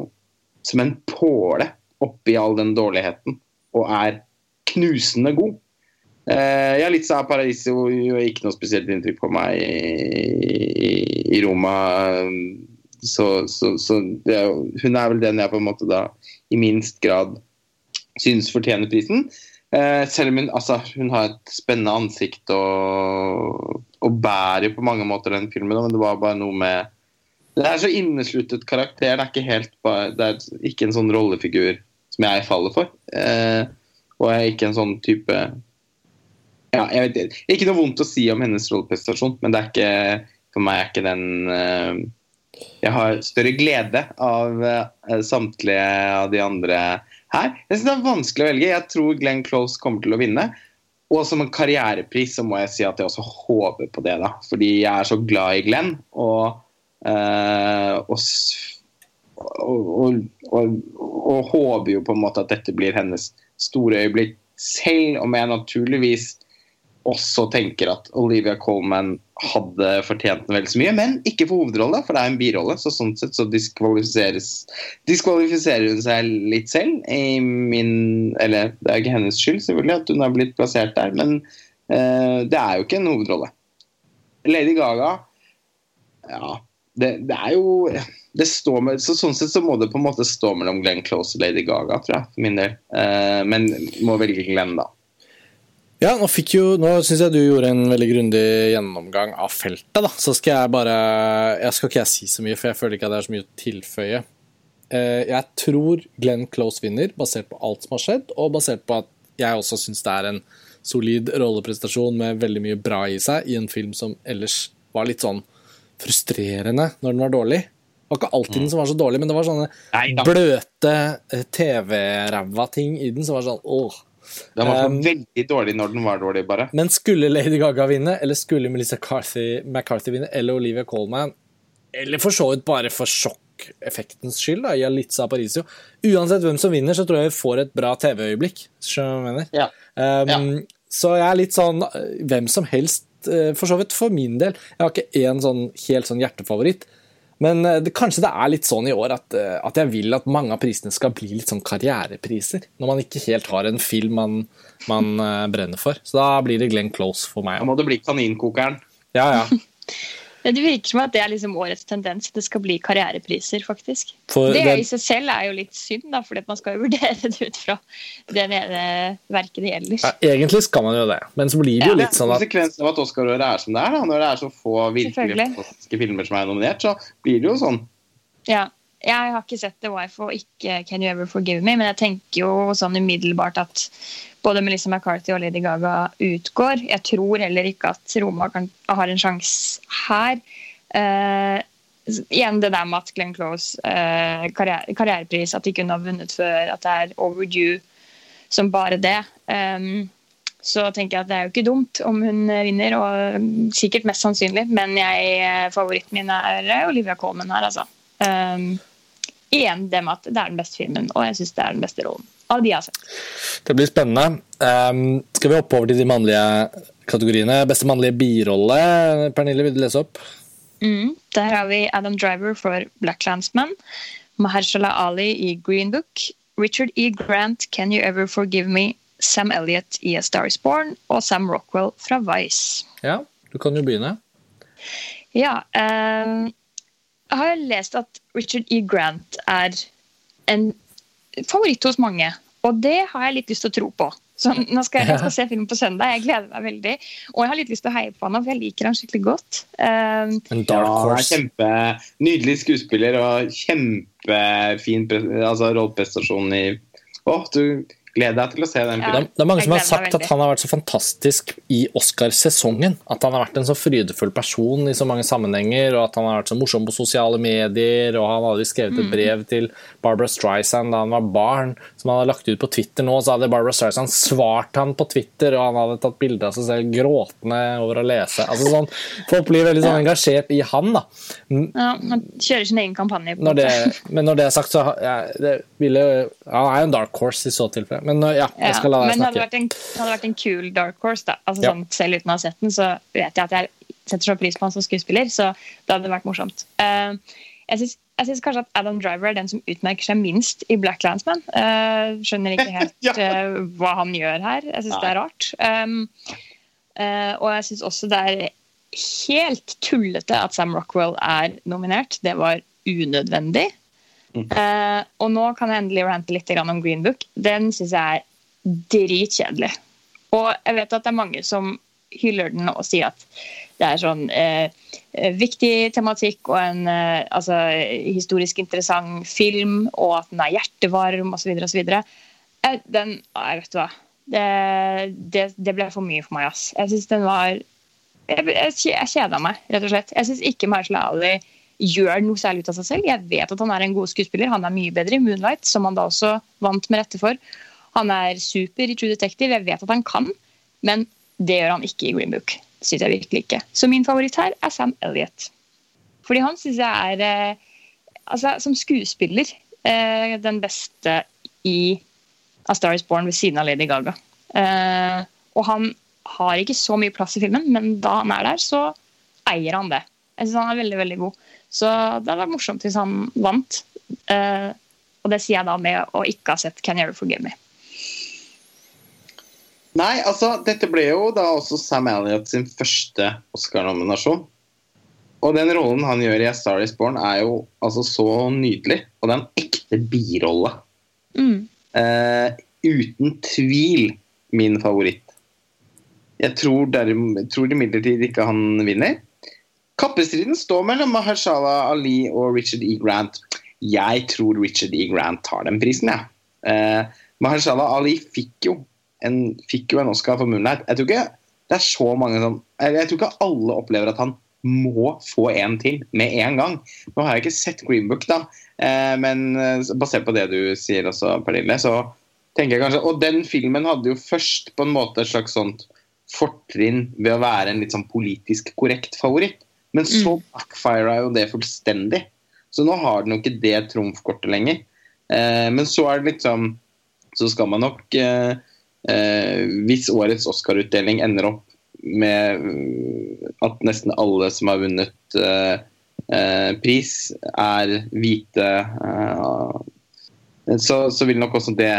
som en påle oppi all den dårligheten og er knusende god. Uh, ja, litt sa Paradiso gjorde ikke noe spesielt inntrykk på meg i, i Roma. Så, så, så det, hun er vel den jeg på en måte da i minst grad synes fortjener prisen. Uh, selv om hun, altså, hun har et spennende ansikt og, og bærer på mange måter den filmen, men det var bare noe med Det er så innesluttet karakter. Det er ikke, helt det er ikke en sånn rollefigur som jeg faller for. Eh, og jeg er ikke en sånn type ja, jeg vet, Ikke noe vondt å si om hennes rolleprestasjon, men det er ikke, for meg er ikke den eh, Jeg har større glede av eh, samtlige av de andre her. Jeg synes Det er vanskelig å velge. Jeg tror Glenn Close kommer til å vinne. Og som en karrierepris så må jeg si at jeg også håper på det. da, Fordi jeg er så glad i Glenn. Og, og og, og, og, håper jo på en måte at dette blir hennes store øyeblikk. Selv om jeg naturligvis også tenker at Olivia Colman hadde fortjent den vel så mye, men ikke for hovedrolle, for det er en birolle. Så sånn sett så diskvalifiserer hun seg litt selv. I min, eller det er ikke hennes skyld selvfølgelig at hun har blitt plassert der, men uh, det er jo ikke en hovedrolle. Lady Gaga Ja, det, det er jo det står med, så Sånn sett så må det på en måte stå mellom Glenn Close og Lady Gaga, tror jeg, for min del. Eh, men må velge Glenn, da. Ja, nå fikk jo, nå syns jeg du gjorde en veldig grundig gjennomgang av feltet, da. Så skal jeg bare Jeg skal ikke jeg si så mye, for jeg føler ikke at det er så mye å tilføye. Eh, jeg tror Glenn Close vinner, basert på alt som har skjedd, og basert på at jeg også syns det er en solid rolleprestasjon med veldig mye bra i seg, i en film som ellers var litt sånn frustrerende når den var dårlig. Det var ikke alltid den som var så dårlig, men det var sånne Nei bløte eh, TV-ræva ting i den som var sånn åh. Den var Um, veldig dårlig når den var dårlig, bare. Men skulle Lady Gaga vinne, eller skulle Melissa Carthy, McCarthy vinne, eller Olivia Colman, eller for så vidt bare for sjokkeffektens skyld, da, i Alitza Parisio Uansett hvem som vinner, så tror jeg vi får et bra TV-øyeblikk. Skjønner du hva jeg mener? Ja. Um, Så jeg er litt sånn eh, hvem som helst, for så vidt for min del. Jeg har ikke én sånn helt sånn hjertefavoritt. Men eh, det, kanskje det er litt sånn i år at, eh, at jeg vil at mange av prisene skal bli litt sånn karrierepriser. Når man ikke helt har en film man, man eh, brenner for. Så da blir det Glenn Close for meg. Da må det bli Kaninkokeren. Ja, ja. (laughs) Det virker som at det er liksom årets tendens. Det skal bli karrierepriser, faktisk. For Det det, i seg selv er jo litt synd, da, fordi man skal jo (laughs) vurdere det ut fra det ene verket det gjelder. ja, egentlig skal man jo det, men så blir det jo Ja, litt sånn at Konsekvensen av at Oscar-året er som det er, da, når det er så få virkelig fantastiske filmer som er nominert, så blir det jo sånn. Ja. Jeg har ikke sett The Wife og ikke Can You Ever Forgive Me, men jeg tenker jo sånn umiddelbart at både Melissa McCarthy og Lady Gaga utgår. Jeg tror heller ikke at Roma kan, har en sjanse her. Uh, igjen det der med at Glenn Close, uh, karriere, karrierepris, at de kunne ha vunnet før, at det er overdue som bare det. Um, så tenker jeg at det er jo ikke dumt om hun vinner, og sikkert mest sannsynlig. Men jeg, favoritten min er Olivia Colman her, altså. Um, igjen det med at det er den beste filmen, og jeg syns det er den beste rollen. Av de jeg har sett. Det blir spennende. Um, skal vi hoppe over til de mannlige kategoriene? Beste mannlige birolle, Pernille, vil du lese opp? Mm. Der har vi Adam Driver for Black Landsman, Mahershala Ali i Green Book, Richard E. Grant, Can You Ever Forgive Me, Sam Elliot i A Star Is Born og Sam Rockwell fra Vice. Ja, du kan jo begynne. Ja, ehm, jeg har lest at Richard E. Grant er en favoritt hos mange, og det har jeg litt lyst til å tro på. Så nå skal jeg, jeg skal se film på søndag, jeg gleder meg veldig. Og jeg har litt lyst til å heie på han, for jeg liker han skikkelig godt. Ehm, En Ja, dark han horse. kjempe Nydelig skuespiller og kjempefin altså, rolleprestasjon i Å, du gleder deg til å se den Det, filmen. er- det er mange som har sagt at han har vært så fantastisk i Oscarsesongen. At han har vært en så frydefull person i så mange sammenhenger, og at han har vært så morsom på sosiale medier, og han hadde skrevet Mm. et brev til Barbara Streisand da han var barn, som han hadde lagt ut på Twitter nå. Så hadde Barbara Streisand svart han på Twitter, og han hadde tatt bilde av seg selv gråtende over å lese. Altså sånn, Folk blir veldig sånn engasjert i han, da. ja, han kjører sin egen kampanje. på Når det, men når det er sagt, så ja, det ville, Han er jo en dark horse i så tilfelle. Men uh, ja, jeg skal la Ja, deg men det hadde vært en, hadde vært en kul dark horse. da. Altså, Ja. sånn, selv uten å ha sett den, så vet jeg at jeg setter så pris på han som skuespiller. Så det hadde vært morsomt. Uh, jeg syns jeg synes kanskje at Adam Driver er den som utmerker seg minst i Black Landsman. Uh, skjønner ikke (laughs) helt Ja. uh, hva han gjør her. Jeg syns det er rart. Um, uh, og jeg syns også det er helt tullete at Sam Rockwell er nominert. Det var unødvendig. Eh, og nå kan jeg endelig rante litt om Green Book. Den syns jeg er dritkjedelig. Og jeg vet at det er mange som hyller den og sier at det er sånn eh, viktig tematikk og en uh, altså, historisk interessant film, og at den er hjertevarm osv. osv. Uh, den uh, vet du hva. Det, det, det ble for mye for meg, ass. Jeg syns den var Jeg, jeg, jeg kjeda meg, rett og slett. Jeg syns ikke Marshall Ali gjør noe særlig ut av seg selv. Jeg vet at han er en god skuespiller. Han er mye bedre i Moonlight, som han da også vant med rette for. Han er super i True Detective. Jeg vet at han kan, men det gjør han ikke i Green Book. Det synes jeg virkelig ikke. Så min favoritt her er Sam Elliot. Fordi han syns jeg er eh, altså, som skuespiller eh, den beste i A Star Is Born ved siden av Lady Gaga. Eh, og han har ikke så mye plass i filmen, men da han er der, så eier han det. Jeg synes han er veldig, veldig god. Så det hadde vært morsomt hvis han vant. Eh, og det sier jeg da med å ikke ha sett Can You Ever Forgive Me. Nei, altså, dette ble jo da også Sam Elliot sin første Oscar-nominasjon. Og den rollen han gjør i A Star Is Born, er jo altså så nydelig. Og det er en ekte birolle. Mm. Eh, uten tvil min favoritt. Jeg tror, derim, tror imidlertid ikke han vinner. Kappestriden står mellom Mahershala Ali og Richard E. Grant. Jeg tror Richard E. Grant tar den prisen, jeg. Ja. Eh, Mahershala Ali fikk jo, en, fikk jo en Oscar for Moonlight. Jeg tror ikke det er så mange som Jeg tror ikke alle opplever at han må få en til med en gang. Nå har jeg ikke sett Green Book, da, eh, men eh, basert på det du sier også, Pernille, så tenker jeg kanskje Og den filmen hadde jo først på en måte et slags sånt fortrinn ved å være en litt sånn politisk korrekt favoritt. Men så Mm. backfira jo det fullstendig. Så nå har den jo ikke det trumfkortet lenger. Eh, men så er det liksom Så skal man nok eh, eh, Hvis årets Oscar-utdeling ender opp med mm, at nesten alle som har vunnet eh, eh, pris, er hvite eh, så, så vil nok også det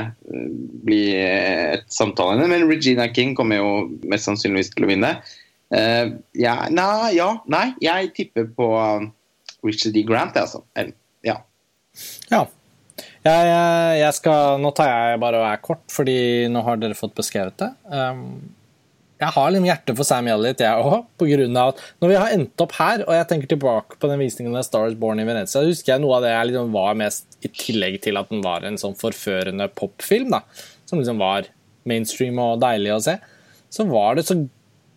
bli et samtaleemne. Men Regina King kommer jo mest sannsynligvis til å vinne. Eh, ja, nei, ja, nei, jeg tipper på um, Richard D. Grant, altså. Eller, ja. Ja. Jeg, jeg- jeg skal, nå tar jeg bare og er kort, fordi nå har dere fått beskrevet det. Um, jeg har litt hjerte for Sam Elliot, jeg òg, av at når vi har endt opp her, og jeg tenker tilbake på den visningen av Star is Born i Venezia, så husker jeg noe av det jeg liksom var mest i tillegg til at den var en sånn forførende popfilm, da, som liksom var mainstream og deilig å se, så var det så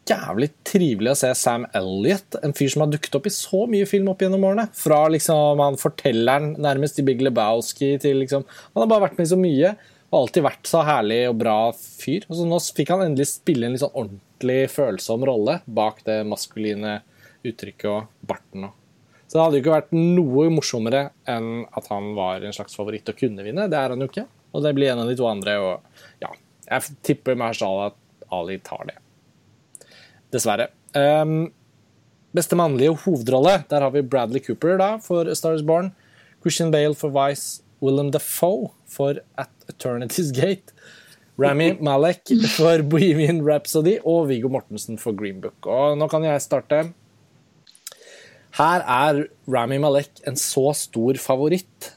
jævlig trivelig å se Sam Elliot, en fyr som har dukket opp i så mye film opp gjennom årene. Fra liksom han fortelleren nærmest i Big Lebowski til liksom Han har bare vært med i så mye. Og alltid vært så herlig og bra fyr. Og så nå fikk han endelig spille en litt sånn ordentlig følsom rolle bak det maskuline uttrykket og barten. Så det hadde jo ikke vært noe morsommere enn at han var en slags favoritt og kunne vinne. Det er han jo ikke. Og det blir en av de to andre. Og ja, jeg tipper Mahershala at Ali tar det. Dessverre. Um, beste mannlige hovedrolle, der har vi Bradley Cooper da, for A Star Is Born. Christian Bale for Vice. Willem Dafoe for At Eternity's Gate. Rami (laughs) Malek for Bohemian Rhapsody og Viggo Mortensen for Green Book. Og nå kan jeg starte. Her er Rami Malek en så stor favoritt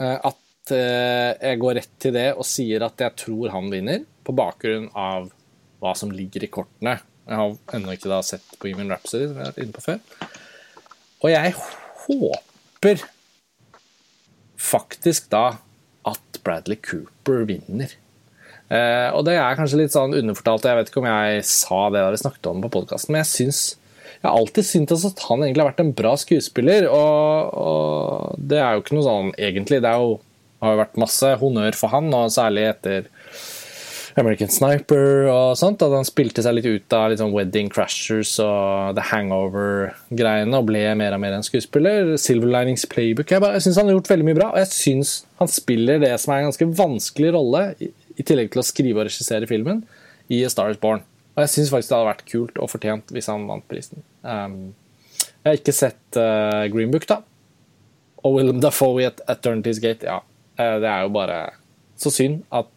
eh, at eh, jeg går rett til det og sier at jeg tror han vinner, på bakgrunn av hva som ligger i kortene. Jeg har ennå ikke da sett Bohemian Rhapsody, som jeg har vært inne på før. Og jeg håper faktisk da at Bradley Cooper vinner. Eh, og det er kanskje litt sånn underfortalt, og jeg vet ikke om jeg sa det da vi snakket om det på podkasten, men jeg syns jeg har alltid syntes at han egentlig har vært en bra skuespiller, og, og det er jo ikke noe sånn egentlig. Det jo, har jo vært masse honnør for han, og særlig etter American Sniper og sånt. At han spilte seg litt ut av liksom Wedding Crashers og The Hangover-greiene og ble mer og mer en skuespiller. Silver Linings Playbook. Jeg, bare- jeg syns han har gjort veldig mye bra, og jeg syns han spiller det som er en ganske vanskelig rolle, i, i tillegg til å skrive og regissere filmen, i A Star Is Born. Og jeg syns faktisk det hadde vært kult og fortjent hvis han vant prisen. Um, jeg har ikke sett uh, Green Book, da. Og Willem Dafoe i et Eternity's Gate, ja. Uh, Det er jo bare så synd at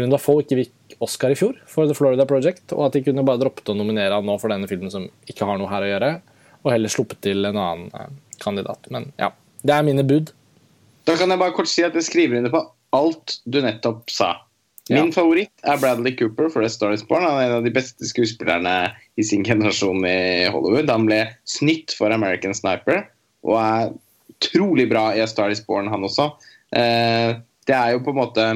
Willem Dafoe ikke fikk Oscar i fjor for The Florida Project, og at de kunne bare droppet å nominere han nå for denne filmen som ikke har noe her å gjøre, og heller sluppet til en annen eh, kandidat. Men ja, det er mine bud. Da kan jeg bare kort si at jeg skriver under på alt du nettopp sa. Min Ja. favoritt er Bradley Cooper for The Star Is Born. Han er en av de beste skuespillerne i sin generasjon i Hollywood. Han ble snytt for American Sniper og er utrolig bra i A Star Is Born, han også. Eh, det er jo på en måte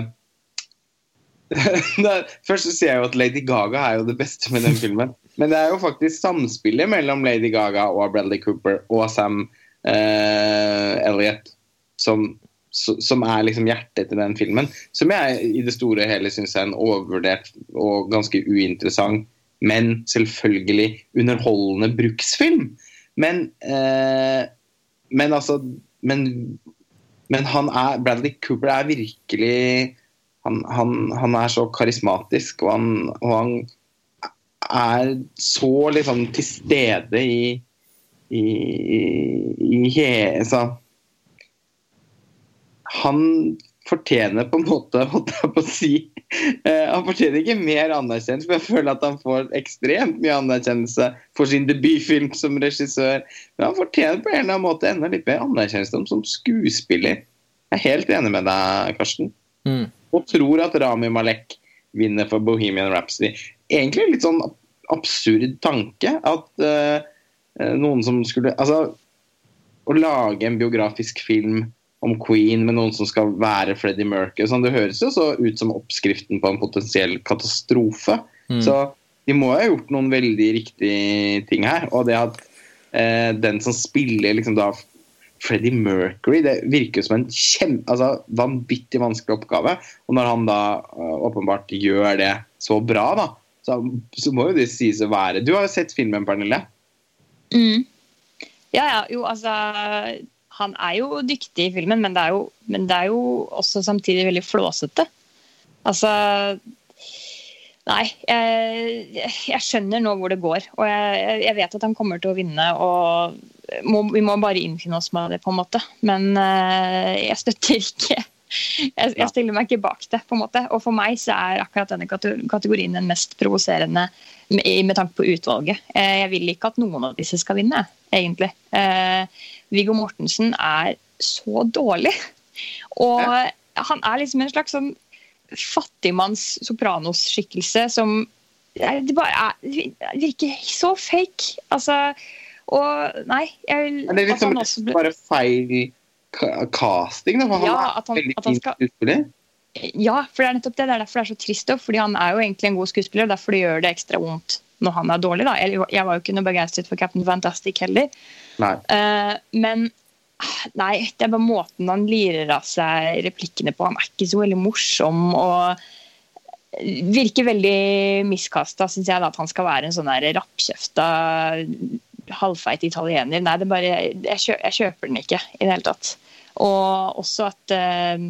(laughs) Først så sier jeg jo at Lady Gaga er jo det beste med den filmen. Men det er jo faktisk samspillet mellom Lady Gaga og Bradley Cooper og Sam eh, Elliot som, som er liksom hjertet til den filmen. Som jeg i det store og hele syns er en overvurdert og ganske uinteressant, men selvfølgelig underholdende bruksfilm. Men, eh, men altså men, men han er Bradley Cooper er virkelig han, han, han er så karismatisk, og han, og han er så liksom til stede i i, i he, altså, Han fortjener på en måte, (laughs) holdt jeg på å si eh, Han fortjener ikke mer anerkjennelse, for jeg føler at han får ekstremt mye anerkjennelse for sin debutfilm som regissør. Men han fortjener på en eller annen måte enda litt mer anerkjennelse som skuespiller. Jeg er helt enig med deg, Karsten Mm. Og tror at Rami Malek vinner for Bohemian Rhapsody. Egentlig en litt sånn absurd tanke at eh, noen som skulle Altså, å lage en biografisk film om Queen med noen som skal være Freddie Mercury sånn, Det høres jo så ut som oppskriften på en potensiell katastrofe. Mm. Så de må ha gjort noen veldig riktige ting her. Og det at eh, den som spiller liksom da Freddie Mercury. Det virker som en kjem, altså, vanvittig vanskelig oppgave. Og når han da uh, åpenbart gjør det så bra, da, så, så, må jo det sies å være Du har jo sett filmen, Pernille? Mm. Ja, ja. Jo, altså Han er jo dyktig i filmen, men det er jo, det er jo også samtidig veldig flåsete. Altså Nei, jeg, jeg, skjønner nå hvor det går. Og jeg, jeg, vet at han kommer til å vinne. og må, Vi må bare innfinne oss med det, på en måte. Men uh, jeg støtter ikke jeg, jeg, stiller meg ikke bak det. på en måte. Og for meg så er akkurat denne kategorien den mest provoserende med, med, tanke på utvalget. Uh, jeg vil ikke at noen av disse skal vinne, egentlig. Uh, Viggo Mortensen er så dårlig. Og han er liksom en slags sånn fattigmanns Sopranos-skikkelse som det bare er, virker så fake. Altså Og nei jeg, Det er liksom også, bare feil casting, da? For ja, han er han, veldig fin skal... skuespiller. Ja, for det er nettopp det. Det er derfor det er så trist. Fordi han er jo egentlig en god skuespiller, og derfor gjør det ekstra vondt når han er dårlig. da. Jeg var jo ikke noe begeistret for Captain Fantastic heller. Uh, men Nei, det er bare måten han lirer av seg replikkene på. Han er ikke så veldig morsom og virker veldig miskasta, syns jeg, da, at han skal være en sånn rappkjefta halvfeit italiener. Nei, det bare, jeg, kjøper, jeg kjøper den ikke i det hele tatt. Og også at eh,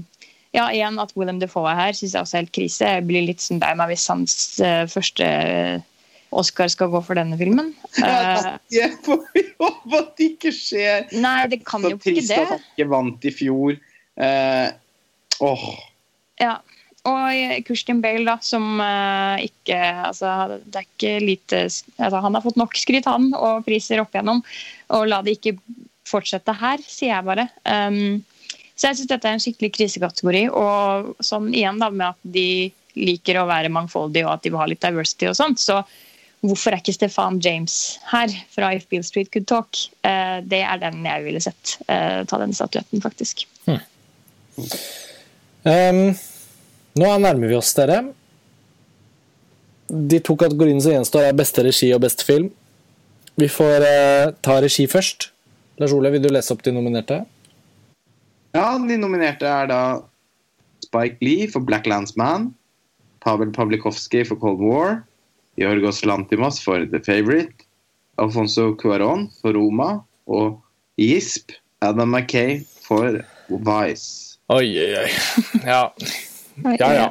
ja, igjen at William Defoe er her, syns jeg også er helt krise. Jeg blir litt sånn lei meg hvis hans uh, første Oscar skal gå for denne filmen. (laughs) Ja, jeg får vi håpe at det ikke skjer. Nei, det kan jo ikke det. Så trist at han ikke vant i fjor. Eh, åh. Ja. Og Kurstin Bale, da, som uh, ikke Altså, det er ikke lite altså, Han har fått nok skryt, han, og priser opp igjennom. Og la det ikke fortsette her, sier jeg bare. Um, så jeg syns dette er en skikkelig krisekategori. Og sånn igjen da, med at de liker å være mangfoldige og at de vil ha litt diversity og sånt, så Hvorfor er ikke Stefan James her fra If Beale Street Could Talk? Uh, det er den jeg ville sett uh, ta den statuetten, faktisk. Hmm. Um, nå nærmer vi oss dere. De to kategoriene som gjenstår, er beste regi og beste film. Vi får eh, ta regi først. Lars Ole, vil du lese opp de nominerte? Ja, de nominerte er da Spike Lee for Black Landsman, Pavel Pavlikovskij for Cold War, Jorgos Lantimos for The Favourite, Alfonso Cuarón for Roma og Gisp Adam Mackay for Vice. Oi, oi, oi. (laughs) Ja. Ja, ja.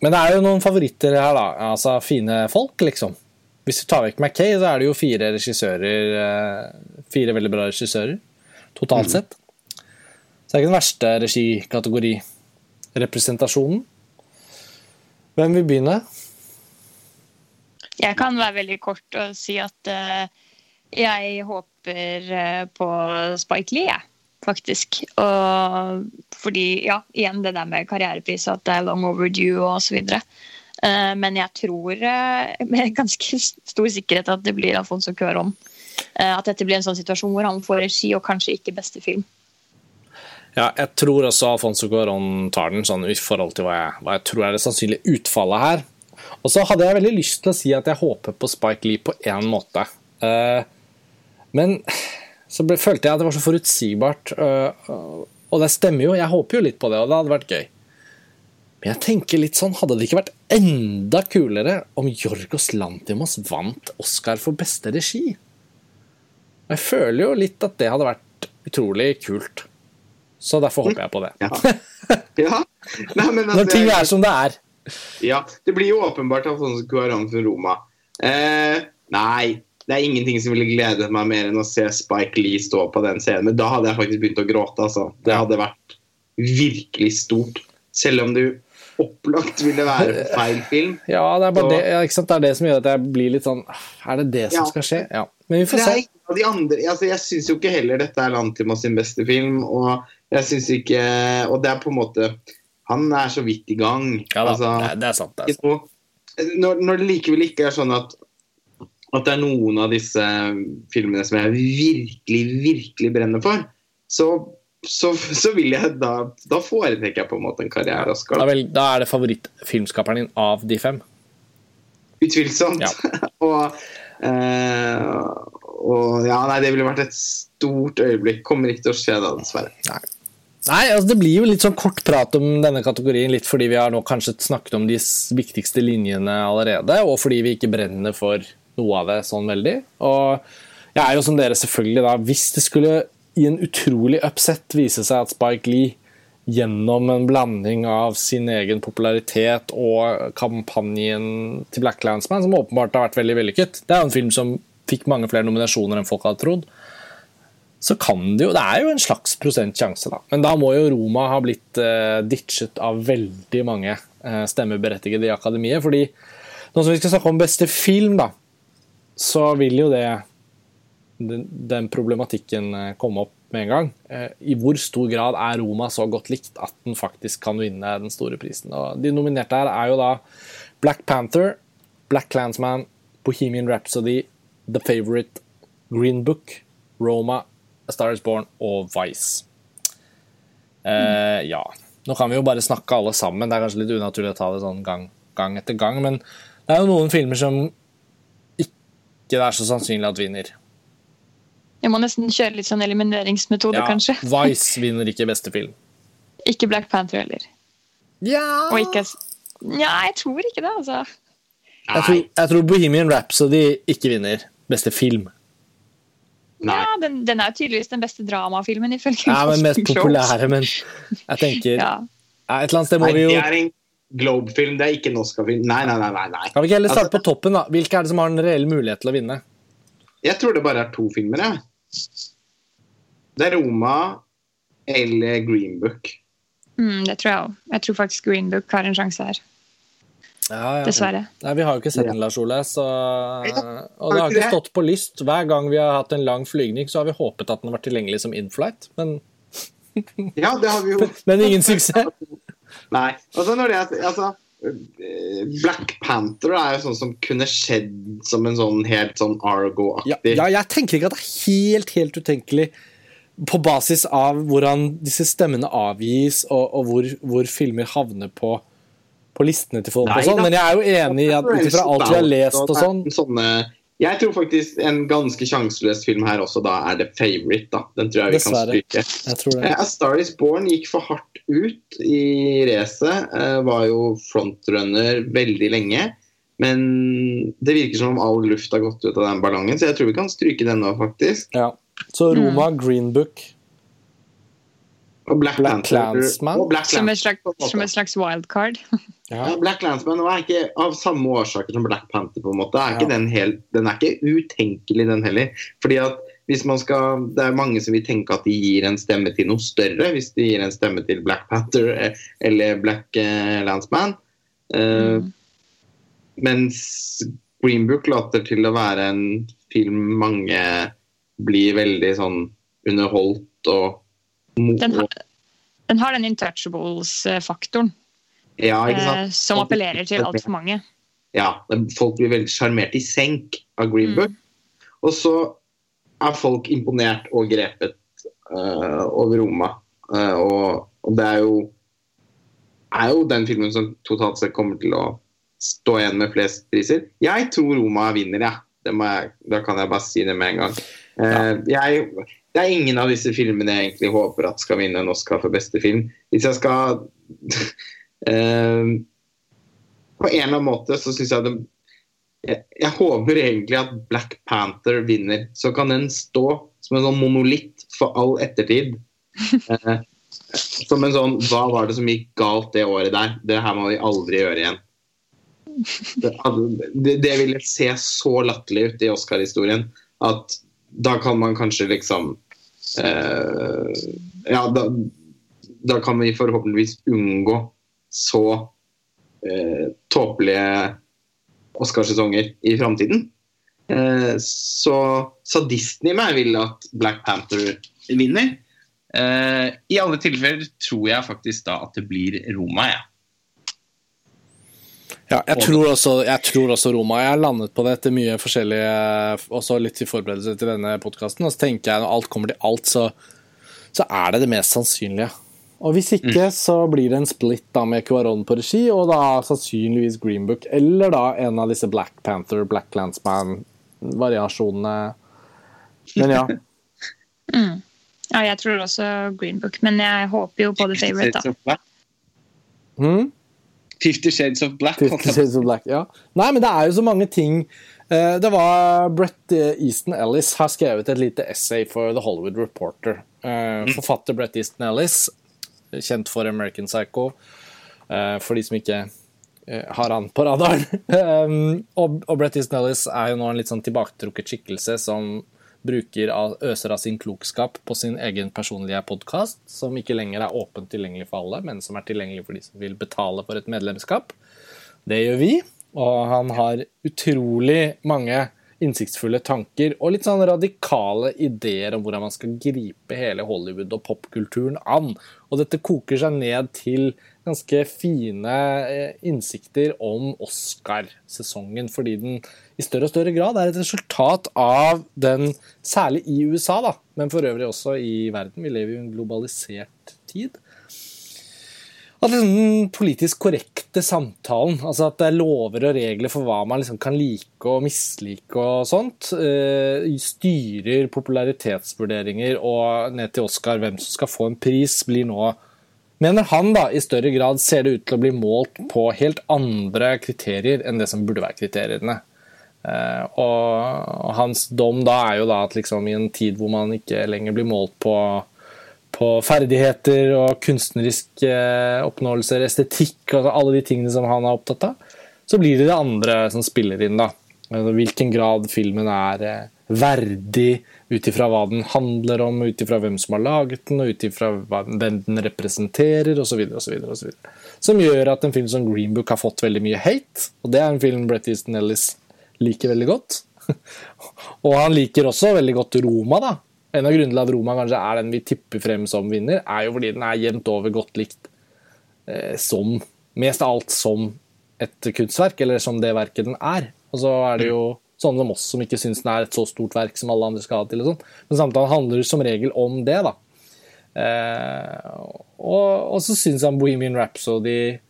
Men det er jo noen favoritter her, da. Altså fine folk, liksom. Hvis du tar vekk Mackay, så er det jo fire regissører eh, Fire veldig bra regissører totalt mm. sett. Så det er ikke den verste regikategori. Representasjonen. Hvem vil begynne? Jeg kan være veldig kort og si at uh, jeg håper uh, på Spike Lee, jeg, faktisk. Og fordi, ja, igjen det der med karrierepris og at det er long overdue og osv. videre. men jeg tror uh, (laughs) med ganske stor sikkerhet at det blir Alfonso Cuarón. at dette blir en sånn situasjon hvor han får regi og kanskje ikke beste film. Ja, jeg tror også Alfonso Cuarón tar den, sånn i forhold til hva jeg, hva jeg tror er det sannsynlige utfallet her. Og så hadde jeg veldig lyst til å si at jeg håper på Spike Lee på én måte. Men så ble, følte jeg at det var så forutsigbart. Uh, og det stemmer jo, jeg håper jo litt på det, og det hadde vært gøy. Men jeg tenker litt sånn, hadde det ikke vært enda kulere om Jorgos Lantimos vant Oscar for beste regi? Jeg føler jo litt at det hadde vært utrolig kult. Så derfor håper jeg på det. Ja. (laughs) ja. Nei, altså, Når ting er som det er. Ja, det blir jo åpenbart at sånn som Cuarón fra Roma. Eh, nei, det er ingenting som ville gledet meg mer enn å se Spike Lee stå på den scenen. Men da hadde jeg faktisk begynt å gråte. Altså. Det hadde vært virkelig stort. Selv om du opplagt ville være feil film. (laughs) Ja, det er, bare det, ja, det, er det som gjør at jeg blir litt sånn Er det det som ja. skal skje? Ja. Men vi får se. De andre, altså, jeg syns jo ikke heller dette er Lantimos sin beste film. Og jeg syns ikke Og det er på en måte han er så vidt i gang. Ja da, altså, det, er sant. Det er sant. Når, når, det likevel ikke er sånn at, at det er noen av disse filmene som jeg virkelig, virkelig brenner for, så, så, så vil jeg da Da foretrekker jeg på en måte en karriere Da, da er det favorittfilmskaperen din av de fem? Utvilsomt. Ja. (laughs) og, eh, og ja, nei, det ville vært et stort øyeblikk. Kommer ikke til å skje da, dessverre. Nei. Nei, altså Det blir jo litt sånn kort prat om denne kategorien, litt fordi vi har nå kanskje snakket om de viktigste linjene allerede, og fordi vi ikke brenner for noe av det sånn veldig. Og jeg er jo som dere selvfølgelig da, hvis det skulle i en utrolig upset vise seg at Spike Lee gjennom en blanding av sin egen popularitet og kampanjen til Black Landsman, som åpenbart har vært veldig vellykket Det er jo en film som fikk mange flere nominasjoner enn folk hadde trodd så kan det jo Det er jo en slags prosent sjanse, da. Men da må jo Roma ha blitt uh, ditchet av veldig mange uh, stemmeberettigede i akademiet. fordi nå som vi skal snakke om beste film, da, så vil jo det den, den problematikken uh, komme opp med en gang. I hvor stor grad er Roma så godt likt at den faktisk kan vinne den store prisen? Og de nominerte her er jo da Black Panther, Black Clansman, Bohemian Rhapsody, The Favourite, Green Book, Roma A Star Is Born og Vice. Eh, ja. Nå kan vi jo bare snakke alle sammen. Det er kanskje litt unaturlig å ta det sånn gang, gang etter gang, men det er jo noen filmer som ikke det er så sannsynlig at vinner. Jeg må nesten kjøre litt sånn elimineringsmetode, ja, kanskje. Vice vinner ikke beste film. (laughs) Ikke Black Panther heller. Ja Og ikke Ja, jeg tror ikke det, altså. Jeg tror, jeg tror Bohemian Rhapsody ikke vinner beste film. Nei. Ja, den, den, er jo tydeligvis den beste dramafilmen, ifølge Ja, men mest populære, men jeg tenker (laughs) ja. Et eller annet sted må vi jo Det er en Globe-film, det er ikke en Oscar-film. Nei, nei, nei, nei. Kan vi ikke heller starte altså, på toppen, da? Hvilke er det som har en reell mulighet til å vinne? Jeg tror det bare er to filmer, jeg. Det er Roma eller Green Book. Mm, det tror jeg òg. Jeg tror faktisk Green Book har en sjanse her. Ja, ja. Dessverre. Nei, Vi har jo ikke sett den, Lars Ole. Så... Og det har ikke stått på lyst. Hver gang vi har hatt en lang flygning, så har vi håpet at den har vært tilgjengelig som inflight, men Ja, det har vi jo. (laughs) Men ingen suksess? (laughs) Nei. Altså, når det altså, Black Panther er jo sånn som kunne skjedd som en sånn helt sånn Argo-aktig ja, ja, jeg tenker ikke at det er helt, helt utenkelig på basis av hvordan disse stemmene avgis, og, og hvor, hvor filmer havner på på listene til folk Nei, og sånn, men jeg er jo enig i at ut ifra alt vi har lest og sånn sånne, Jeg tror faktisk en ganske sjanseløs film her også da er The Favourite. da. Den tror jeg vi Dessverre. kan stryke. A Star Is Born gikk for hardt ut i racet. Uh, var jo frontrunner veldig lenge. Men det virker som om all luft har gått ut av den ballongen, så jeg tror vi kan stryke den nå, faktisk. Ja. Så Roma, mm. Green Book og Black, Black. Black som, et slags, som et slags wildcard. (laughs) ja. Black Landsman er ikke av samme årsaker som Black Panther. på en måte. Er ja. den, hel, den, er ikke utenkelig, den heller. Fordi at hvis man skal, Det er mange som vil tenke at de gir en stemme til noe større, hvis de gir en stemme til Black Panther eh, eller Black eh, Landsman. Uh, mm. Mens Green Book later til å være en film mange blir veldig sånn underholdt og den har, den har den Intouchables-faktoren. Ja, eh, som appellerer til altfor mange. Ja, folk blir veldig sjarmert i senk av Green Book. Mm. Og så er folk imponert og grepet uh, over Roma. Uh, og, og, det er jo, er jo den filmen som totalt sett kommer til å stå igjen med flest priser. Jeg tror Roma vinner, jeg. Ja. da kan jeg bare si det med en gang. Uh, jeg det er ingen av disse filmene jeg egentlig håper at skal vinne en Oscar for beste film. Hvis jeg skal (laughs) uh, På en eller annen måte så syns jeg det jeg, jeg, håper egentlig at Black Panther vinner. Så kan den stå som en sånn monolitt for all ettertid. Uh, (laughs) som en sånn Hva var det som gikk galt det året der? Det her må vi aldri gjøre igjen. (laughs) Det, det, det ville se så latterlig ut i Oscar-historien at da kan man kanskje liksom eh, Ja, da, da, kan vi forhåpentligvis unngå så eh, tåpelige Oscarsesonger i framtiden. Eh, så sadisten i meg vil at Black Panther vinner. Eh, I alle tilfeller tror jeg faktisk da at det blir Roma, jeg. Ja. Ja, jeg tror, også, jeg tror, også, Roma. Jeg har landet på det etter mye forskjellig Også litt i forberedelse til denne podkasten. Og så tenker jeg når alt kommer til alt, så, så er det det mest sannsynlige. Og hvis ikke, mm. så blir det en split da med Cuaron på regi, og da sannsynligvis Green Book, eller da en av disse Black Panther, Black Landsman-variasjonene. Men ja. (laughs) Mm. Ja, jeg tror også Green Book, men jeg håper jo på The Favourite, da. Hmm? Fifty Shades of Black. Fifty Shades of Black, ja. Nei, men det er jo så mange ting. Eh, Det var Brett Easton Ellis har skrevet et lite essay for The Hollywood Reporter. Eh, Forfatter Brett Easton Ellis, kjent for American Psycho, eh, for de som ikke eh, har han på radaren. (laughs) Um, og, Brett Easton Ellis er jo nå en litt sånn tilbaketrukket skikkelse som bruker øser av sin klokskap på sin egen personlige podkast, som ikke lenger er åpent tilgjengelig for alle, men som er tilgjengelig for de som vil betale for et medlemskap. Det gjør vi, og han har utrolig mange innsiktsfulle tanker og litt sånn radikale ideer om hvordan man skal gripe hele Hollywood og popkulturen an. Og dette koker seg ned til ganske fine eh, innsikter om Oscar-sesongen, fordi den i større og større grad er et resultat av den, særlig i USA, da, men for øvrig også i verden. Vi lever i en globalisert tid at liksom den politisk korrekte samtalen, altså at det er lover og regler for hva man liksom kan like og mislike og sånt, eh, styrer popularitetsvurderinger og ned til Oscar hvem som skal få en pris, blir nå Mener han da i større grad ser det ut til å bli målt på helt andre kriterier enn det som burde være kriteriene. Eh, og hans dom da er jo da at liksom i en tid hvor man ikke lenger blir målt på på ferdigheter og kunstnerisk eh, oppnåelser, estetikk og alle de tingene som han er opptatt av, så blir det det andre som spiller inn. da. Altså, hvilken grad filmen er eh, verdig ut ifra hva den handler om, ut ifra hvem som har laget den, og ut ifra hvem den representerer, osv. Som gjør at en film som Green Book har fått veldig mye hate, og det er en film Brett Easton Ellis liker veldig godt. (laughs) og han liker også veldig godt Roma, da. En av grunnene til at Roma kanskje er den vi tipper frem som vinner, er jo fordi den er jevnt over godt likt eh, som Mest av alt som et kunstverk, eller som det verket den er. Og så er det jo sånne som oss som ikke syns den er et så stort verk som alle andre skal ha til. og sånn. Men samtalen handler som regel om det, da. Eh, og, og så syns han Bohemian Rhapsody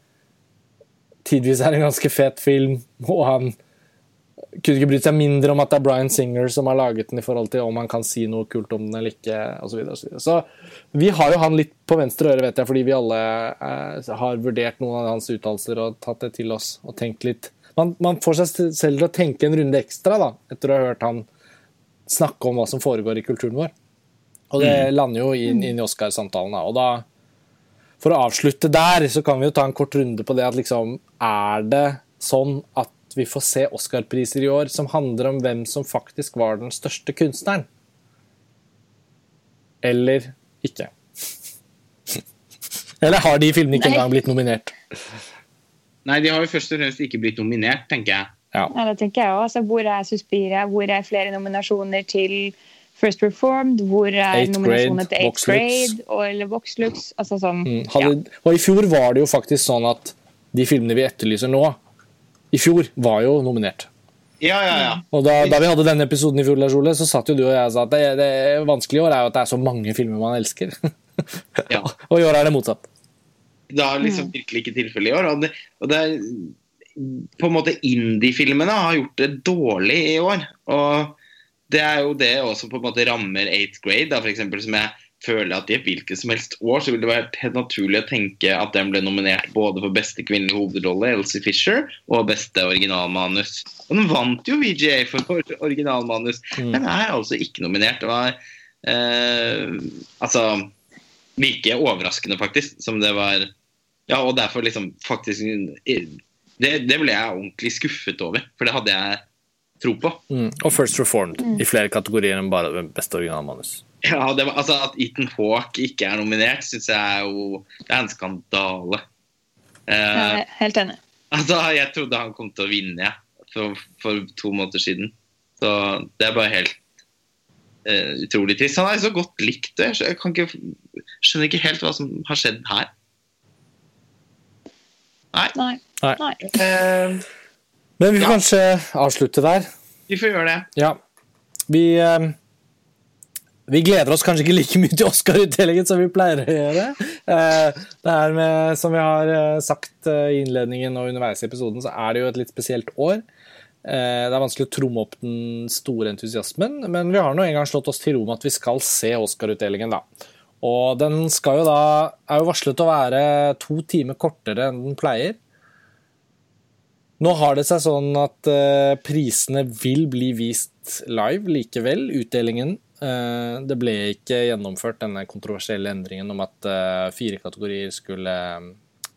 tidvis er en ganske fet film, og han kunne ikke brydd seg mindre om at det er Bryan Singer som har laget den, i forhold til om han kan si noe kult om den eller ikke, osv. Så, videre. så vi har jo han litt på venstre øre, vet jeg, fordi vi alle eh, har vurdert noen av hans uttalelser og tatt det til oss og tenkt litt man, man, får seg selv til å tenke en runde ekstra da, etter å ha hørt han snakke om hva som foregår i kulturen vår. Og det mm. lander jo inn, inn i Oscar-samtalen. Og da, for å avslutte der, så kan vi jo ta en kort runde på det at liksom Er det sånn at vi får se Oscar-priser i år som handler om hvem som faktisk var den største kunstneren? Eller ikke? (laughs) Eller har de filmene ikke engang blitt nominert? Nei, de har jo først og fremst ikke blitt nominert, tenker jeg. Ja. Ja, det tenker jeg også. Altså, hvor er Suspiria? Hvor er flere nominasjoner til First Reformed? Hvor er Eight nominasjoner Grade, til Eighth Grade og, eller Voxlux? Altså sånn Mm. Hadde, Og i fjor var det jo faktisk sånn at de filmene vi etterlyser nå, i fjor var jo nominert. Ja, ja, ja. Og da, da vi hadde denne episoden i fjor, Lars Ole, så satt jo du og jeg og sa at det, det vanskelige i år er jo at det er så mange filmer man elsker. Ja. (laughs) og i år er det motsatt. Det er liksom virkelig ikke tilfellet i år. Og det, og det er på en måte Indie-filmene har gjort det dårlig i år. Og det er jo det også på en måte rammer 8th grade, da, for eksempel, som jeg føler at i et hvilket som helst år så ville det vært helt naturlig å tenke at den ble nominert både for beste kvinnelige hovedrolle, Elsie Fisher, og beste originalmanus. Og den vant jo VGA for originalmanus. Mm. Den er altså ikke nominert. Det var eh, altså like overraskende, faktisk, som det var Ja, og derfor liksom faktisk Det, det ble jeg ordentlig skuffet over, for det hadde jeg tro på. Mm. Og First Reformed i flere kategorier enn bare beste originalmanus. Ja, det var, altså At Ethan Hawke ikke er nominert, syns jeg er jo Det er en skandale. Uh, Jeg er helt enig. altså, Jeg trodde han kom til å vinne ja, for, for to måneder siden. Så det er bare helt uh, utrolig trist. Han er så godt likt. Jeg jeg kan ikke, skjønner ikke helt hva som har skjedd her. Nei. Nei. Nei. Eh, Men vi får Ja. kanskje avslutte der. vi får gjøre det. Ja. Vi, eh, vi gleder oss kanskje ikke like mye til Oscar-utdelingen som vi pleier å gjøre. Eh, det er med, som vi har eh, sagt eh, i innledningen og underveis i episoden, så er det jo et litt spesielt år. Det er vanskelig å tromme opp den store entusiasmen, men vi har nå en gang slått oss til ro med at vi skal se Oscar-utdelingen, da. Og den skal jo da er jo varslet å være to timer kortere enn den pleier. Nå har det seg sånn at prisene vil bli vist live likevel, utdelingen. Uh, det ble ikke gjennomført denne kontroversielle endringen om at uh, fire kategorier skulle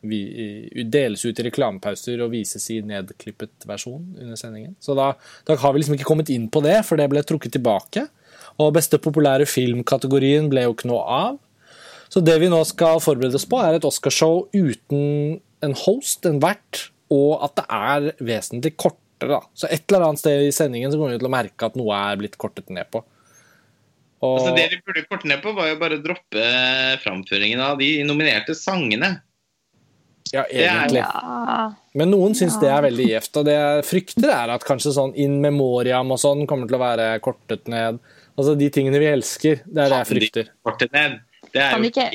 deles ut i reklamepauser og vises i nedklippet versjon under sendingen. Så da, da, har vi liksom ikke kommet inn på det, for det ble trukket tilbake. Og beste populære filmkategorien ble jo ikke noe av. Så det vi nå skal forberede oss på, er et Oscarshow uten en host, en vert, og at det er vesentlig kortere. Da. Så et eller annet sted i sendingen så kommer vi til å merke at noe er blitt kortet ned på. Og... Altså det vi burde korte ned på, var jo bare å droppe framføringen av de nominerte sangene. Ja, egentlig. Ja. Men noen syns det er veldig gjevt. Og det jeg frykter, er at kanskje sånn in memoriam og sånn kommer til å være kortet ned. Altså de tingene vi elsker. Det er det jeg frykter. Det er kan, de ikke,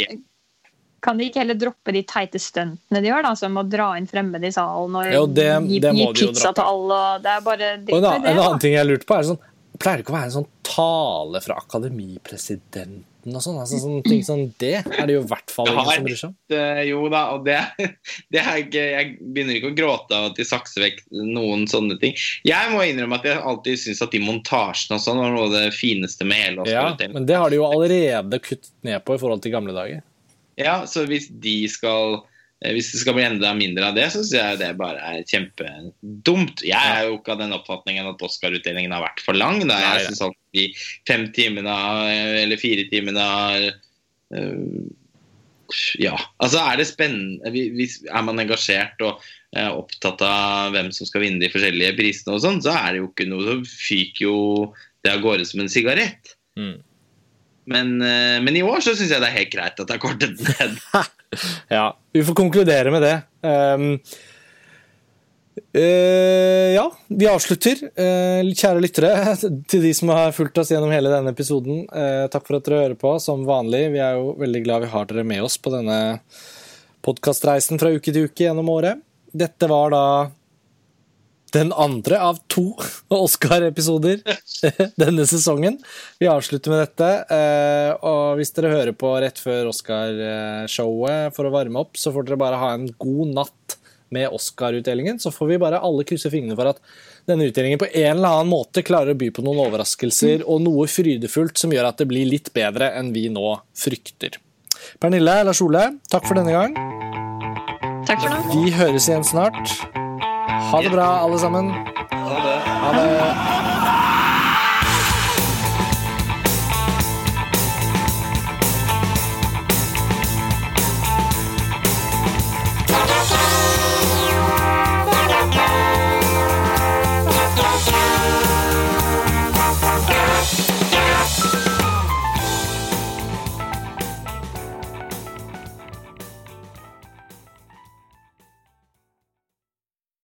kan de ikke heller droppe de teite stuntene de gjør, da, som å dra inn fremmede i salen og jo, det, gi, det gi pizza til alle? Og det er bare og en, annen, en annen ting jeg lurte på, er sånn Pleier det ikke å være en sånn tale fra akademipresidenten? og sånn. Altså, sånne ting som det er det jo i hvert fall ingen som bryr seg om. Uh, jo da, og det, (laughs) det er ikke Jeg begynner ikke å gråte av at de sakser vekk noen sånne ting. Jeg må innrømme at jeg alltid syns at de montasjene og sånn var noe av det fineste med hele Oscar. Ja, men det har de jo allerede kuttet ned på i forhold til gamle dager. Ja, så hvis de skal Eh, hvis det skal bli enda mindre av det, så syns jeg det bare er kjempedumt. Jeg er jo ikke av den oppfatningen at Oscar-utdelingen har vært for lang. Da. Jeg syns at de fem timene eller fire timene uh, Ja, altså er det spennende Er man engasjert og uh, opptatt av hvem som skal vinne de forskjellige prisene og sånn, så er det jo ikke noe Så fyker jo det av gårde som en sigarett. Mm. Men, men, i år så syns jeg det er helt greit at det er kortet ned. (laughs) (laughs) ja, vi får konkludere med det. Um, uh, ja, vi avslutter. Uh, kjære lyttere, (laughs) til de som har fulgt oss gjennom hele denne episoden, uh, takk for at dere hører på, som vanlig. Vi er jo veldig glad vi har dere med oss på denne podkastreisen fra uke til uke gjennom året. Dette var da den andre av to (laughs) Oscar-episoder (laughs) denne sesongen. Vi avslutter med dette. Eh, og hvis dere hører på rett før Oscar-showet for å varme opp, så får dere bare ha en god natt med Oscar-utdelingen. Så får vi bare alle krysse fingrene for at denne utdelingen på en eller annen måte klarer å by på noen overraskelser og noe frydefullt som gjør at det blir litt bedre enn vi nå frykter. Pernille, Lars Ole, takk for denne gang. Takk for nå. Vi høres igjen snart. Ha det bra, alle sammen. Ha det. Ha det.